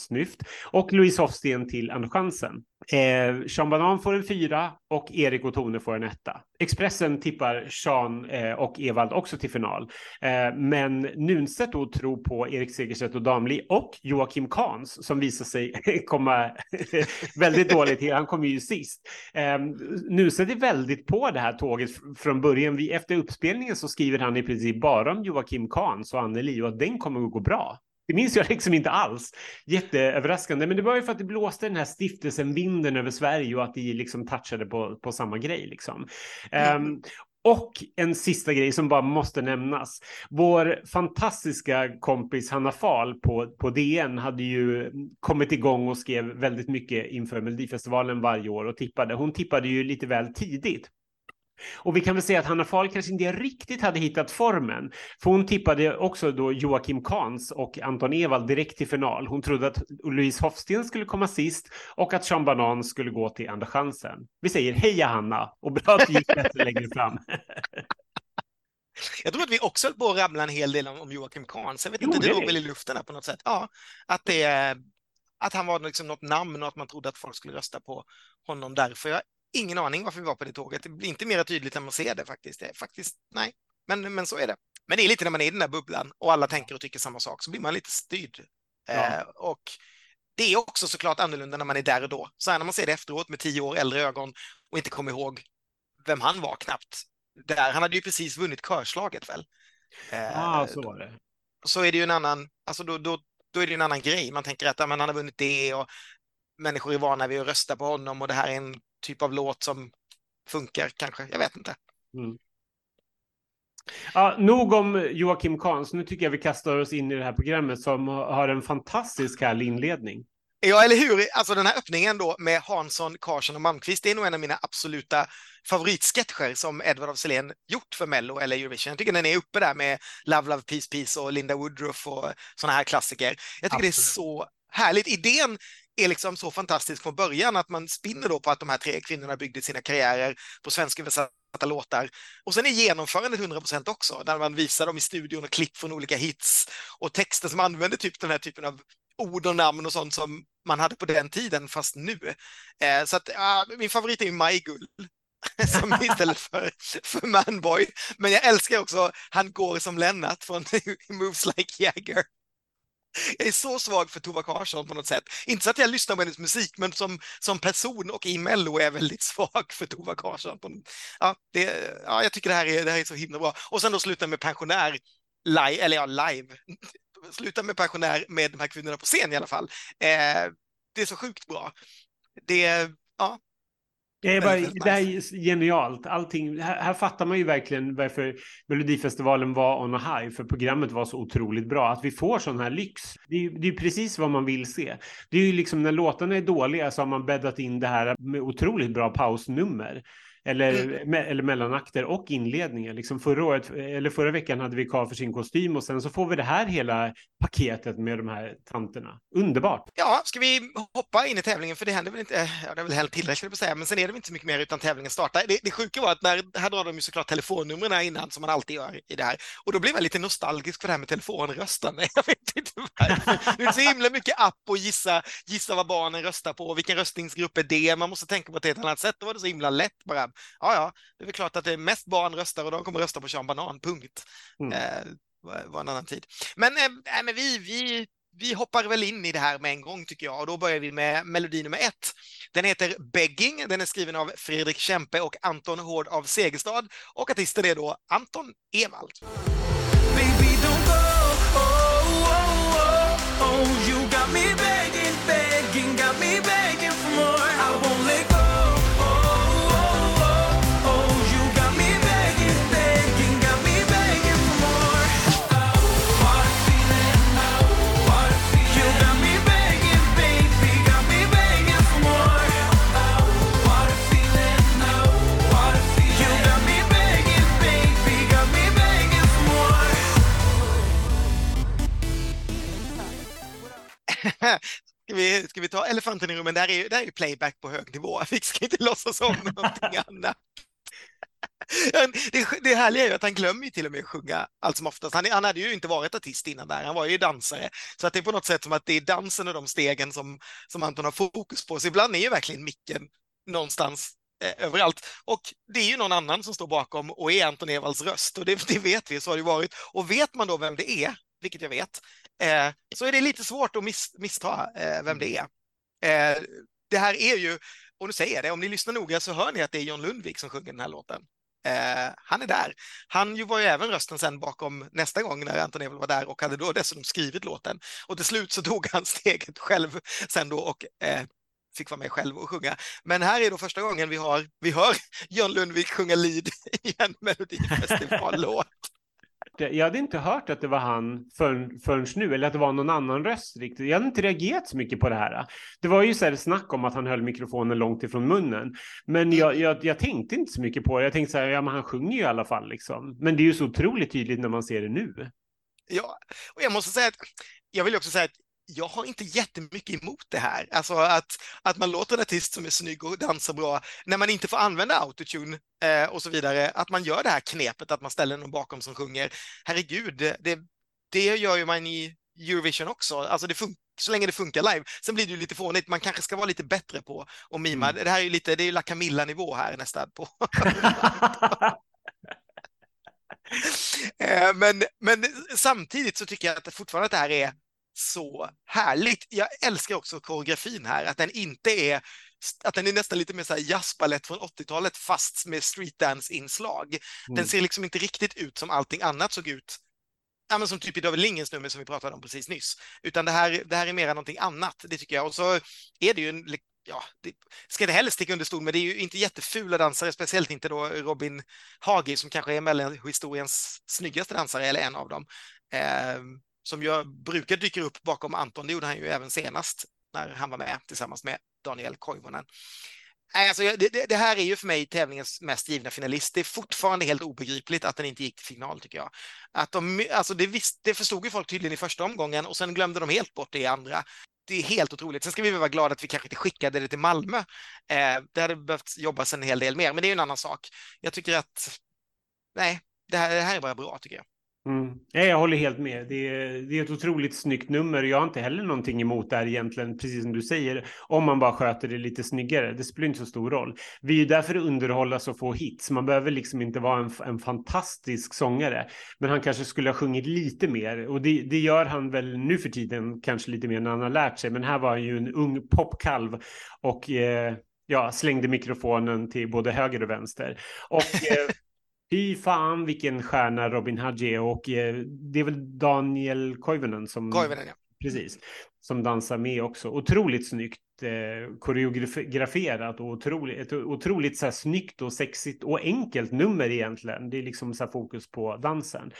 snyft, och Louise Hofsten till Andra chansen. Ehm, Sean Banan får en fyra och Erik och Tone får en etta. Expressen tippar Sean uh, eh, och Evald också till final. Ehm, men Nunstedt då tror på Erik Segerstedt och Damli och Joakim Kans som visar sig komma väldigt dåligt. Han kommer ju sist. Um, Nunstedt är väldigt på det här tåget från början. Vi, efter uppspelningen så skriver han i princip bara om Joakim Kahns och Anneli och att den kommer att gå bra. Det minns jag liksom inte alls. Jätteöverraskande. Men det var ju för att det blåste den här stiftelsen vinden över Sverige och att det liksom touchade på, på samma grej liksom. Mm. Um, och en sista grej som bara måste nämnas. Vår fantastiska kompis Hanna Fahl på, på DN hade ju kommit igång och skrev väldigt mycket inför Melodifestivalen varje år och tippade. Hon tippade ju lite väl tidigt och vi kan väl säga att Hanna Fahl kanske inte riktigt hade hittat formen. För hon tippade också då Joakim Kans och Anton Ewald direkt till final. Hon trodde att Louise Hofsten skulle komma sist och att Sean Banan skulle gå till andra chansen. Vi säger heja Hanna och bra att det gick bättre längre fram. Jag tror att vi också höll på att ramla en hel del om, Joakim Kans. Jag vet inte, det låg väl i luften på något sätt. Ja, att, det, att han var liksom något namn och att man trodde att folk skulle rösta på honom därför. Jag ingen aning varför vi var på det tåget. Det blir inte mer tydligt än man ser det faktiskt. Det är faktiskt, nej, men, men så är det. Men det är lite när man är i den där bubblan och alla tänker och tycker samma sak så blir man lite styrd. Ja. Eh, och det är också såklart annorlunda när man är där och då. Så här när man ser det efteråt med tio år äldre ögon och inte kommer ihåg vem han var knappt. Där, han hade ju precis vunnit körslaget väl? Ja, ah, så var det. Så är det ju en annan, alltså då, då, då är det en annan grej. Man tänker att ja, men han har vunnit det och människor är vana vid att rösta på honom och det här är en typ av låt som funkar kanske. Jag vet inte. Mm. Ja, nog om Joakim Kahns. Nu tycker jag vi kastar oss in i det här programmet som har en fantastisk härlig inledning. Ja, eller hur? Alltså den här öppningen då med Hansson, Karlsson och Malmqvist, det är nog en av mina absoluta favoritsketcher som Edward af Sillén gjort för Mello eller Eurovision. Jag tycker den är uppe där med Love, Love, Peace, Peace och Linda Woodruff och sådana här klassiker. Jag tycker Absolut. det är så härligt. Idén är liksom så fantastisk från början att man spinner då på att de här tre kvinnorna byggde sina karriärer på översatta låtar. Och sen är genomförandet 100% också, där man visar dem i studion och klipp från olika hits och texter som använder typ den här typen av ord och namn och sånt som man hade på den tiden, fast nu. Eh, så att ja, min favorit är ju Majgull som istället för, för Manboy. Men jag älskar också Han går som Lennart från Moves Like Jagger. Jag är så svag för Tova Karsson på något sätt. Inte så att jag lyssnar på hennes musik, men som, som person och i Mello är jag väldigt svag för Tova Karsson. Ja, det, ja, jag tycker det här, är, det här är så himla bra. Och sen då sluta med pensionär, live, eller ja, live. Sluta med pensionär med de här kvinnorna på scen i alla fall. Eh, det är så sjukt bra. Det, ja, det, är bara, det här är genialt. Allting, här, här fattar man ju verkligen varför Melodifestivalen var on a high, för programmet var så otroligt bra. Att vi får sån här lyx, det är det är precis vad man vill se. Det är ju liksom när låtarna är dåliga så har man bäddat in det här med otroligt bra pausnummer. Eller, Mm. me, eller mellanakter och inledningar. Liksom förra, året, eller förra veckan hade vi Karl för sin kostym och sen så får vi det här hela paketet med de här tanterna. Underbart! Ja, ska vi hoppa in i tävlingen? För det händer väl inte, ja, det är väl helt tillräckligt på att säga, men sen är det inte så mycket mer utan tävlingen startar. Det, det sjuka var att när, här drar de ju såklart telefonnumren innan som man alltid gör i det här. Och då blev jag lite nostalgisk för det här med telefonröstande. Jag vet inte varför. Det är så himla mycket app och gissa, gissa vad barnen röstar på och vilken röstningsgrupp är det? Man måste tänka på ett helt annat sätt. Då var det så himla lätt bara. Ja, ja, det är väl klart att det är mest barn röstar och de kommer rösta på Sean Banan, punkt. Mm. Eh, var, var en annan tid. Men, eh, men vi, vi, vi hoppar väl in i det här med en gång tycker jag och då börjar vi med melodi nummer ett. Den heter Begging, den är skriven av Fredrik Kempe och Anton Hård av Segerstad och artisten är då Anton Ewald. Ska vi, ska vi ta elefanten i rummet? Det här är här är ju playback på hög nivå. Vi ska inte låtsas om någonting annat. Det, det härliga är ju att han glömmer ju till och med att sjunga allt som oftast. Han, han hade ju inte varit artist innan där, han var ju dansare. Så att det är på något sätt som att det är dansen och de stegen som, som Anton har fokus på. Så ibland är ju verkligen micken någonstans eh, överallt. Och det är ju någon annan som står bakom och är Anton Ewalds röst. Och det, det vet vi, så har det varit. Och vet man då vem det är, vilket jag vet, eh, så är det lite svårt att miss, missta eh, vem det är. Eh, det här är ju, och nu säger jag det, om ni lyssnar noga så hör ni att det är John Lundvik som sjunger den här låten. Eh, han är där. Han ju var ju även rösten sen bakom nästa gång när Anton Ewald var där och hade då dessutom skrivit låten. Och till slut så tog han steget själv sen då och eh, fick vara med själv och sjunga. Men här är då första gången vi, har, vi hör John Lundvik sjunga lead i en Melodifestivallåt. Jag hade inte hört att det var han förrän, förrän nu, eller att det var någon annan röst riktigt. Jag hade inte reagerat så mycket på det här. Det var ju så här snack om att han höll mikrofonen långt ifrån munnen. Men jag, jag, jag tänkte inte så mycket på det. Jag tänkte så här, ja men han sjunger ju i alla fall liksom. Men det är ju så otroligt tydligt när man ser det nu. Ja, och jag måste säga att jag vill också säga att jag har inte jättemycket emot det här. Alltså att, att man låter en artist som är snygg och dansar bra, när man inte får använda autotune eh, och så vidare, att man gör det här knepet att man ställer någon bakom som sjunger. Herregud, det, det, gör ju man i Eurovision också. Alltså det funkar så länge det funkar live. Sen blir det ju lite fånigt. Man kanske ska vara lite bättre på att mima. Mm. Det här är ju lite, det är ju La Camilla-nivå här nästan på. Eh, men, men samtidigt så tycker jag att fortfarande att det här är så härligt. Jag älskar också koreografin här, att den inte är att den är nästan lite mer så jazzbalett från 80-talet fast med streetdance-inslag. Den Mm. ser liksom inte riktigt ut som allting annat såg ut. Ja, men som typ i David Lindgrens nummer som vi pratade om precis nyss. Utan det här, det här är mer någonting annat, det tycker jag. Och så är det ju en, ja, det ska det heller sticka under stol, men det är ju inte jättefula dansare, speciellt inte då Robin Hagi som kanske är mellanhistoriens snyggaste dansare, eller en av dem. Eh, som jag brukar dyka upp bakom Anton, det gjorde han ju även senast när han var med tillsammans med Daniel Koivunen. Alltså, det, det, det här är ju för mig tävlingens mest givna finalist. Det är fortfarande helt obegripligt att den inte gick till final, tycker jag. Att de, alltså det, visst, det förstod ju folk tydligen i första omgången och sen glömde de helt bort det i andra. Det är helt otroligt. Sen ska vi väl vara glada att vi kanske inte skickade det till Malmö. Eh, det hade behövt jobbas en hel del mer, men det är ju en annan sak. Jag tycker att, nej, det här, det här är bara bra, tycker jag. Mm. Ja, jag håller helt med. Det är, det är ett otroligt snyggt nummer. Jag har inte heller någonting emot det här egentligen, precis som du säger. Om man bara sköter det lite snyggare. Det spelar inte så stor roll. Vi är ju där för att underhålla så få hits. Man behöver liksom inte vara en, en fantastisk sångare. Men han kanske skulle ha sjungit lite mer. Och det, det gör han väl nu för tiden, kanske lite mer när han har lärt sig. Men här var han ju en ung popkalv. Och eh, ja, slängde mikrofonen till både höger och vänster. Och eh, Fy fan vilken stjärna Robin Hadji är och eh, det är väl Daniel Koivunen som... Koivunen, ja. precis. Som dansar med också. Otroligt snyggt eh, koreograferat och otroligt, ett otroligt så här, snyggt och sexigt och enkelt nummer egentligen. Det är liksom så här, fokus på dansen.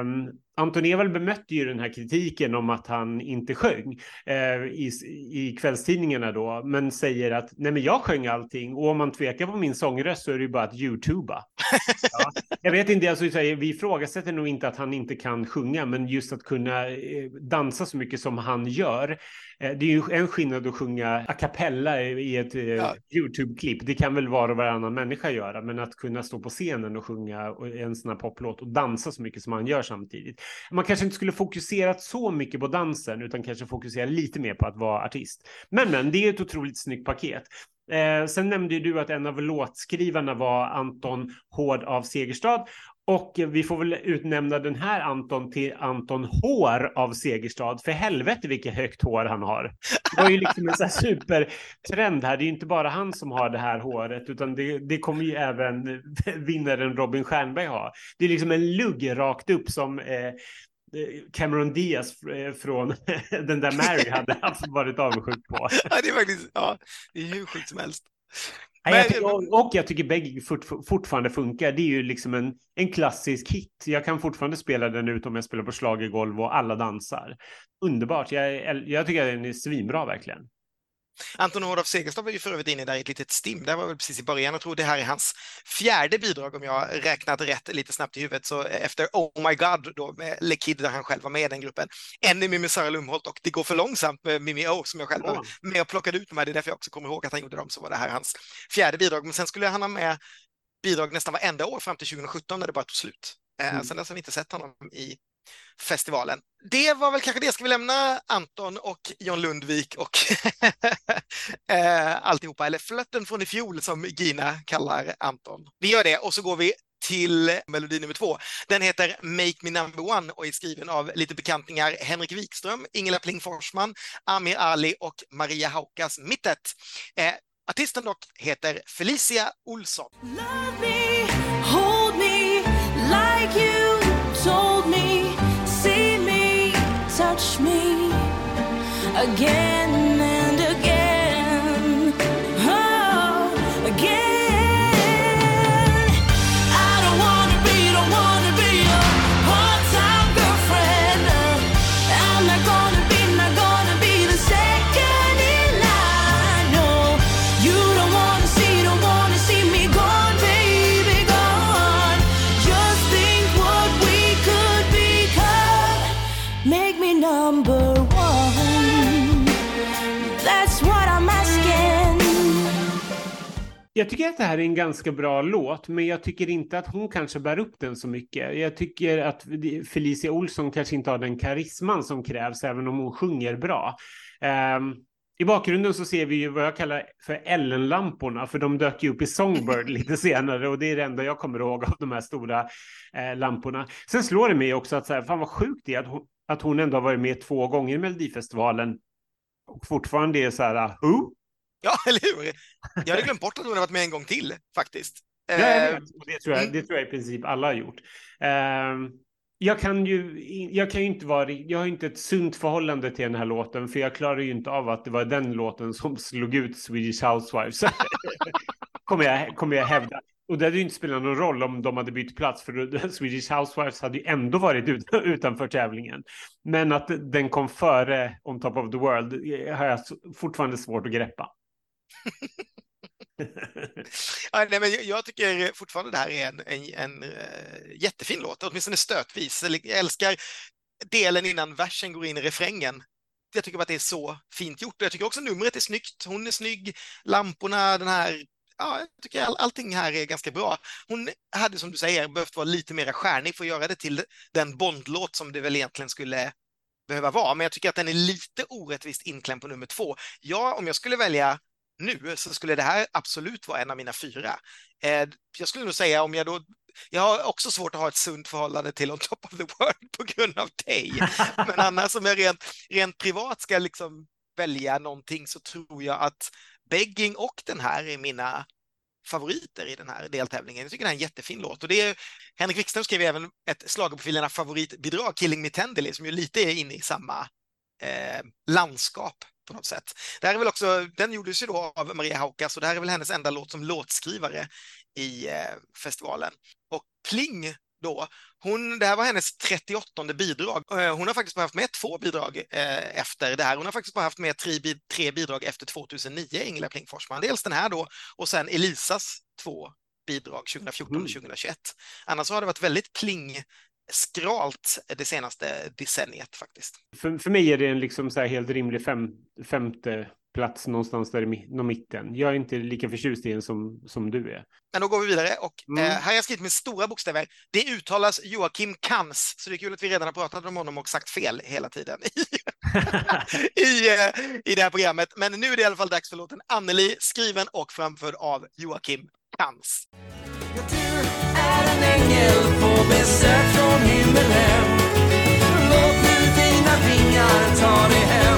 Um, Anton Ewald bemötte ju den här kritiken om att han inte sjöng eh, i, i kvällstidningarna då, men säger att nej men jag sjöng allting och om man tvekar på min sångröst så är det ju bara att youtuba. ja, jag vet inte, alltså, vi ifrågasätter nog inte att han inte kan sjunga, men just att kunna eh, dansa så mycket som han gör. Eh, det är ju en skillnad att sjunga a cappella i ett eh, ja. YouTube-klipp. Det kan väl var och varannan människa göra, men att kunna stå på scenen och sjunga en sån här poplåt och dansa så mycket som han gör samtidigt. Man kanske inte skulle fokuserat så mycket på dansen, utan kanske fokusera lite mer på att vara artist. Men, men det är ett otroligt snyggt paket. Eh, sen nämnde du att en av låtskrivarna var Anton Hård av Segerstad och vi får väl utnämna den här Anton till Anton Hår av Segerstad. För helvete vilket högt hår han har. Det var ju liksom en sån här supertrend här. Det är ju inte bara han som har det här håret, utan det, det kommer ju även vinnaren Robin Stjernberg ha. Det är liksom en lugg rakt upp som eh, eh Cameron Diaz eh, från den där Mary hade varit avundsjuk på. Ja, det är faktiskt, ja, det är hur sjukt som helst. Men, jag tycker, och jag tycker Begging fort, fortfarande funkar. Det är ju liksom en, en klassisk hit. Jag kan fortfarande spela den ut om jag spelar på schlagergolv och alla dansar. Underbart. Jag, jag tycker att den är svinbra verkligen. Anton Hård av Segerstad var ju för övrigt inne där i ett litet stim. Det var väl precis i början. Jag tror det här är hans fjärde bidrag om jag räknat rätt lite snabbt i huvudet. Så efter Oh My God då med Le Kid där han själv var med i den gruppen. En är Mimmi Sara Lumholt och Det går för långsamt med Mimmi O som jag själv var med och plockade ut med. Det är därför jag också kommer ihåg att han gjorde dem. Så var det här hans fjärde bidrag. Men sen skulle han ha med bidrag nästan varenda år fram till 2017 när det bara tog slut. Eh, mm. Sen dess har vi inte sett honom i festivalen. Det var väl kanske det. Ska vi lämna Anton och John Lundvik och eh, alltihopa, eller flötten från i fjol som Gina kallar Anton. Vi gör det och så går vi till melodi nummer två. Den heter Make Me Number One och är skriven av lite bekantingar Henrik Wikström, Ingela Pling Forsman, Amir Ali och Maria Haukas Mittet. Eh, artisten dock heter Felicia Olsson. Again Jag tycker att det här är en ganska bra låt, men jag tycker inte att hon kanske bär upp den så mycket. Jag tycker att Felicia Olsson kanske inte har den karisman som krävs, även om hon sjunger bra. Ehm, I bakgrunden så ser vi ju vad jag kallar för Ellen-lamporna, för de dök ju upp i Songbird lite senare och det är det enda jag kommer ihåg av de här stora eh, lamporna. Sen slår det mig också att så här, fan vad sjukt det är att hon, att hon ändå har varit med två gånger i Melodifestivalen och fortfarande är så här, who? Ja, eller hur? Jag hade glömt bort att hon hade varit med en gång till faktiskt. Ja, Eh, det, tror jag, det tror jag i princip alla har gjort. Ehm, jag kan ju jag kan ju inte vara, jag har inte ett sunt förhållande till den här låten, för jag klarar ju inte av att det var den låten som slog ut Swedish Housewives. kommer, jag, kommer jag hävda. Och det hade ju inte spelat någon roll om de hade bytt plats, för Swedish Housewives hade ju ändå varit ut, utanför tävlingen. Men att den kom före On Top of the World eh, har jag fortfarande svårt att greppa. Ja, nej, men jag- tycker fortfarande det här är en, en, en eh, jättefin låt, åtminstone stötvis. Jag älskar delen innan versen går in i refrängen. Jag tycker bara att det är så fint gjort. Och Jag tycker också numret är snyggt. Hon är snygg, lamporna, den här Ja, jag tycker all, allting här är ganska bra. Hon hade som du säger behövt vara lite mer stjärnig för att göra det till den Bondlåt som det väl egentligen skulle behöva vara. Men jag tycker att den är lite orättvist inklämd på nummer två. Ja, om jag skulle välja nu så skulle det här absolut vara en av mina fyra. Eh, jag skulle nog säga om jag då jag har också svårt att ha ett sunt förhållande till On Top of the World på grund av dig. Men annars om jag rent, rent privat ska liksom välja någonting så tror jag att Begging och den här är mina favoriter i den här deltävlingen. Jag tycker det är en jättefin låt. Och det är, Henrik Wikström skrev även ett schlagerprofilerna favoritbidrag, Killing Me Tenderly, som ju lite är inne i samma eh, landskap på något sätt. Det här är väl också, den gjordes ju då av Maria Haukas och det här är väl hennes enda låt som låtskrivare i eh, festivalen. Och Pling då, hon, det här var hennes 38 bidrag. Eh, Hon har faktiskt bara haft med två bidrag eh, efter det här. Hon har faktiskt bara haft med tre, tre bidrag efter 2009, Ingela Pling Forsman. Dels den här då och sen Elisas två bidrag 2014 och 2021. Annars har det varit väldigt pling skralt det senaste decenniet faktiskt. För, för mig är det en liksom så här helt rimlig fem, femte plats någonstans där i mitten. Jag är inte lika förtjust i den som, som du är. Men då går vi vidare och Mm. eh, här har jag skrivit med stora bokstäver. Det uttalas Joakim Kans, så det är kul att vi redan har pratat om honom och sagt fel hela tiden i, eh, i det här programmet. Men nu är det i alla fall dags för låten Anneli, skriven och framförd av Joakim Kans. Du är en ängel på besök himmelen Låt nu dina vingar ta dig hem.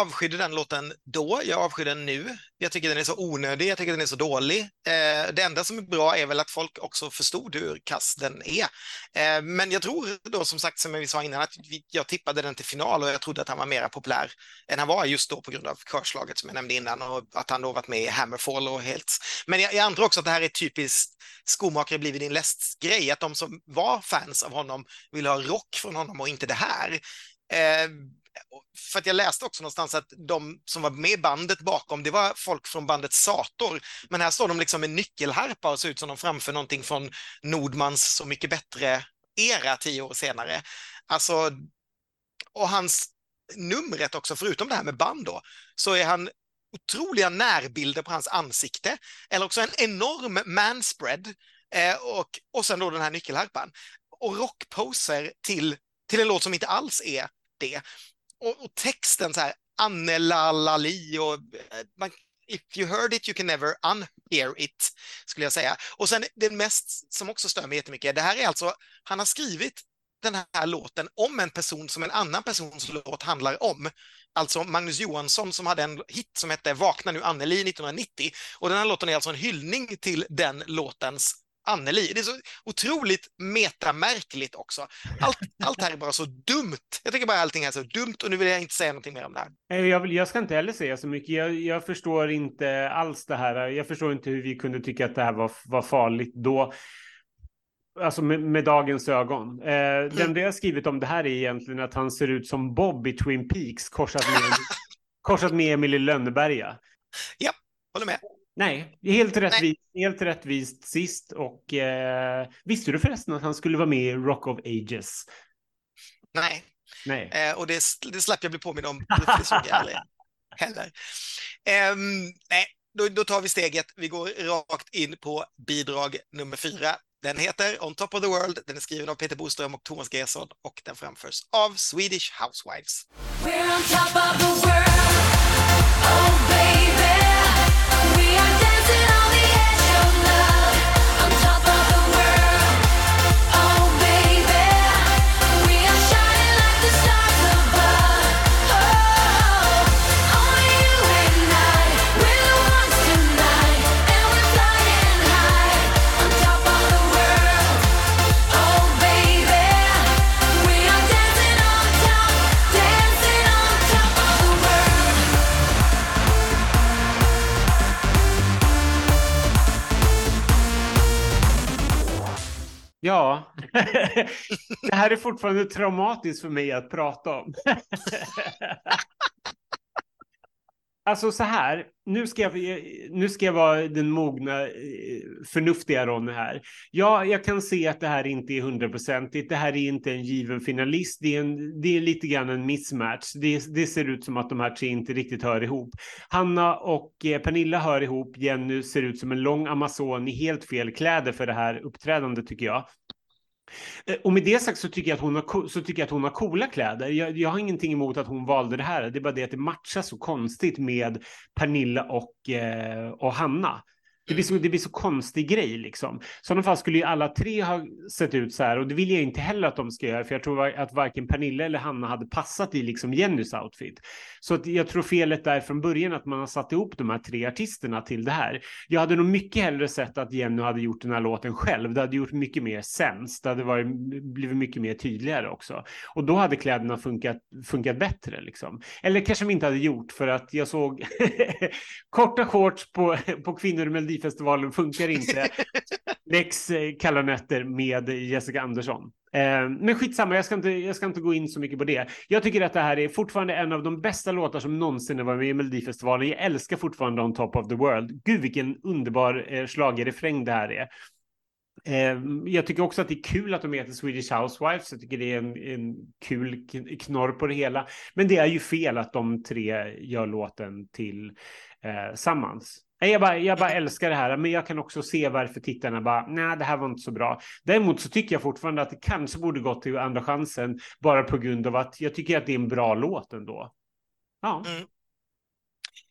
Avskydde den låten då, jag avskyr den nu. Jag tycker den är så onödig, jag tycker den är så dålig. Eh, det enda som är bra är väl att folk också förstod hur kass den är. Eh, men jag tror då som sagt, som vi sa innan, att vi, jag tippade den till final och jag trodde att han var mer populär än han var just då på grund av körslaget som jag nämnde innan och att han då varit med i Hammerfall och helt. Men jag, jag antar också att det här är typiskt skomakare blivit din läst-grej, att de som var fans av honom vill ha rock från honom och inte det här. Eh, för att jag läste också någonstans att de som var med i bandet bakom, det var folk från bandet Sator. Men här står de liksom med nyckelharpa och ser ut som de framför någonting från Nordmans Så mycket bättre era tio år senare. Alltså, och hans numret också, förutom det här med band då, så är han otroliga närbilder på hans ansikte, eller också en enorm manspread eh, och, och sen då den här nyckelharpan. Och rockposer till, till en låt som inte alls är det. Och, och texten så här, Anne la la li och eh, man, if you heard it you can never unhear it, skulle jag säga. Och sen det mest som också stör mig jättemycket, det här är alltså, han har skrivit den här låten om en person som en annan persons låt handlar om. Alltså Magnus Johansson som hade en hit som hette Vakna nu Anneli 1990 och den här låten är alltså en hyllning till den låtens Anneli. Det är så otroligt metamärkligt också. Allt, allt här är bara så dumt. Jag tycker bara allting är så dumt och nu vill jag inte säga någonting mer om det här. Nej, Jag, vill, jag ska inte heller säga så mycket. Jag, jag förstår inte alls det här. Jag förstår inte hur vi kunde tycka att det här var, var farligt då. Alltså med, med dagens ögon. Eh, det enda jag skrivit om det här är egentligen att han ser ut som Bob i Twin Peaks korsat med, korsat med Emil i Lönneberga. Håller med. Nej, helt rättvist, helt rättvist sist. Och eh, visste du förresten att han skulle vara med i Rock of Ages? Nej, Nej. eh, och det, det slapp jag bli påmind om. Det såg jag aldrig heller. Ehm, nej, då, då tar vi steget. Vi går rakt in på bidrag nummer fyra. Den heter On top of the world. Den är skriven av Peter Boström och Thomas Gesson och den framförs av Swedish Housewives. We're on top of the world. Oh, Ja, det här är fortfarande traumatiskt för mig att prata om. Alltså så här, nu ska jag, nu ska jag vara den mogna, eh, förnuftiga Ronny här. Ja, jag kan se att det här inte är hundraprocentigt. Det här är inte en given finalist. Det är, en, det är lite grann en mismatch. Det, det ser ut som att de här tre inte riktigt hör ihop. Hanna och eh, Pernilla hör ihop. Jenny ser ut som en lång amazon i helt fel kläder för det här uppträdandet tycker jag. Eh, och med det sagt så tycker jag att hon har, så tycker jag att hon har coola kläder. Jag, jag har ingenting emot att hon valde det här. Det är bara det att det matchar så konstigt med Pernilla och, eh, och Hanna. Det blir, så, det blir så konstig grej liksom. I sådana fall skulle ju alla tre ha sett ut så här och det vill jag inte heller att de ska göra för jag tror att varken Pernilla eller Hanna hade passat i liksom Jennys outfit. Så att jag tror felet där från början att man har satt ihop de här tre artisterna till det här. Jag hade nog mycket hellre sett att Jenny hade gjort den här låten själv. Det hade gjort mycket mer sens. Det hade varit, blivit mycket mer tydligare också. Och då hade kläderna funkat, funkat bättre liksom. Eller kanske de inte hade gjort för att jag såg korta shorts på, på kvinnor i Melodifestivalen funkar inte. Lex eh, kalla nätter med Jessica Andersson. Eh, men skitsamma, jag ska, inte, jag ska inte gå in så mycket på det. Jag tycker att det här är fortfarande en av de bästa låtar som någonsin har varit med i Melodifestivalen. Jag älskar fortfarande On Top of the World. Gud vilken underbar eh, schlagerrefräng det här är. Jag tycker också att det är kul att de heter Swedish Housewives. Jag tycker det är en, en kul knorr på det hela. Men det är ju fel att de tre gör låten till eh, sammans. Jag bara, jag bara älskar det här, men jag kan också se varför tittarna bara, nej, det här var inte så bra. Däremot så tycker jag fortfarande att det kanske borde gått till Andra chansen, bara på grund av att jag tycker att det är en bra låt ändå. Ja, Mm.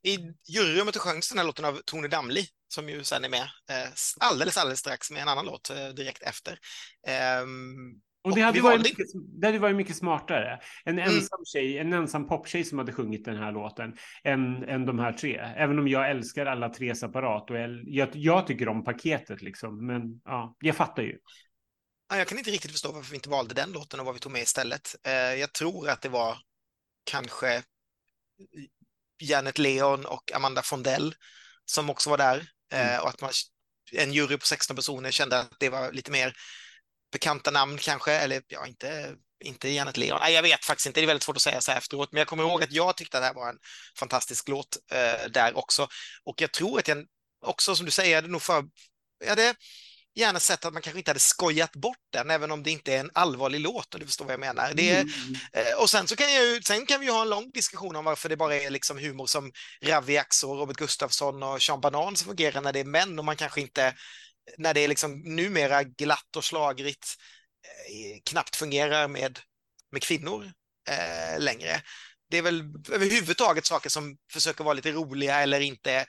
I juryrummet och sjöngs den här låten av Tone Damli, som ju sen är med eh, alldeles, alldeles strax med en annan låt eh, direkt efter. Ehm, och det hade, varit mycket, det hade varit mycket smartare. En Mm. ensam tjej, en ensam poptjej som hade sjungit den här låten, än, än de här tre. Även om jag älskar alla tre separat och jag, jag, tycker om paketet liksom. Men ja, jag fattar ju. Ja, jag kan inte riktigt förstå varför vi inte valde den låten och vad vi tog med istället. Eh, jag tror att det var kanske Janet Leon och Amanda Fondell som också var där. Eh, och att man, en jury på 16 personer kände att det var lite mer bekanta namn kanske, eller ja, inte, inte Janet Leon. Nej, jag vet faktiskt inte, det är väldigt svårt att säga så här efteråt, men jag kommer ihåg att jag tyckte att det här var en fantastisk låt eh, där också. Och jag tror att jag också, som du säger, jag hade nog för... Jag hade gärna sett att man kanske inte hade skojat bort den, även om det inte är en allvarlig låt, om du förstår vad jag menar. Det är, Mm. Eh, Och sen så kan, jag, sen kan vi ju ha en lång diskussion om varför det bara är liksom humor som Ravi Axo, Robert Gustafsson och Sean Banan som fungerar när det är män och man kanske inte, när det är liksom numera glatt och slagrigt, eh, knappt fungerar med, med kvinnor eh, längre. Det är väl överhuvudtaget saker som försöker vara lite roliga eller inte.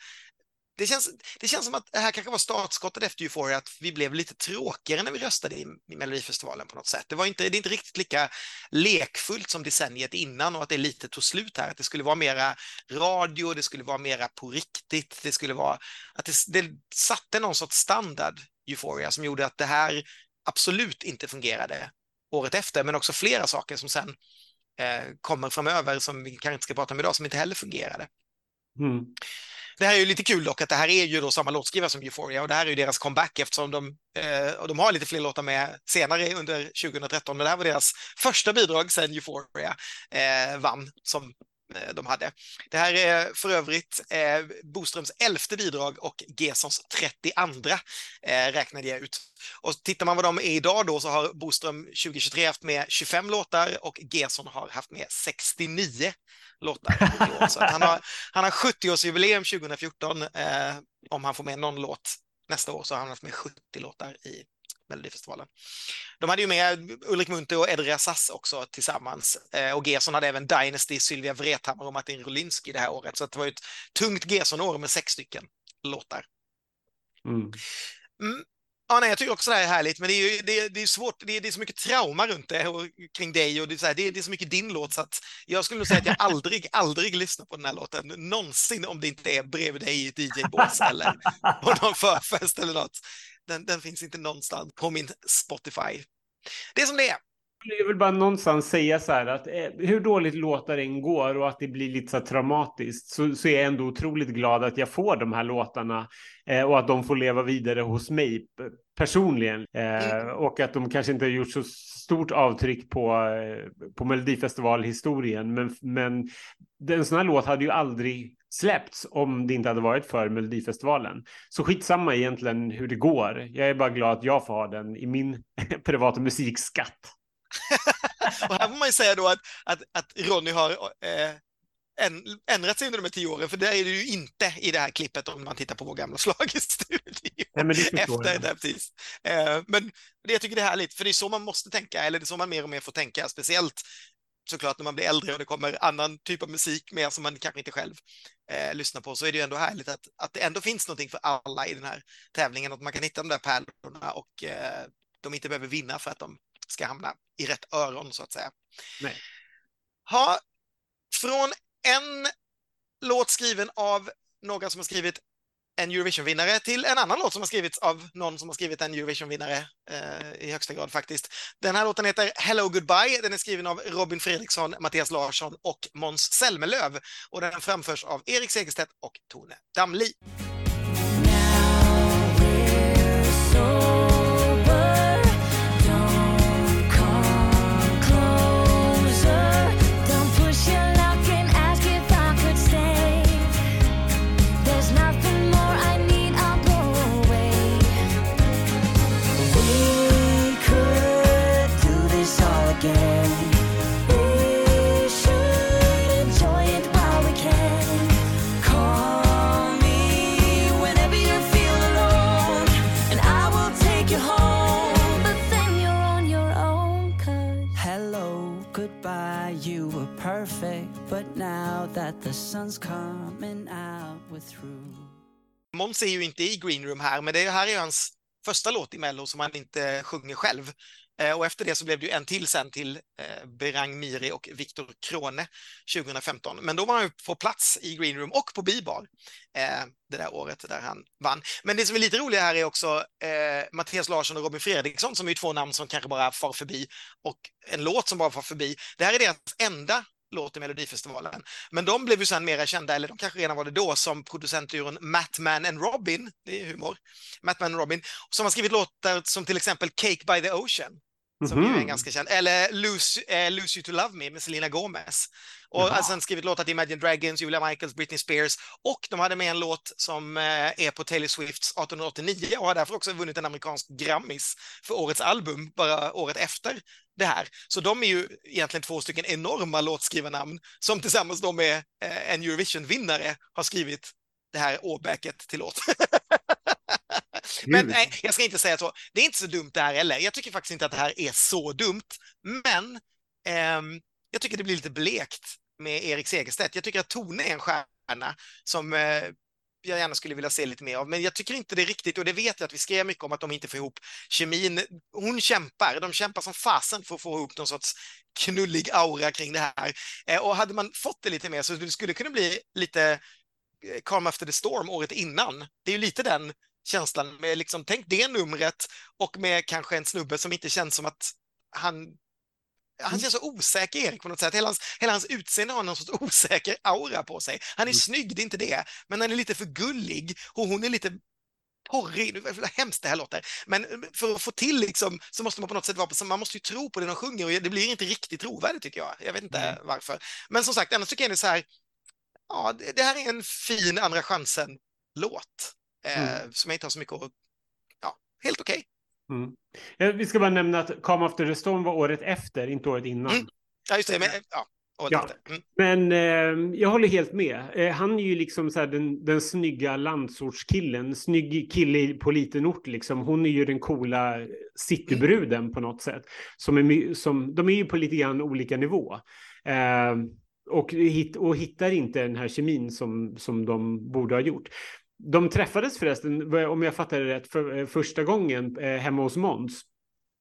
Det känns, det känns som att det här kanske var startskottet efter Euphoria, att vi blev lite tråkigare när vi röstade i, i Melodifestivalen på något sätt. Det, var inte, det är inte riktigt lika lekfullt som decenniet innan och att det lite tog slut här. Att det skulle vara mera radio, det skulle vara mera på riktigt, det skulle vara att det, det satte någon sorts standard, Euphoria, som gjorde att det här absolut inte fungerade året efter, men också flera saker som sen eh, kommer framöver som vi kanske inte ska prata om idag, som inte heller fungerade. Mm. Det här är ju lite kul dock att det här är ju då samma låtskrivare som Euphoria och det här är ju deras comeback eftersom de, eh, och de har lite fler låtar med senare under 2013 men det här var deras första bidrag sedan Euphoria eh, vann som Eh, de hade. Det här är för övrigt eh, Boströms elfte bidrag och Gesons 32 eh, räknade jag ut. Och tittar man vad de är idag då så har Boström 2023 haft med 25 låtar och Gesson har haft med 69 låtar. Så att han har, han har 70-årsjubileum 2014. Eh, om han får med någon låt nästa år så har han haft med 70 låtar i Melodifestivalen. De hade ju med Ulrik Munthe och Edre Sass också tillsammans. Eh, och Gerson hade även Dynasty, Sylvia Vrethammar och Martin Rolinski det här året. Så det var ett tungt Gerson-år med sex stycken låtar. Mm. Ja, nej, jag tycker också det här är härligt, men det är ju det det är svårt. Det är, det är så mycket trauma runt det och kring dig och det är, så här, det, är, det är så mycket din låt så att jag skulle nog säga att jag aldrig, aldrig lyssnar på den här låten någonsin om det inte är bredvid dig i ett DJ-bås eller på någon förfest eller något. Den, den finns inte någonstans på min Spotify. Det är som det är. Jag vill bara någonstans säga så här att eh, hur dåligt låtar än går och att det blir lite så här traumatiskt så, så är jag ändå otroligt glad att jag får de här låtarna eh, och att de får leva vidare hos mig personligen eh, Mm. och att de kanske inte har gjort så stort avtryck på, eh, på Melodifestivalhistorien men, men en sån här låt hade ju aldrig släppts om det inte hade varit för Melodifestivalen. Så skitsamma egentligen hur det går. Jag är bara glad att jag får ha den i min privata musikskatt. Och här får man ju säga då att, att, att Ronny har eh, än, ändrat sig under de här tio åren, för det är det ju inte i det här klippet om man tittar på vår gamla schlagerstudio. Efter det, precis. Eh, Men det, jag tycker det är härligt, för det är så man måste tänka, eller det är så man mer och mer får tänka, speciellt såklart när man blir äldre och det kommer annan typ av musik med som man kanske inte själv eh, lyssnar på, så är det ju ändå härligt att, att det ändå finns någonting för alla i den här tävlingen, att man kan hitta de där pärlorna och eh, de inte behöver vinna för att de ska hamna i rätt öron, så att säga. Nej. Ha, från en låt skriven av några som har skrivit en Eurovision-vinnare till en annan låt som har skrivits av någon som har skrivit en Eurovision-vinnare eh, i högsta grad faktiskt. Den här låten heter Hello Goodbye. Den är skriven av Robin Fredriksson, Mattias Larsson och Måns Zelmerlöw och den framförs av Erik Segerstedt och Tone Damli. Perfect. But now that the sun's coming out, we're through. Måns är ju inte i Green Room här, men det här är ju hans första låt i Mello som han inte sjunger själv. Eh, och efter det så blev det ju en till sen till eh, Berang Miri och Viktor Krone 2015. Men då var han ju på plats i Green Room och på Bibar eh, det där året där han vann. Men det som är lite roligt här är också eh, Mattias Larsson och Robin Fredriksson som är ju två namn som kanske bara far förbi och en låt som bara far förbi. Det här är deras enda låt i Melodifestivalen. Men de blev ju sen mera kända, eller de kanske redan var det då, som producentduon Mattman and Robin, det är humor, Mattman and Robin, som har skrivit låtar som till exempel Cake by the Ocean, som ju är Mhm. ganska känd, eller Lose, eh, Lose You to Love Me med Selena Gomez. Och har sen skrivit låtar till Imagine Dragons, Julia Michaels, Britney Spears och de hade med en låt som eh, är på Taylor Swifts 1889 och har därför också vunnit en amerikansk Grammis för årets album bara året efter det här. Så de är ju egentligen två stycken enorma låtskrivarnamn som tillsammans då med eh, en Eurovision-vinnare har skrivit det här åbäket till låt. Men nej, jag ska inte säga så. Det är inte så dumt det här heller. Jag tycker faktiskt inte att det här är så dumt. Men ehm, jag tycker det blir lite blekt med Erik Segerstedt. Jag tycker att Tone är en stjärna som eh, jag gärna skulle vilja se lite mer av. Men jag tycker inte det är riktigt, och det vet jag att vi skrev mycket om att de inte får ihop kemin. Hon kämpar, de kämpar som fasen för att få ihop någon sorts knullig aura kring det här. Eh, och hade man fått det lite mer så det skulle kunna bli lite eh, Calm After the Storm året innan. Det är ju lite den känslan med liksom, tänk det numret och med kanske en snubbe som inte känns som att han han känns så osäker, Erik, på något sätt. Hela hans, hela hans utseende har någon sorts osäker aura på sig. Han är snygg, det är inte det, men han är lite för gullig och hon är lite porrig. Är hemskt det här låter. Men för att få till liksom, så måste man på något sätt vara, man måste ju tro på det de sjunger och det blir inte riktigt trovärdigt tycker jag. Jag vet inte varför. Men som sagt, annars tycker jag det är så här, ja, det, det här är en fin Andra chansen-låt. Eh, Som jag inte har så mycket att, ja, helt okej. Mm. Ja, vi ska bara nämna att Come After the Storm var året efter, inte året innan. Mm. Ja, just det, men, ja. Och Ja. lite. Mm. Men eh, jag håller helt med. Eh, han är ju liksom så den, den snygga landsortskillen. Snygg kille på liten ort liksom. Hon är ju den coola citybruden på något sätt. Som är, som, de är ju på lite grann olika nivå. Eh, och, hit, och hittar inte den här kemin som, som de borde ha gjort. De träffades förresten, om jag fattar det rätt, för, eh, första gången eh, hemma hos Måns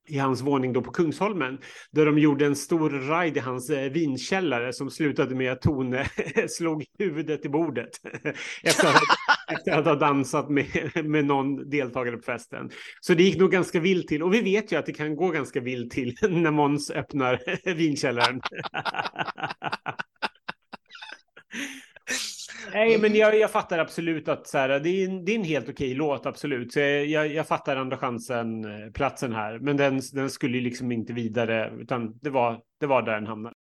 i hans våning då på Kungsholmen. Där de gjorde en stor ride i hans eh, vinkällare som slutade med att Tone slog huvudet i bordet. efter, att, efter att ha dansat med, med någon deltagare på festen. Så det gick nog ganska vilt till. Och vi vet ju att det kan gå ganska vilt till när Måns öppnar vinkällaren. Nej, men jag, jag fattar absolut att så här, det, är en, det är en helt okej låt, absolut. Så jag, jag, fattar andra chansen-platsen eh, här. Men den, den skulle ju liksom inte vidare, utan det var, det var där den hamnade.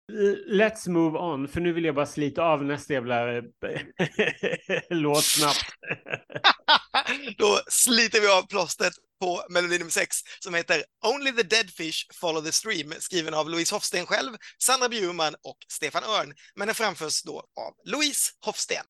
Let's move on, för nu vill jag bara slita av nästa jävla eh, låt snabbt. Då sliter vi av plåstret på melodi nummer sex som heter Only the Dead Fish Follow the Stream, skriven av Louise Hofsten själv, Sandra Bjurman och Stefan Örn. Men den framförs då av Louise Hofsten.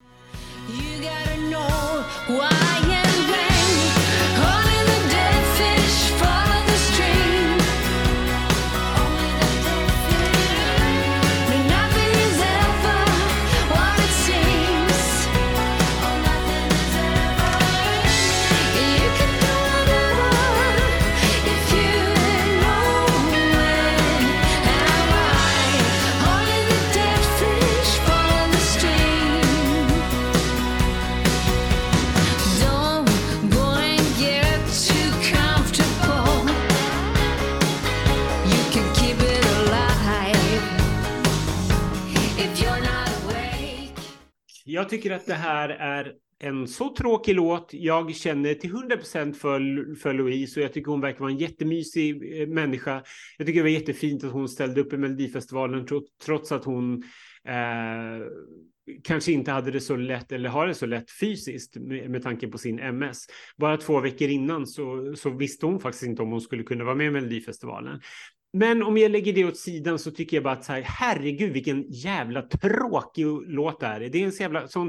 Jag tycker att det här är en så tråkig låt. Jag känner till 100% för, för Louise och jag tycker hon verkar vara en jättemysig eh, människa. Jag tycker det var jättefint att hon ställde upp i Melodifestivalen trots att hon eh, kanske inte hade det så lätt eller har det så lätt fysiskt med, med tanke på sin MS. Bara två veckor innan så, så visste hon faktiskt inte om hon skulle kunna vara med i Melodifestivalen. Men om jag lägger det åt sidan så tycker jag bara att så här, herregud vilken jävla tråkig låt det här är. Det är en så jävla sån,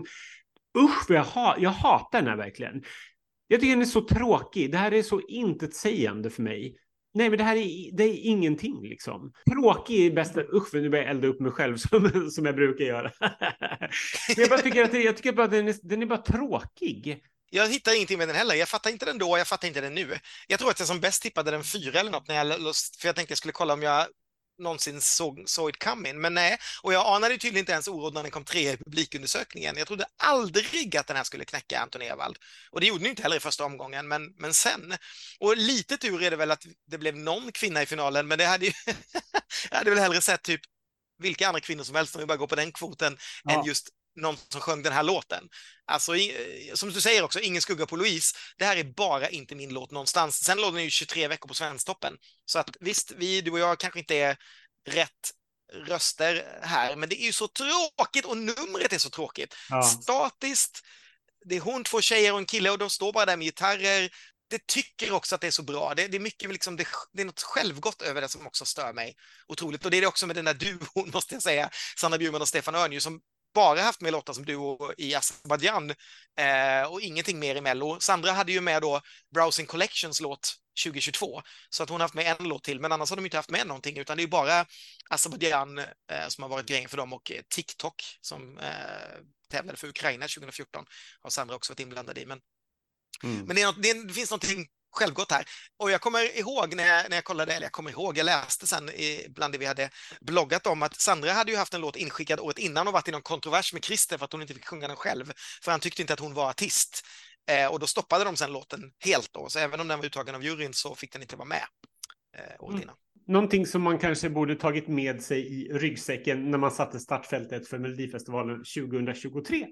usch vad jag, ha, jag hatar den här verkligen. Jag tycker den är så tråkig. Det här är så intetsägande för mig. Nej, men det här är, det är ingenting liksom. Tråkig är bästa, usch nu börjar jag elda upp mig själv som, som jag brukar göra. Men jag bara tycker att det, jag tycker bara att den är, den är bara tråkig. Jag hittar ingenting med den heller. Jag fattar inte den då, jag fattar inte den nu. Jag tror att jag som bäst tippade den fyra eller något, när jag, för jag tänkte jag skulle kolla om jag någonsin såg, såg it coming, men nej. Och jag anade tydligen inte ens oråd när den kom tre i publikundersökningen. Jag trodde aldrig att den här skulle knäcka Anton Ewald. Och det gjorde den inte heller i första omgången, men, men sen. Och lite tur är det väl att det blev någon kvinna i finalen, men det hade ju... jag hade väl hellre sett typ vilka andra kvinnor som helst, om vi bara går på den kvoten, Ja. än just någon som sjöng den här låten. Alltså, i- som du säger också, ingen skugga på Louise. Det här är bara inte min låt någonstans. Sen låg den ju 23 veckor på Svensktoppen. Så att visst, vi, du och jag kanske inte är rätt röster här, men det är ju så tråkigt och numret är så tråkigt. Ja. Statiskt, det är hon, två tjejer och en kille och de står bara där med gitarrer. Det tycker också att det är så bra. Det, det är mycket liksom, det, det är något självgott över det som också stör mig otroligt. Och det är det också med den där duon, måste jag säga, Sanna Bjurman och Stefan Örn, ju, som bara haft med låtar som duo i Azerbaijan eh, och ingenting mer i Mello. Sandra hade ju med då Browsing Collections låt 2022, så att hon har haft med en låt till, men annars har de inte haft med någonting, utan det är bara Azerbaijan eh, som har varit grejen för dem och eh, TikTok som eh, tävlade för Ukraina 2014 har Sandra också varit inblandad i. Men Mm. men det, är något, det finns någonting självgott här. Och jag kommer ihåg när jag, när jag kollade, eller jag kommer ihåg, jag läste sen i, bland det vi hade bloggat om att Sandra hade ju haft en låt inskickad året innan och varit i någon kontrovers med Christer för att hon inte fick sjunga den själv. För han tyckte inte att hon var artist. Eh, och då stoppade de sen låten helt då. Så även om den var uttagen av juryn så fick den inte vara med eh, året Mm. innan. Någonting som man kanske borde tagit med sig i ryggsäcken när man satte startfältet för Melodifestivalen 2023.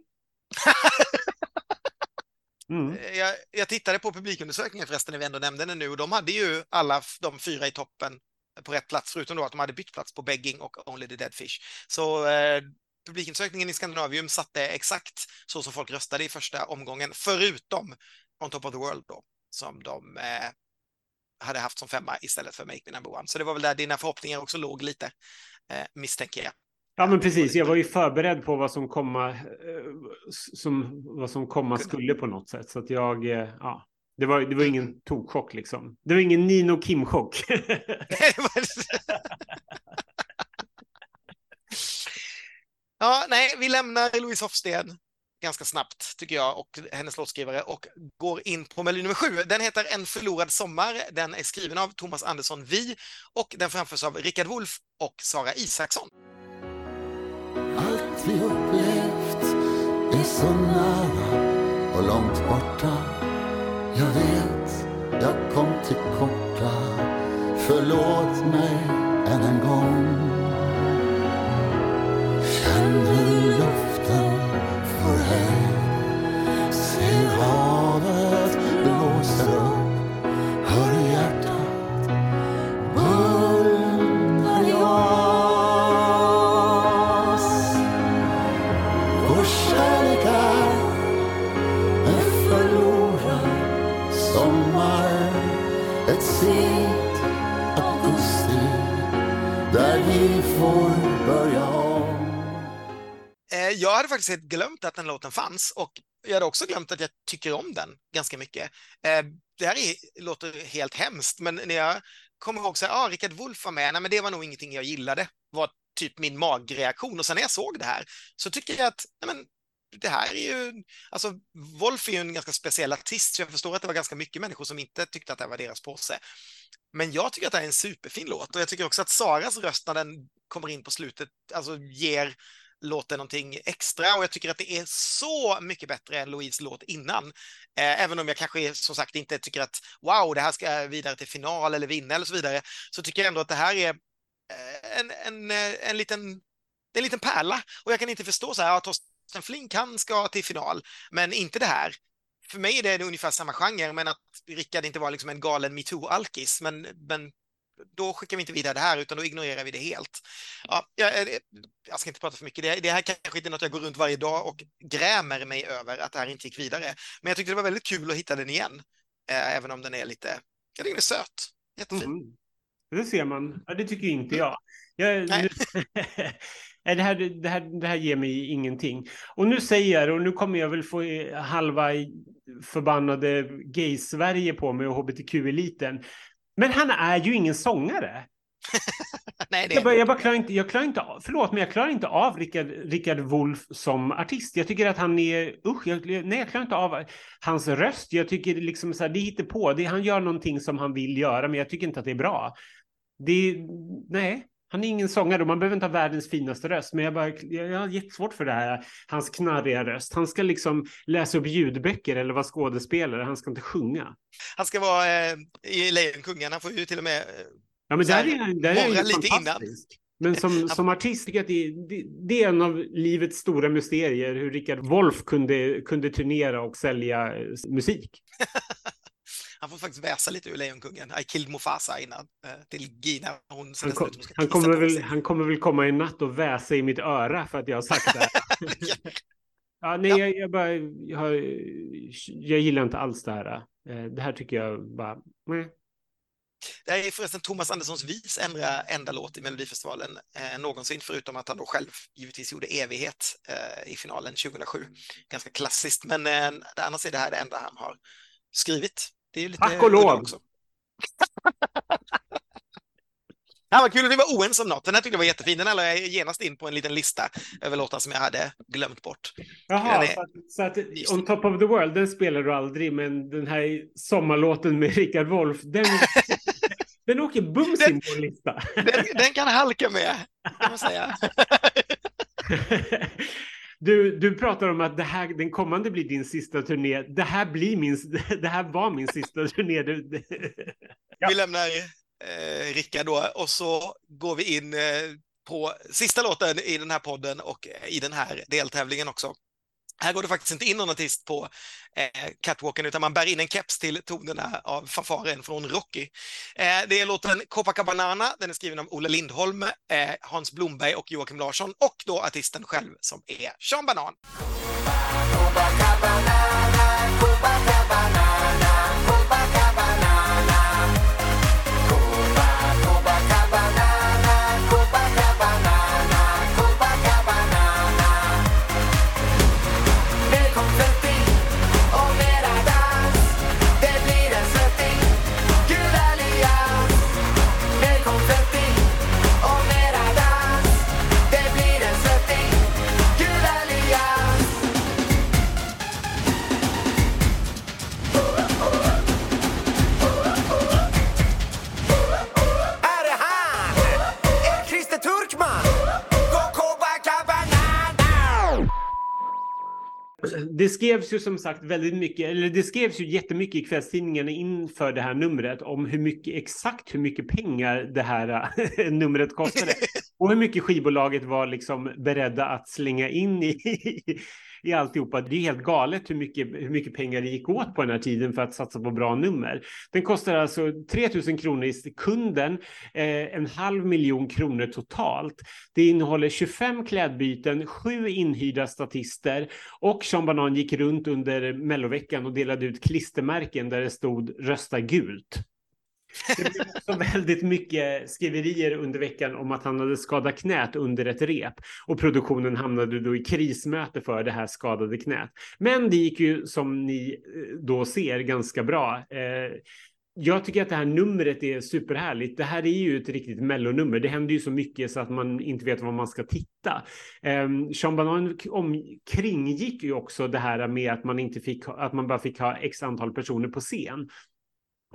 Mm. Eh, jag, jag tittade på publikundersökningen förresten när vi ändå nämnde den nu och de hade ju alla de fyra i toppen på rätt plats, förutom då att de hade bytt plats på Begging och Only the Dead Fish. Så eh, publikundersökningen i Skandinavium satte exakt så som folk röstade i första omgången, förutom On Top of the World då, som de eh, hade haft som femma istället för Make Me Number One. Så det var väl där dina förhoppningar också låg lite, eh, misstänker jag. Ja, men precis. Jag var ju förberedd på vad som komma, eh, som, vad som komma skulle på något sätt. Så att jag, eh, ja, det var, det var ingen tokkock liksom. Det var ingen Nino Kim-chock. Ja, nej, vi lämnar Louise Hofsten ganska snabbt, tycker jag, och hennes låtskrivare och går in på melodi nummer sju. Den heter En förlorad sommar. Den är skriven av Thomas Andersson Vi och den framförs av Rickard Wolff och Sara Isaksson. Allt vi upplevt är så nära och långt borta. Jag vet, jag kom till korta. Förlåt mig än en gång. Faktiskt helt glömt att den låten fanns och jag hade också glömt att jag tycker om den ganska mycket. Eh, Det här är, låter helt hemskt, men när jag kommer ihåg så här, ah, Rickard Wolff var med, nej men det var nog ingenting jag gillade, var typ min magreaktion. Och sen när jag såg det här så tycker jag att, nej men det här är ju, alltså Wolf är ju en ganska speciell artist, så jag förstår att det var ganska mycket människor som inte tyckte att det var deras påse. Men jag tycker att det här är en superfin låt och jag tycker också att Saras röst när den kommer in på slutet, alltså ger låten någonting extra och jag tycker att det är så mycket bättre än Louise låt innan. Eh, även om jag kanske som sagt inte tycker att wow, det här ska vidare till final eller vinna eller så vidare, så tycker jag ändå att det här är eh, en, en, eh, en, liten, en liten pärla och jag kan inte förstå så här, att Torsten Flink han ska till final, men inte det här. För mig är det ungefär samma genre, men att Rickard inte var liksom en galen metoo-alkis, men, men då skickar vi inte vidare det här, utan då ignorerar vi det helt. Ja, jag, jag ska inte prata för mycket. Det, det här kanske inte är något jag går runt varje dag och grämer mig över att det här inte gick vidare. Men jag tyckte det var väldigt kul att hitta den igen, eh, även om den är lite, jag tycker den är söt. Jättefin. Mm. Det ser man. Ja, det tycker inte jag. jag Nej. nu, Nej, det, här, det, här, det här ger mig ingenting. Och nu säger jag och nu kommer jag väl få eh, halva förbannade gay-Sverige på mig och hbtq-eliten. Men han är ju ingen sångare. Nej, Jag, bara, jag, bara klarar inte, jag klarar inte av, förlåt, men jag klarar inte av Rickard, Rickard Wolff som artist. Jag tycker att han är, usch, jag, nej, jag klarar inte av hans röst. Jag tycker liksom så här, det hittar på. Det, han gör någonting som han vill göra, men jag tycker inte att det är bra. Det, nej, han är ingen sångare och man behöver inte ha världens finaste röst, men jag, bara, jag, har jättesvårt för det här, hans knarriga röst. Han ska liksom läsa upp ljudböcker eller vara skådespelare, han ska inte sjunga. Han ska vara eh, i Lejonkungen, han får ju till och med eh, Ja, men där är, där är ju lite innan. Men som, som artist tycker jag att det, det, det är en av livets stora mysterier, hur Rickard Wolff kunde, kunde turnera och sälja eh, musik. Han får faktiskt väsa lite ur Lejonkungen. I killed Mufasa innan eh, till Gina. Hon Han, kom, han, kommer väl, han kommer väl komma i natt och väsa i mitt öra för att jag har sagt det. ja, nej, Ja. jag, jag, bara, jag, jag gillar inte alls det här. Eh, Det här tycker jag bara... Nej. Det är förresten Thomas Anderssons vis enda, enda låt i Melodifestivalen eh, någonsin, förutom att han då själv givetvis gjorde Evighet eh, i finalen 2007. Ganska klassiskt, men eh, annars är det här det enda han har skrivit. Det är lite Tack och lov. Ja, vad kul att vi var oense om något. Den här tyckte jag var jättefin. Den här la jag genast in på en liten lista över låtar som jag hade glömt bort. Jaha, är- så att, så att On Top of the World, den spelar du aldrig, men den här sommarlåten med Rickard Wolff, den, den åker bums in på en lista. Den, den kan halka med, kan man säga. Du, du pratar om att det här, den kommande blir din sista turné. Det här, blir min, det här var min sista turné. Du, Ja. Vi lämnar eh, Rickard då och så går vi in eh, på sista låten i den här podden och eh, i den här deltävlingen också. Här går det faktiskt inte in någon artist på eh, catwalken utan man bär in en keps till tonerna av fanfaren från Rocky. Eh, det är låten Copacabana, den är skriven av Olle Lindholm, eh, Hans Blomberg och Joakim Larsson och då artisten själv som är Sean Banan. Mer det skrevs ju som sagt väldigt mycket, eller det skrevs ju jättemycket i kvällstidningarna inför det här numret om hur mycket, exakt hur mycket pengar det här numret kostade. Och hur mycket skivbolaget var liksom beredda att slänga in i, i alltihopa. Det är helt galet hur mycket, hur mycket pengar det gick åt på den här tiden för att satsa på bra nummer. Den kostar alltså 3000 kronor i sekunden, eh, en halv miljon kronor totalt. Det innehåller 25 klädbyten, sju inhyrda statister och Sean Banan gick runt under melloveckan och delade ut klistermärken där det stod rösta gult. Det blev också väldigt mycket skriverier under veckan om att han hade skadat knät under ett rep och produktionen hamnade då i krismöte för det här skadade knät. Men det gick ju som ni eh, då ser ganska bra. Eh, jag tycker att det här numret är superhärligt. Det här är ju ett riktigt mellonummer. Det händer ju så mycket så att man inte vet var man ska titta. Um, Sean Banan om, kringgick ju också det här med att man inte fick, att man bara fick ha x antal personer på scen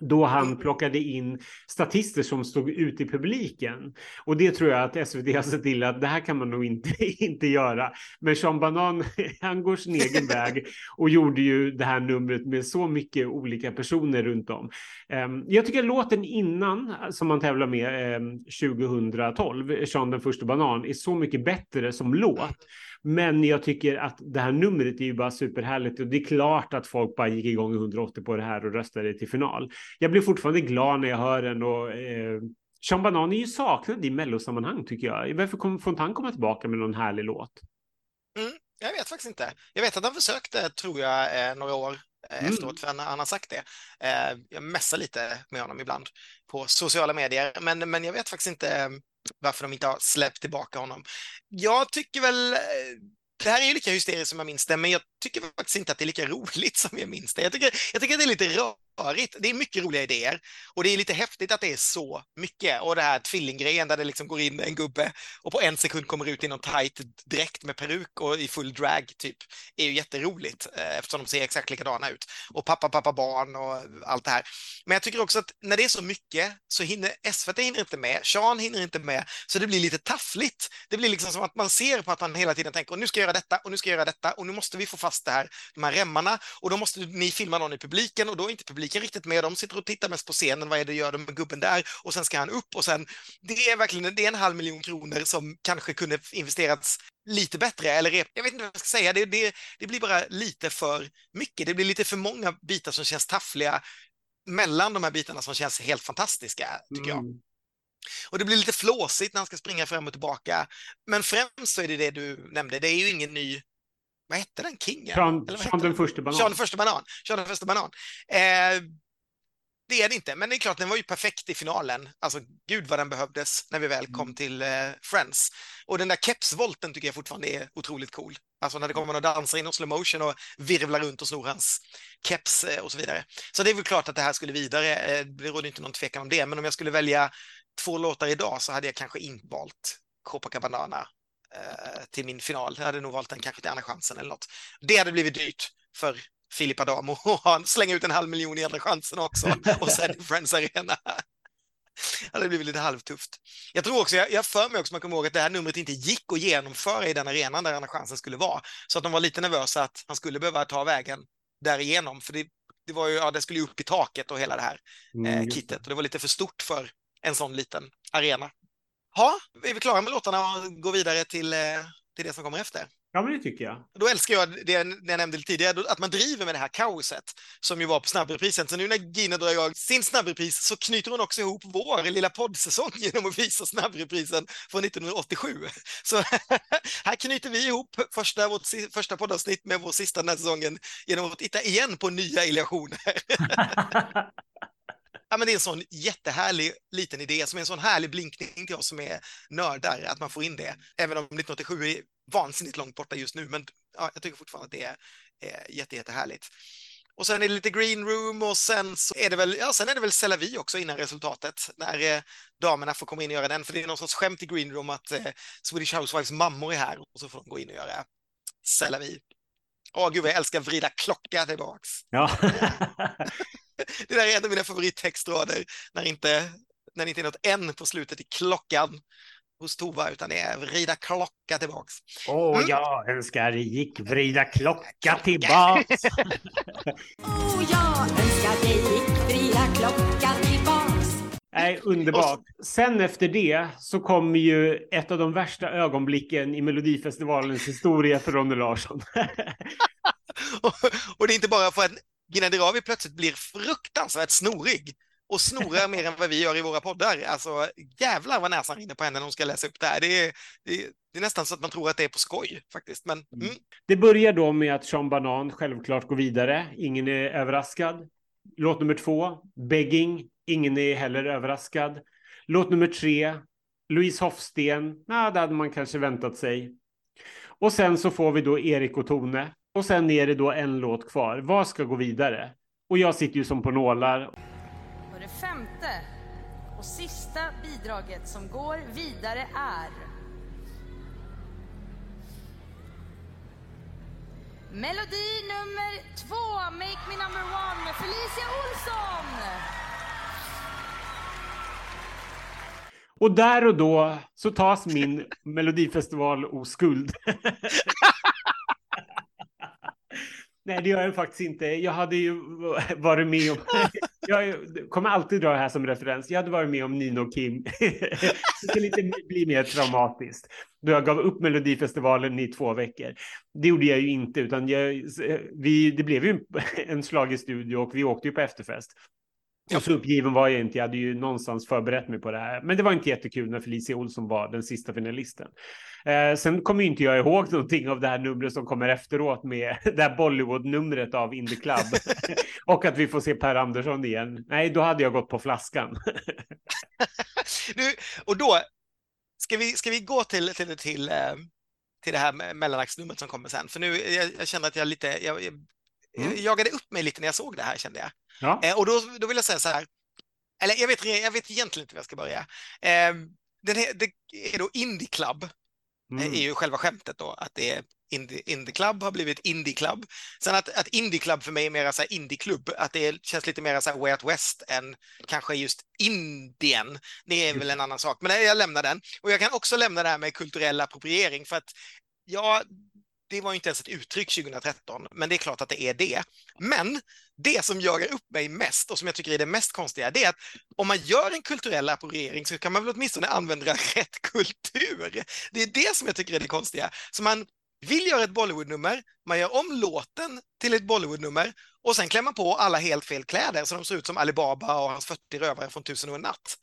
då han plockade in statister som stod ute i publiken. Och det tror jag att SVT har sett till att det här kan man nog inte, inte göra. Men Sean Banan, han går sin egen väg och gjorde ju det här numret med så mycket olika personer runt om. Um, jag tycker låten innan, som man tävlar med um, 2012, Sean den första banan, är så mycket bättre som låt. Men jag tycker att det här numret är ju bara superhärligt och det är klart att folk bara gick igång i 180 på det här och röstade till final. Jag blir fortfarande glad när jag hör den och eh, Sean Banan är ju saknad i mellosammanhang tycker jag. Varför kom, får inte han komma tillbaka med någon härlig låt? Mm, jag vet faktiskt inte. Jag vet att han försökte, tror jag, eh, några år eh, Mm. efteråt, för han, han har sagt det. Eh, jag messar lite med honom ibland på sociala medier, men, men jag vet faktiskt inte varför de inte har släppt tillbaka honom. Jag tycker väl, eh, det här är ju lika hysteriskt som jag minns det, men jag tycker faktiskt inte att det är lika roligt som jag minns det. Jag tycker, jag tycker att det är lite rörigt. Det är mycket roliga idéer och det är lite häftigt att det är så mycket. Och det här tvillinggrejen där det liksom går in en gubbe och på en sekund kommer ut i någon tight dräkt med peruk och i full drag typ, är ju jätteroligt eh, eftersom de ser exakt likadana ut. Och pappa, pappa, barn och allt det här. Men jag tycker också att när det är så mycket så hinner SVT hinner inte med, Sean hinner inte med, så det blir lite taffligt. Det blir liksom som att man ser på att han hela tiden tänker, och nu ska jag göra detta och nu ska jag göra detta och nu måste vi få fast det här, de här remmarna och då måste ni filma någon i publiken och då är inte publiken riktigt med. De sitter och tittar mest på scenen. Vad är det gör de med gubben där? Och sen ska han upp och sen. Det är verkligen det är en halv miljon kronor som kanske kunde investerats lite bättre. Eller jag vet inte vad jag ska säga. Det, det, det blir bara lite för mycket. Det blir lite för många bitar som känns taffliga mellan de här bitarna som känns helt fantastiska, tycker jag. Mm. Och det blir lite flåsigt när han ska springa fram och tillbaka. Men främst så är det det du nämnde. Det är ju ingen ny vad hette den? Kingen? Sean, Sean den första banan. Sean den första banan. Sean den första banan. Eh, det är det inte, men det är klart, den var ju perfekt i finalen. Alltså, gud vad den behövdes när vi väl kom till eh, Friends. Och den där kepsvolten tycker jag fortfarande är otroligt cool. Alltså när det kommer någon dansare in och slow motion och virvlar runt och snor hans keps eh, och så vidare. Så det är väl klart att det här skulle vidare. Eh, det råder inte någon tvekan om det, men om jag skulle välja två låtar idag så hade jag kanske inte valt Copacabana till min final. Jag hade nog valt den kanske till Andra chansen eller något. Det hade blivit dyrt för Filip Adamo att ha- slänga ut en halv miljon i Andra chansen också och sen i Friends Arena. Det hade blivit lite halvtufft. Jag tror också, jag, jag för mig också, man kommer ihåg att det här numret inte gick att genomföra i den arenan där Andra chansen skulle vara. Så att de var lite nervösa att han skulle behöva ta vägen därigenom. För det, det var ju, ja, det skulle ju upp i taket och hela det här Mm, eh, just kittet. Och det var lite för stort för en sån liten arena. Ja, är vi klara med låtarna och går vidare till, eh, till det som kommer efter? Ja, men det tycker jag. Då älskar jag det jag nämnde tidigare, att man driver med det här kaoset som ju var på snabbreprisen. Så nu när Gina drar igång sin snabbrepris så knyter hon också ihop vår lilla poddsäsong genom att visa snabbreprisen från 1987. Så här knyter vi ihop första, vårt första poddavsnitt med vår sista den här säsongen genom att titta igen på nya illusioner. Ja, men det är en sån jättehärlig liten idé som är en sån härlig blinkning till oss som är nördar, att man får in det. Även om 1987 är vansinnigt långt borta just nu, men ja, jag tycker fortfarande att det är, är jätte, jättehärligt. Och sen är det lite green room och sen så är det väl, ja, sen är det väl C'est la vie också innan resultatet, när eh, damerna får komma in och göra den, för det är någon sorts skämt i green room att eh, Swedish Housewives mammor är här och så får de gå in och göra C'est la vie. Åh gud vad jag älskar vrida klocka tillbaks. ja. Det där är en av mina favorittextrader när inte, när det inte är något N på slutet i klockan hos Tova, utan det är vrida klocka tillbaks. Åh, Mm. jag önskar det gick vrida klocka tillbaks. Oh, jag önskar dig vrida klockan tillbaks. Nej, underbart. Sen efter det så kommer ju ett av de värsta ögonblicken i Melodifestivalens historia för Ronny Larsson. Och, och det är inte bara för att Gina Dirawi plötsligt blir fruktansvärt snorig och snorar mer än vad vi gör i våra poddar. Alltså jävlar vad näsan rinner på henne när hon ska läsa upp det här. Det är, det, är, det är nästan så att man tror att det är på skoj faktiskt. Men mm. Det börjar då med att Sean Banan självklart går vidare. Ingen är överraskad. Låt nummer två, Begging, Ingen är heller överraskad. Låt nummer tre, Louise Hofsten. Ja, det hade man kanske väntat sig. Och sen så får vi då Erik och Tone. Och sen är det då en låt kvar. Vad ska gå vidare? Och jag sitter ju som på nålar. Och det femte och sista bidraget som går vidare är Melodi nummer två, Make Me Number One med Felicia Olsson. Och där och då så tas min Melodifestival-oskuld. Nej, det gör jag faktiskt inte. Jag hade ju varit med om... Jag kommer alltid dra det här som referens. Jag hade varit med om Nino Kim. Det skulle inte bli mer traumatiskt. Då jag gav upp Melodifestivalen i två veckor. Det gjorde jag ju inte, utan jag, vi, det blev ju en slag i studio och vi åkte ju på efterfest. Och så uppgiven var jag inte. Jag hade ju någonstans förberett mig på det här. Men det var inte jättekul när Felicia Olsson var den sista finalisten. Eh, sen kommer inte jag ihåg någonting av det här numret som kommer efteråt med det här Bollywood-numret av In the Club. och att vi får se Per Andersson igen. Nej, då hade jag gått på flaskan. Nu, och då ska vi, ska vi gå till, till, till, eh, till det här med mellanaktsnumret som kommer sen. För nu, jag, jag känner att jag lite, jag, jag, Mm. jag jagade upp mig lite när jag såg det här kände jag. Ja. Eh, och då, då vill jag säga så här, eller jag vet, jag vet egentligen inte hur jag ska börja. Eh, den här, det är då Indie Club, eh, Mm. är ju själva skämtet då, att det är Indie, Indie Club har blivit Indie Club. Sen att, att Indie Club för mig är mer så här Indie-klubb, att det känns lite mer så här Way Out West än kanske just Indien. Det är väl en annan sak, men jag lämnar den. Och jag kan också lämna det här med kulturell appropriering för att ja, det var ju inte ens ett uttryck 2013, men det är klart att det är det. Men det som jagar upp mig mest och som jag tycker är det mest konstiga, det är att om man gör en kulturell appropriering så kan man väl åtminstone använda rätt kultur. Det är det som jag tycker är det konstiga. Så man vill göra ett Bollywood-nummer, man gör om låten till ett Bollywood-nummer och sen klämmer man på alla helt fel kläder så de ser ut som Alibaba och hans 40 rövare från Tusen och en natt.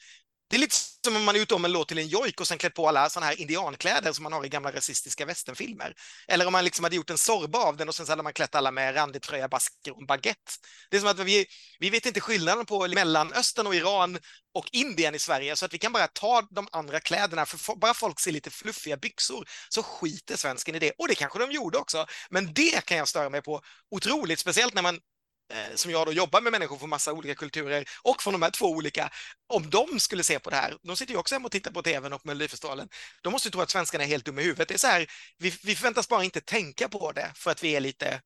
Det är lite som om man gjort om en låt till en jojk och sen klätt på alla sådana här indiankläder som man har i gamla rasistiska västernfilmer. Eller om man liksom hade gjort en sorba av den och sen så hade man klätt alla med randig tröja, basker och baguette. Det är som att vi, vi vet inte skillnaden på Mellanöstern och Iran och Indien i Sverige så att vi kan bara ta de andra kläderna för bara folk ser lite fluffiga byxor så skiter svensken i det. Och det kanske de gjorde också. Men det kan jag störa mig på otroligt, speciellt när man som jag då jobbar med människor från massa olika kulturer och från de här två olika, om de skulle se på det här, de sitter ju också hemma och tittar på tvn och Melodifestivalen, de måste ju tro att svenskarna är helt dumma i huvudet. Det är så här, vi, vi förväntas bara inte tänka på det för att vi är lite,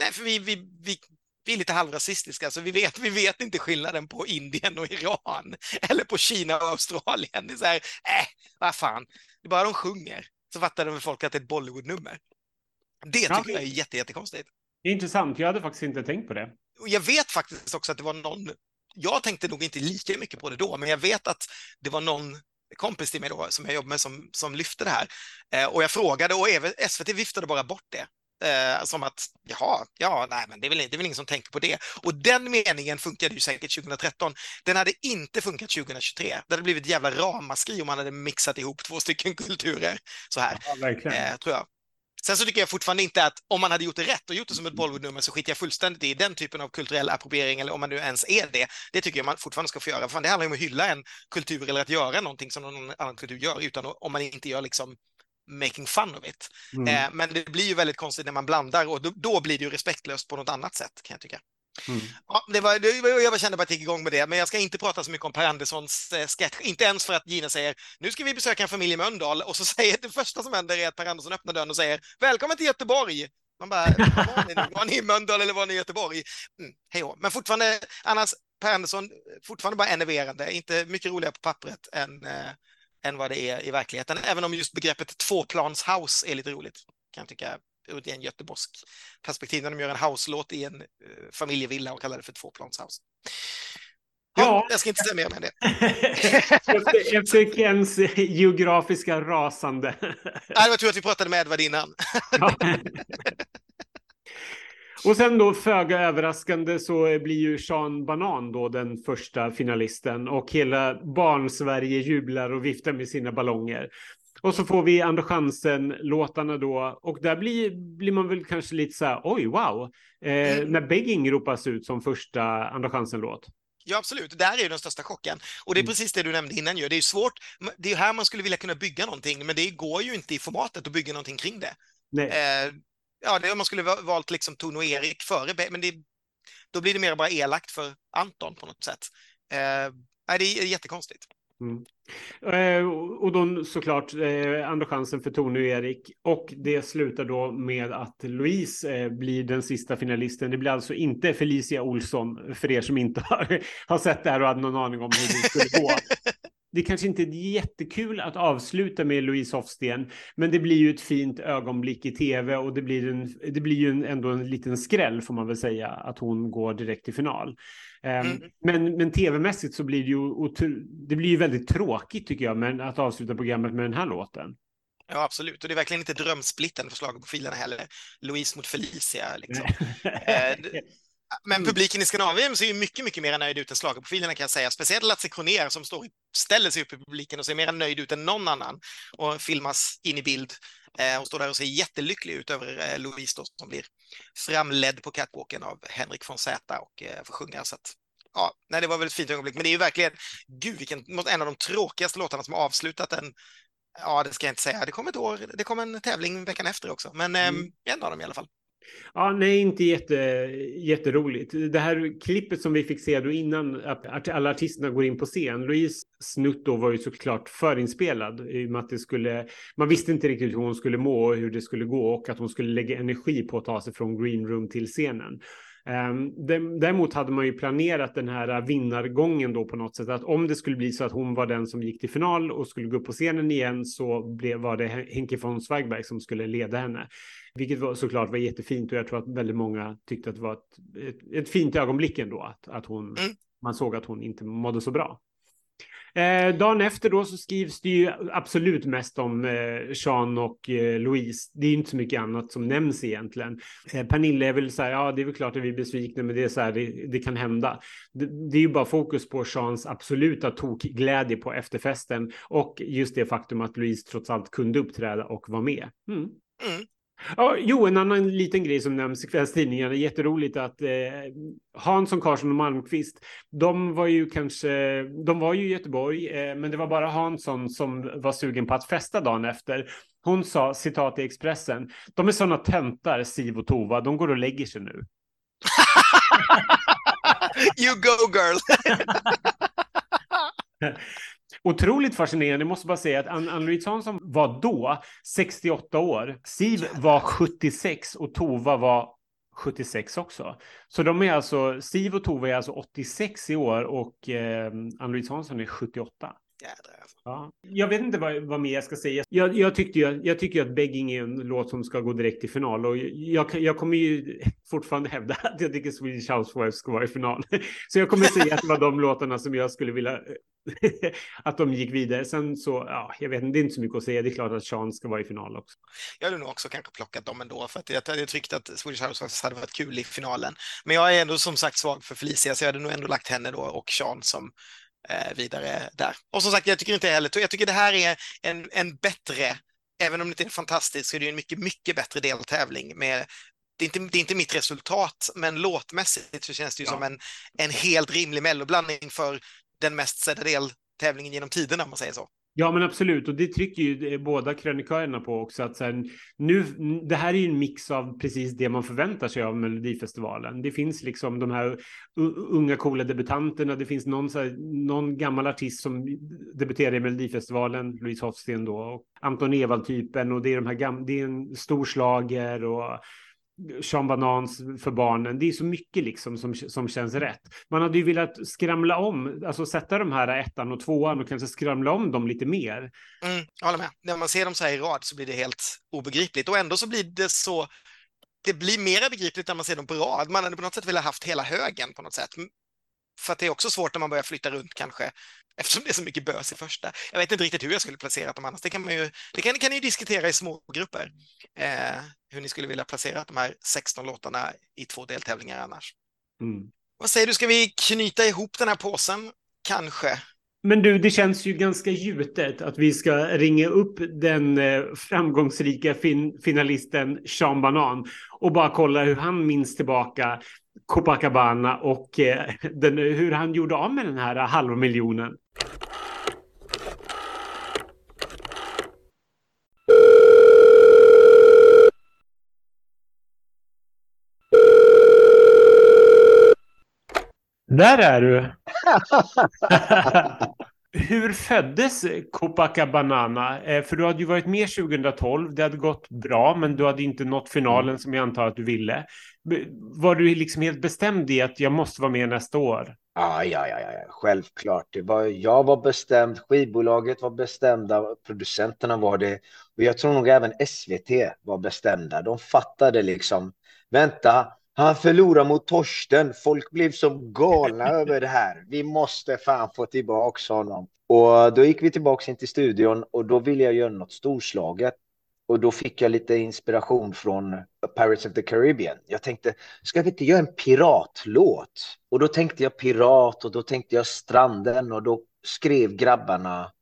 nej, för vi, vi, vi, vi är lite halvrasistiska, så vi vet, vi vet inte skillnaden på Indien och Iran eller på Kina och Australien. Det är så här, äh, vad fan, det är bara de sjunger så fattar de folk att det är ett Bollywood-nummer. Det tycker jag är jätte, jättekonstigt. Det är intressant. Jag hade faktiskt inte tänkt på det. Och jag vet faktiskt också att det var någon, jag tänkte nog inte lika mycket på det då, men jag vet att det var någon kompis till mig då som jag jobbar med som, som lyfte det här. Eh, och jag frågade och SVT viftade bara bort det. Eh, som att, jaha, ja, nej, men det är, väl, det är väl ingen som tänker på det. Och den meningen funkade ju säkert 2013. Den hade inte funkat 2023. Det hade blivit ett jävla ramaskri om man hade mixat ihop två stycken kulturer så här Ja, eh, tror jag. Sen så tycker jag fortfarande inte att om man hade gjort det rätt och gjort det som ett Bollywood-nummer så skiter jag fullständigt i den typen av kulturell appropriering eller om man nu ens är det. Det tycker jag man fortfarande ska få göra. Fan, det handlar ju om att hylla en kultur eller att göra någonting som någon annan kultur gör utan om man inte gör liksom making fun of it. Mm. Eh, men det blir ju väldigt konstigt när man blandar och då, då blir det ju respektlöst på något annat sätt kan jag tycka. Mm. Ja, det var, det, var- jag kände bara att jag gick igång med det, men jag ska inte prata så mycket om Per Anderssons eh, sketch. Inte ens för att Gina säger nu ska vi besöka en familj i Mölndal och så säger det första som händer är att Per Andersson öppnar dörren och säger välkommen till Göteborg. Man bara, "Vad var ni, var ni i Mölndal eller var ni i Göteborg? Mm, hej. Men fortfarande, annars Per Andersson, fortfarande bara enerverande, inte mycket roligare på pappret än, eh, än vad det är i verkligheten. Även om just begreppet tvåplanshouse är lite roligt, kan jag tycka, ur en göteborgsk perspektiv, när de gör en house-låt i en eh, familjevilla och kallar det för tvåplanshouse. Ja, Ja. jag ska inte säga mer om det. efter, efter Kens geografiska rasande. Nej, det var tur att vi pratade med Edvard innan. Ja. Och sen då föga överraskande så blir ju Sean Banan då den första finalisten och hela barn-Sverige jublar och viftar med sina ballonger. Och så får vi Andra chansen-låtarna då och där blir, blir man väl kanske lite så här oj wow, eh, Mm. när Begging ropas ut som första Andra chansen-låt. Ja, absolut. Där är ju den största chocken. Och det är Mm. precis det du nämnde innan ju. Det är ju svårt. Det är här man skulle vilja kunna bygga någonting, men det går ju inte i formatet att bygga någonting kring det. Eh, ja, det, man skulle va- valt liksom Tone och Erik före, men det, då blir det mer bara elakt för Anton på något sätt. Eh, nej, det är jättekonstigt. Eh, och då såklart eh, andra chansen för Tony och Erik. Och det slutar då med att Louise eh, blir den sista finalisten. Det blir alltså inte Felicia Olsson för er som inte har, har sett det här och hade någon aning om hur det skulle gå. Det kanske inte är jättekul att avsluta med Louise Hofsten, men det blir ju ett fint ögonblick i tv och det blir, en, det blir ju en, ändå en liten skräll får man väl säga att hon går direkt till final. Ehm, Mm. Men, men tv-mässigt så blir det ju, det blir ju väldigt tråkigt tycker jag, men att avsluta programmet med den här låten. Ja, absolut. Och det är verkligen inte drömsplitten för schlagerprofilerna heller. Louise mot Felicia, liksom. Eh, Men Mm. publiken i Skandinavien ser ju mycket, mycket mer nöjd ut än schlagerprofilerna kan jag säga. Speciellt Lasse Kronér som står, ställer sig upp i publiken och ser mer nöjd ut än någon annan och filmas in i bild. Eh, Hon står där och ser jättelycklig ut över eh, Louise då, som blir framledd på catwalken av Henrik von Zäta och eh, får sjunga. Så att, ja, nej, det var väl ett fint ögonblick, men det är ju verkligen, gud, vilken, en av de tråkigaste låtarna som har avslutat en Ja, det ska jag inte säga. Det kommer ett år, det kommer en tävling veckan efter också, men Mm. mm. en av dem i alla fall. Ja, nej, inte jätte, jätteroligt. Det här klippet som vi fick se då innan att alla artisterna går in på scen. Louise snutt då var ju såklart förinspelad i och med att det skulle, man visste inte riktigt hur hon skulle må och hur det skulle gå och att hon skulle lägga energi på att ta sig från green room till scenen. Ehm, däremot hade man ju planerat den här vinnargången då på något sätt att om det skulle bli så att hon var den som gick till final och skulle gå upp på scenen igen så blev, var det Henke von Zweigbergk som skulle leda henne. Vilket var, såklart var jättefint och jag tror att väldigt många tyckte att det var ett, ett, ett fint ögonblick ändå att, att hon, Mm. man såg att hon inte mådde så bra. Eh, dagen efter då så skrivs det ju absolut mest om eh, Sean och eh, Louise. Det är inte så mycket annat som nämns egentligen. Eh, Pernilla är väl så här, ja det är väl klart att vi är besvikna men det är så här, det, det kan hända. Det, det är ju bara fokus på Seans absoluta tokglädje på efterfesten och just det faktum att Louise trots allt kunde uppträda och vara med. Mm. Mm. Ja, jo, en annan liten grej som nämns i kvällstidningarna. Jätteroligt att eh, Hansson, Karlsson och Malmqvist, de var ju kanske, de var ju i Göteborg, eh, men det var bara Hansson som var sugen på att festa dagen efter. Hon sa, citat i Expressen, de är sådana töntar, Siv och Tova, de går och lägger sig nu. you go girl! Otroligt fascinerande, jag måste bara säga att Ann- Ann-Louise Hansson var då 68 år, Siv var 76 och Tova var 76 också. Så de är alltså, Siv och Tova är alltså 86 i år och eh, Ann-Louise Hansson är 78. Jädrar. alltså. Ja. Jag vet inte vad, vad mer jag ska säga. Jag, jag, tyckte ju, jag tycker att Begging är en låt som ska gå direkt till final och jag, jag kommer ju fortfarande hävda att jag tycker Swedish Housewives ska vara i final. Så jag kommer säga att det var de låtarna som jag skulle vilja att de gick vidare. Sen så, ja, jag vet inte, det är inte så mycket att säga. Det är klart att Sean ska vara i final också. Jag hade nog också kanske plockat dem ändå för att jag hade tyckt att Swedish Housewives hade varit kul i finalen. Men jag är ändå som sagt svag för Felicia så jag hade nog ändå lagt henne då och Sean som vidare där. Och som sagt, jag tycker inte heller, jag tycker det här är en, en bättre, även om det inte är fantastiskt, så är det ju en mycket, mycket bättre deltävling med det är, inte, det är inte mitt resultat, men låtmässigt så känns det ju Ja. som en, en helt rimlig melloblandning för den mest sedda deltävlingen genom tiderna, om man säger så. Ja, men absolut. Och det trycker ju eh, båda krönikörerna på också. Att sen, nu, det här är ju en mix av precis det man förväntar sig av Melodifestivalen. Det finns liksom de här unga coola debutanterna. Det finns någon, så här, någon gammal artist som debuterade i Melodifestivalen, Louise Hofsten då, och Anton Ewald-typen. Och det är, de här gam- det är en stor slager och Sean Banans för barnen. Det är så mycket liksom som, som känns rätt. Man hade ju velat skramla om, alltså sätta de här ettan och tvåan och kanske skramla om dem lite mer. Mm, jag håller med. När man ser dem så här i rad så blir det helt obegripligt och ändå så blir det så. Det blir mera begripligt när man ser dem på rad. Man hade på något sätt velat haft hela högen på något sätt. För att det är också svårt när man börjar flytta runt kanske eftersom det är så mycket bös i första. Jag vet inte riktigt hur jag skulle placera dem annars. Det kan man ju, det kan, kan ni ju diskutera i små grupper. Eh, hur ni skulle vilja placera de här 16 låtarna i två deltävlingar annars. Mm. Vad säger du, ska vi knyta ihop den här påsen? Kanske. Men du, det känns ju ganska gjutet att vi ska ringa upp den eh, framgångsrika fin finalisten Sean Banan och bara kolla hur han minns tillbaka Copacabana och eh, den, hur han gjorde av med den här halva miljonen. Där är du! Hur föddes Copacabana? Eh, För du hade ju varit med 2012, det hade gått bra, men du hade inte nått finalen som jag antar att du ville. Var du liksom helt bestämd i att jag måste vara med nästa år? Ja, ja, ja, ja, ja, självklart. Det var, jag var bestämd, skivbolaget var bestämda, producenterna var det. Och jag tror nog även SVT var bestämda. De fattade liksom, vänta, han förlorar mot Torsten. Folk blev som galna över det här. Vi måste fan få tillbaka honom. Och då gick vi tillbaka in till studion och då ville jag göra något storslaget. Och då fick jag lite inspiration från Pirates of the Caribbean. Jag tänkte, ska vi inte göra en piratlåt? Och då tänkte jag pirat och då tänkte jag stranden och då skrev grabbarna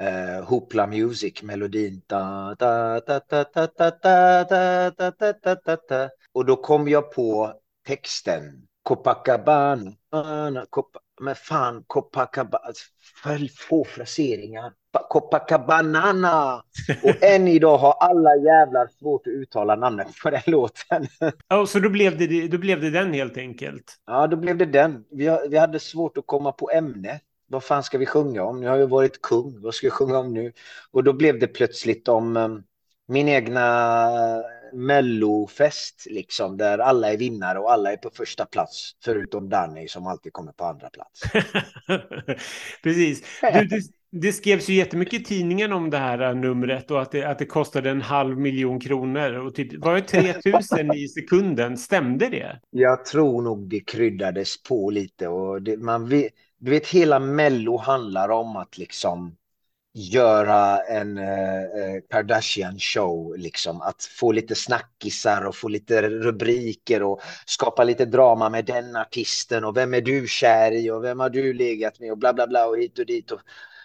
eh, Hoopla Music, melodin. Da, da, da, da, da, da, da, da, da, da, da, da. Och då kom jag på texten. Copacabana, Ana, Copa, men fan, Copacabana, för få fraseringar. Pa- Copacabana. Och än idag har alla jävlar svårt att uttala namnet på den låten. Ja, så då blev, det, då blev det den helt enkelt. Ja, då blev det den. Vi, vi hade svårt att komma på ämne. Vad fan ska vi sjunga om? Nu har jag varit kung. Vad ska jag sjunga om nu? Och då blev det plötsligt om um, min egna mellofest, liksom, där alla är vinnare och alla är på första plats, förutom Danny som alltid kommer på andra plats. Precis. Du, det, det skrevs ju jättemycket i tidningen om det här äh, numret och att det, att det kostade en halv miljon kronor och typ, var det 3000 i sekunden? Stämde det? Jag tror nog det kryddades på lite och det, man vet, du vet hela Mello handlar om att liksom göra en eh, eh, Kardashian show, liksom att få lite snackisar och få lite rubriker och skapa lite drama med den artisten och vem är du kär i och vem har du legat med och bla bla bla och hit och dit och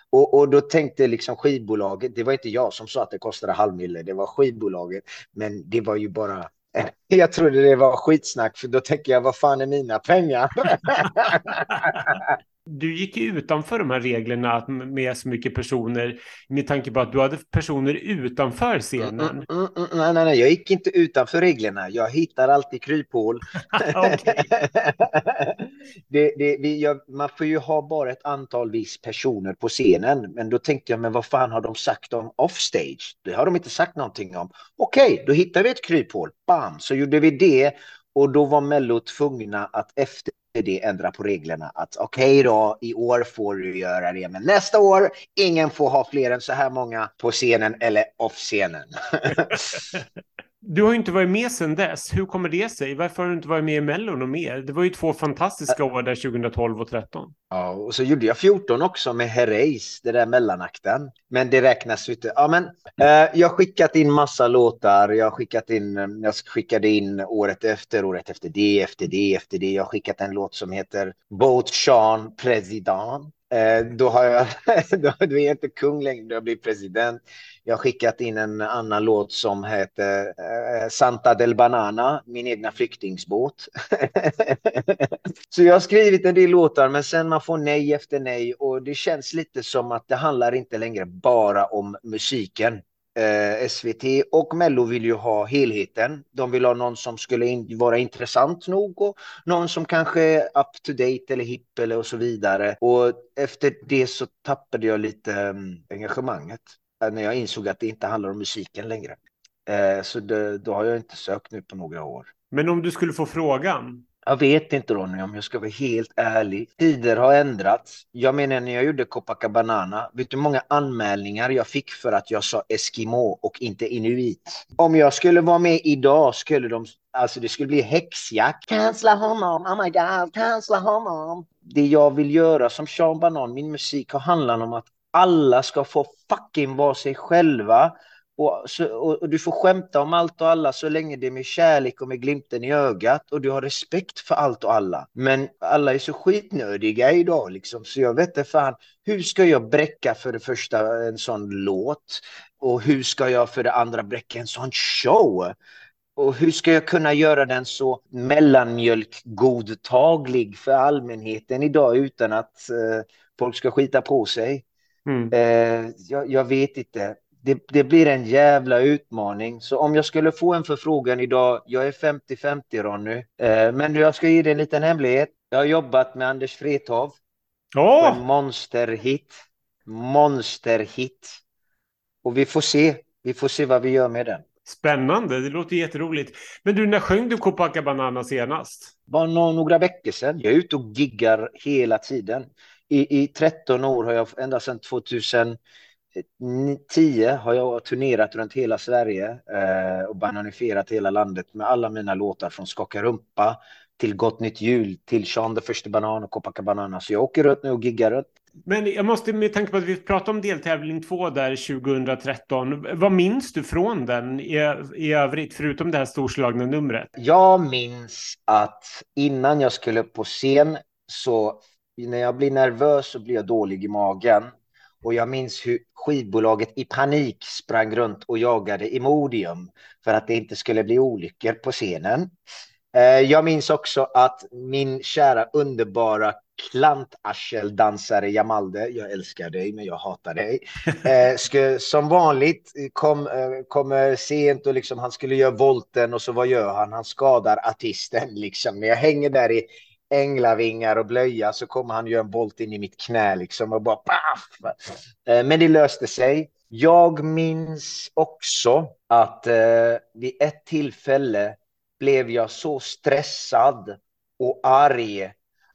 och, och då tänkte liksom skivbolaget, det var inte jag som sa att det kostade halvmille, det var skivbolaget, men det var ju bara jag trodde det var skitsnack för då tänker jag vad fan är mina pengar? Du gick utanför de här reglerna att med så mycket personer med tanke på att du hade personer utanför scenen. Mm, mm, mm, nej, nej, nej, jag gick inte utanför reglerna. Jag hittar alltid kryphål. Det, det, vi, jag, man får ju ha bara ett antal viss personer på scenen. Men då tänkte jag, men vad fan har de sagt om offstage? Det har de inte sagt någonting om. Okej, då hittar vi ett kryphål. Bam, så gjorde vi det. Och då var Mello tvungna att efter det ändra på reglerna. Att okej då, i år får du göra det, men nästa år, ingen får ha fler än så här många på scenen eller off-scenen. Du har ju inte varit med sedan dess. Hur kommer det sig? Varför har du inte varit med i Mellon och mer? Det var ju två fantastiska år där 2012 och 2013. Ja, och så gjorde jag 14 också med Herreys, det där mellanakten. Men det räknas ju inte. Ja, men eh, jag har skickat in massa låtar. Jag har skickat in, eh, jag skickade in året efter, året efter det, efter det, efter det. Jag har skickat en låt som heter Boat Sean President. Eh, då har jag, då, då är jag inte kung längre, då har jag blivit president. Jag har skickat in en annan låt som heter eh, Santa del Banana, min egna flyktingsbåt. Så jag har skrivit en del låtar, men sen man får nej efter nej och det känns lite som att det handlar inte längre bara om musiken. Eh, SVT och Mello vill ju ha helheten. De vill ha någon som skulle in, vara intressant nog och någon som kanske är up to date eller hipp eller och så vidare. Och efter det så tappade jag lite um, engagemanget eh, när jag insåg att det inte handlar om musiken längre. Eh, så det, då har jag inte sökt nu på några år. Men om du skulle få frågan. Jag vet inte Ronny om jag ska vara helt ärlig. Tider har ändrats. Jag menar när jag gjorde Copacabana, vet du hur många anmälningar jag fick för att jag sa Eskimo och inte inuit? Om jag skulle vara med idag skulle de, alltså det skulle bli häxjakt. Cancella honom, oh my god, cancella honom. Det jag vill göra som Sean Banan, min musik har handlat om att alla ska få fucking vara sig själva. Och, så, och, du får skämta om allt och alla så länge det är med kärlek och med glimten i ögat och du har respekt för allt och alla. Men alla är så skitnödiga idag liksom så jag vet inte fan hur ska jag bräcka för det första en sån låt och hur ska jag för det andra bräcka en sån show? Och hur ska jag kunna göra den så mellanmjölkgodtaglig för allmänheten idag utan att eh, folk ska skita på sig? Mm. Eh, jag, jag vet inte. Det, det blir en jävla utmaning. Så om jag skulle få en förfrågan idag, jag är 50-50 Ronny, eh, men jag ska ge dig en liten hemlighet. Jag har jobbat med Anders Wrethov på Åh! en monsterhit. Monsterhit. Och vi får se. Vi får se vad vi gör med den. Spännande, det låter jätteroligt. Men du, när sjöng du Copacabana senast? Bara nå- några veckor sedan. Jag är ute och giggar hela tiden. I, I 13 år har jag, ända sedan 2010 har jag turnerat runt hela Sverige eh, och bananifierat hela landet med alla mina låtar från Skaka rumpa till Gott nytt jul till Sean the första banan och Copacabana. Så jag åker runt nu och giggar runt. Men jag måste med tanke på att vi pratade om deltävling två där 2013. Vad minns du från den i, i övrigt, förutom det här storslagna numret? Jag minns att innan jag skulle upp på scen så när jag blir nervös så blir jag dålig i magen. Och jag minns hur skivbolaget i panik sprang runt och jagade Imodium för att det inte skulle bli olyckor på scenen. Eh, Jag minns också att min kära underbara klantarseldansare Jamalde, jag älskar dig men jag hatar dig, eh, som vanligt kom, eh, kommer sent och liksom han skulle göra volten och så vad gör han? Han skadar artisten liksom. När jag hänger där i änglavingar och blöja så kommer han göra en volt in i mitt knä liksom och bara paff. Eh, men det löste sig. Jag minns också att eh, vid ett tillfälle blev jag så stressad och arg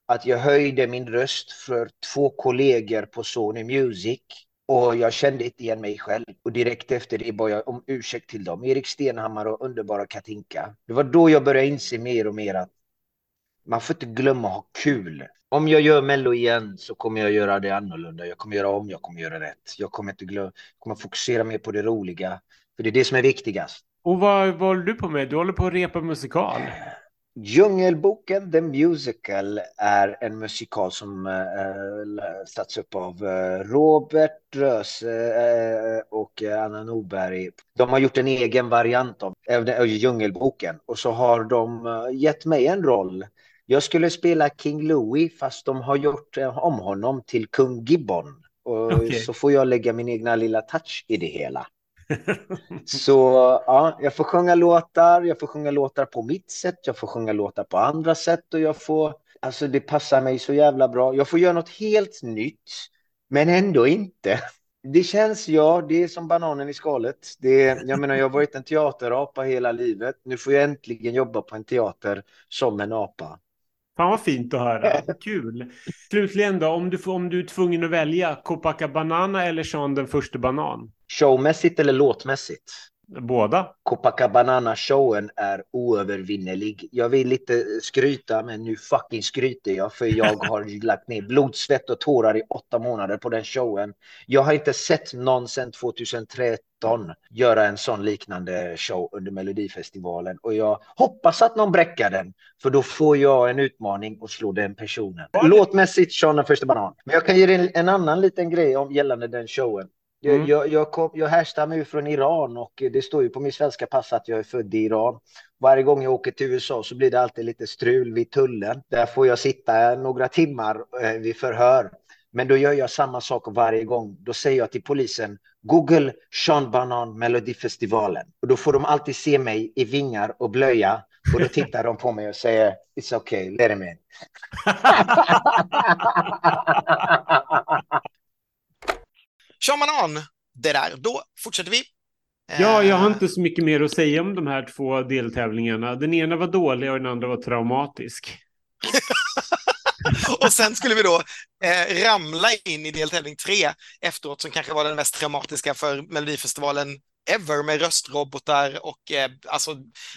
att jag höjde min röst för två kollegor på Sony Music och jag kände inte igen mig själv. Och direkt efter det bad jag om ursäkt till dem. Erik Stenhammar och underbara Katinka. Det var då jag började inse mer och mer att man får inte glömma att ha kul. Om jag gör Mello igen så kommer jag göra det annorlunda. Jag kommer göra om, jag kommer göra rätt. Jag kommer inte glömma, jag kommer fokusera mer på det roliga. För det är det som är viktigast. Och vad, vad håller du på med? Du håller på att repa musikal. Djungelboken The Musical är en musikal som äh, satts upp av äh, Robert Röse äh, och Anna Norberg. De har gjort en egen variant av äh, Djungelboken och så har de äh, gett mig en roll. Jag skulle spela King Louis fast de har gjort äh, om honom till kung Gibbon. Och Okej. så får jag lägga min egna lilla touch i det hela. Så ja, jag får sjunga låtar, jag får sjunga låtar på mitt sätt, jag får sjunga låtar på andra sätt och jag får, alltså det passar mig så jävla bra. Jag får göra något helt nytt, men ändå inte. Det känns, ja, det är som bananen i skalet. Det, jag menar, jag har varit en teaterapa hela livet. Nu får jag äntligen jobba på en teater som en apa. Fan vad fint att höra. Kul. Slutligen då, om du, om du är tvungen att välja Copacabana eller Sean den första banan? Showmässigt eller låtmässigt? Båda. Copacabana-showen är oövervinnerlig. Jag vill inte skryta, men nu fucking skryter jag för jag har lagt ner blod, svett och tårar i åtta månader på den showen. Jag har inte sett någon sedan 2013 göra en sån liknande show under Melodifestivalen och jag hoppas att någon bräckar den för då får jag en utmaning och slå den personen. Låtmässigt Sean den första banan. Men jag kan ge dig en, en annan liten grej om gällande den showen. Jag, Mm. jag, jag, kom, jag härstammar ju från Iran och det står ju på min svenska pass att jag är född i Iran. Varje gång jag åker till USA så blir det alltid lite strul vid tullen. Där får jag sitta några timmar eh, vid förhör. Men då gör jag samma sak varje gång. Då säger jag till polisen Google Sean Banan Melodifestivalen. Och då får de alltid se mig i vingar och blöja. Och då tittar de på mig och säger It's okay, let him in. Kör man an det där, då fortsätter vi. Ja, jag har Eh, inte så mycket mer att säga om de här två deltävlingarna. Den ena var dålig och den andra var traumatisk. Och sen skulle vi då eh, ramla in i deltävling tre efteråt som kanske var den mest traumatiska för Melodifestivalen ever med röstrobotar och eh, alltså,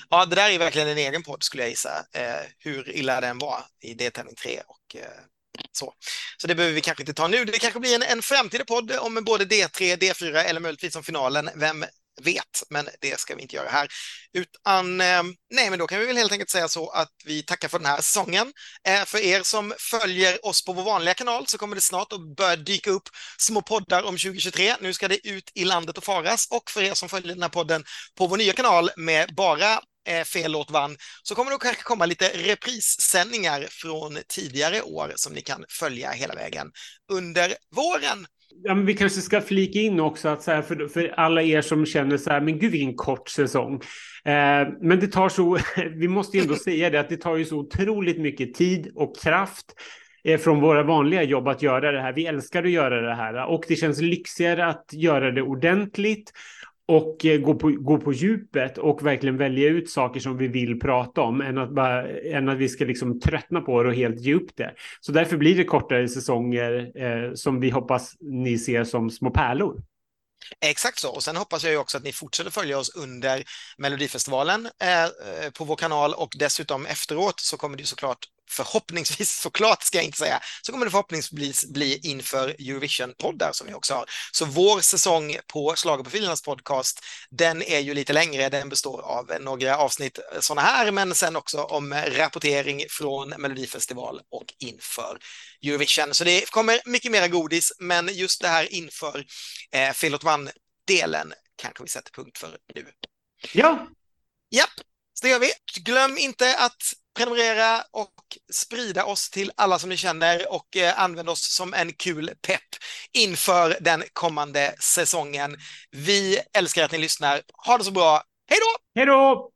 ja, det där är verkligen en egen podd skulle jag gissa, eh, hur illa den var i deltävling tre och eh, så. Så det behöver vi kanske inte ta nu. Det kanske blir en, en framtida podd om både D3, D4 eller möjligtvis om finalen, vem vet, men det ska vi inte göra här. Utan, eh, nej, men då kan vi väl helt enkelt säga så att vi tackar för den här säsongen. Eh, för er som följer oss på vår vanliga kanal så kommer det snart att börja dyka upp små poddar om 2023. Nu ska det ut i landet och faras och för er som följer den här podden på vår nya kanal med bara eh, fel låt vann, så kommer det kanske komma lite reprissändningar från tidigare år som ni kan följa hela vägen under våren. Ja, men vi kanske ska flika in också att så här, för, för alla er som känner så här, men gud vilken kort säsong. Eh, men det tar så, vi måste ju ändå säga det, att det tar ju så otroligt mycket tid och kraft eh, från våra vanliga jobb att göra det här. Vi älskar att göra det här och det känns lyxigare att göra det ordentligt och eh, gå på, gå på djupet och verkligen välja ut saker som vi vill prata om än att, bara, än att vi ska liksom tröttna på det och helt ge upp det. Så därför blir det kortare säsonger eh, som vi hoppas ni ser som små pärlor. Exakt så. Och sen hoppas jag ju också att ni fortsätter följa oss under Melodifestivalen eh, eh på vår kanal och dessutom efteråt så kommer det såklart förhoppningsvis, såklart ska jag inte säga, så kommer det förhoppningsvis bli inför Eurovision-poddar som vi också har. Så vår säsong på Schlagerprofilernas podcast, den är ju lite längre. Den består av några avsnitt sådana här, men sen också om rapportering från Melodifestival och inför Eurovision. Så det kommer mycket mera godis, men just det här inför eh, Fel åt delen kanske vi sätter punkt för nu. Ja, Japp, så det gör vi. Glöm inte att prenumerera och sprida oss till alla som ni känner och eh, använd oss som en kul pepp inför den kommande säsongen. Vi älskar att ni lyssnar. Ha det så bra. Hej då! hej då!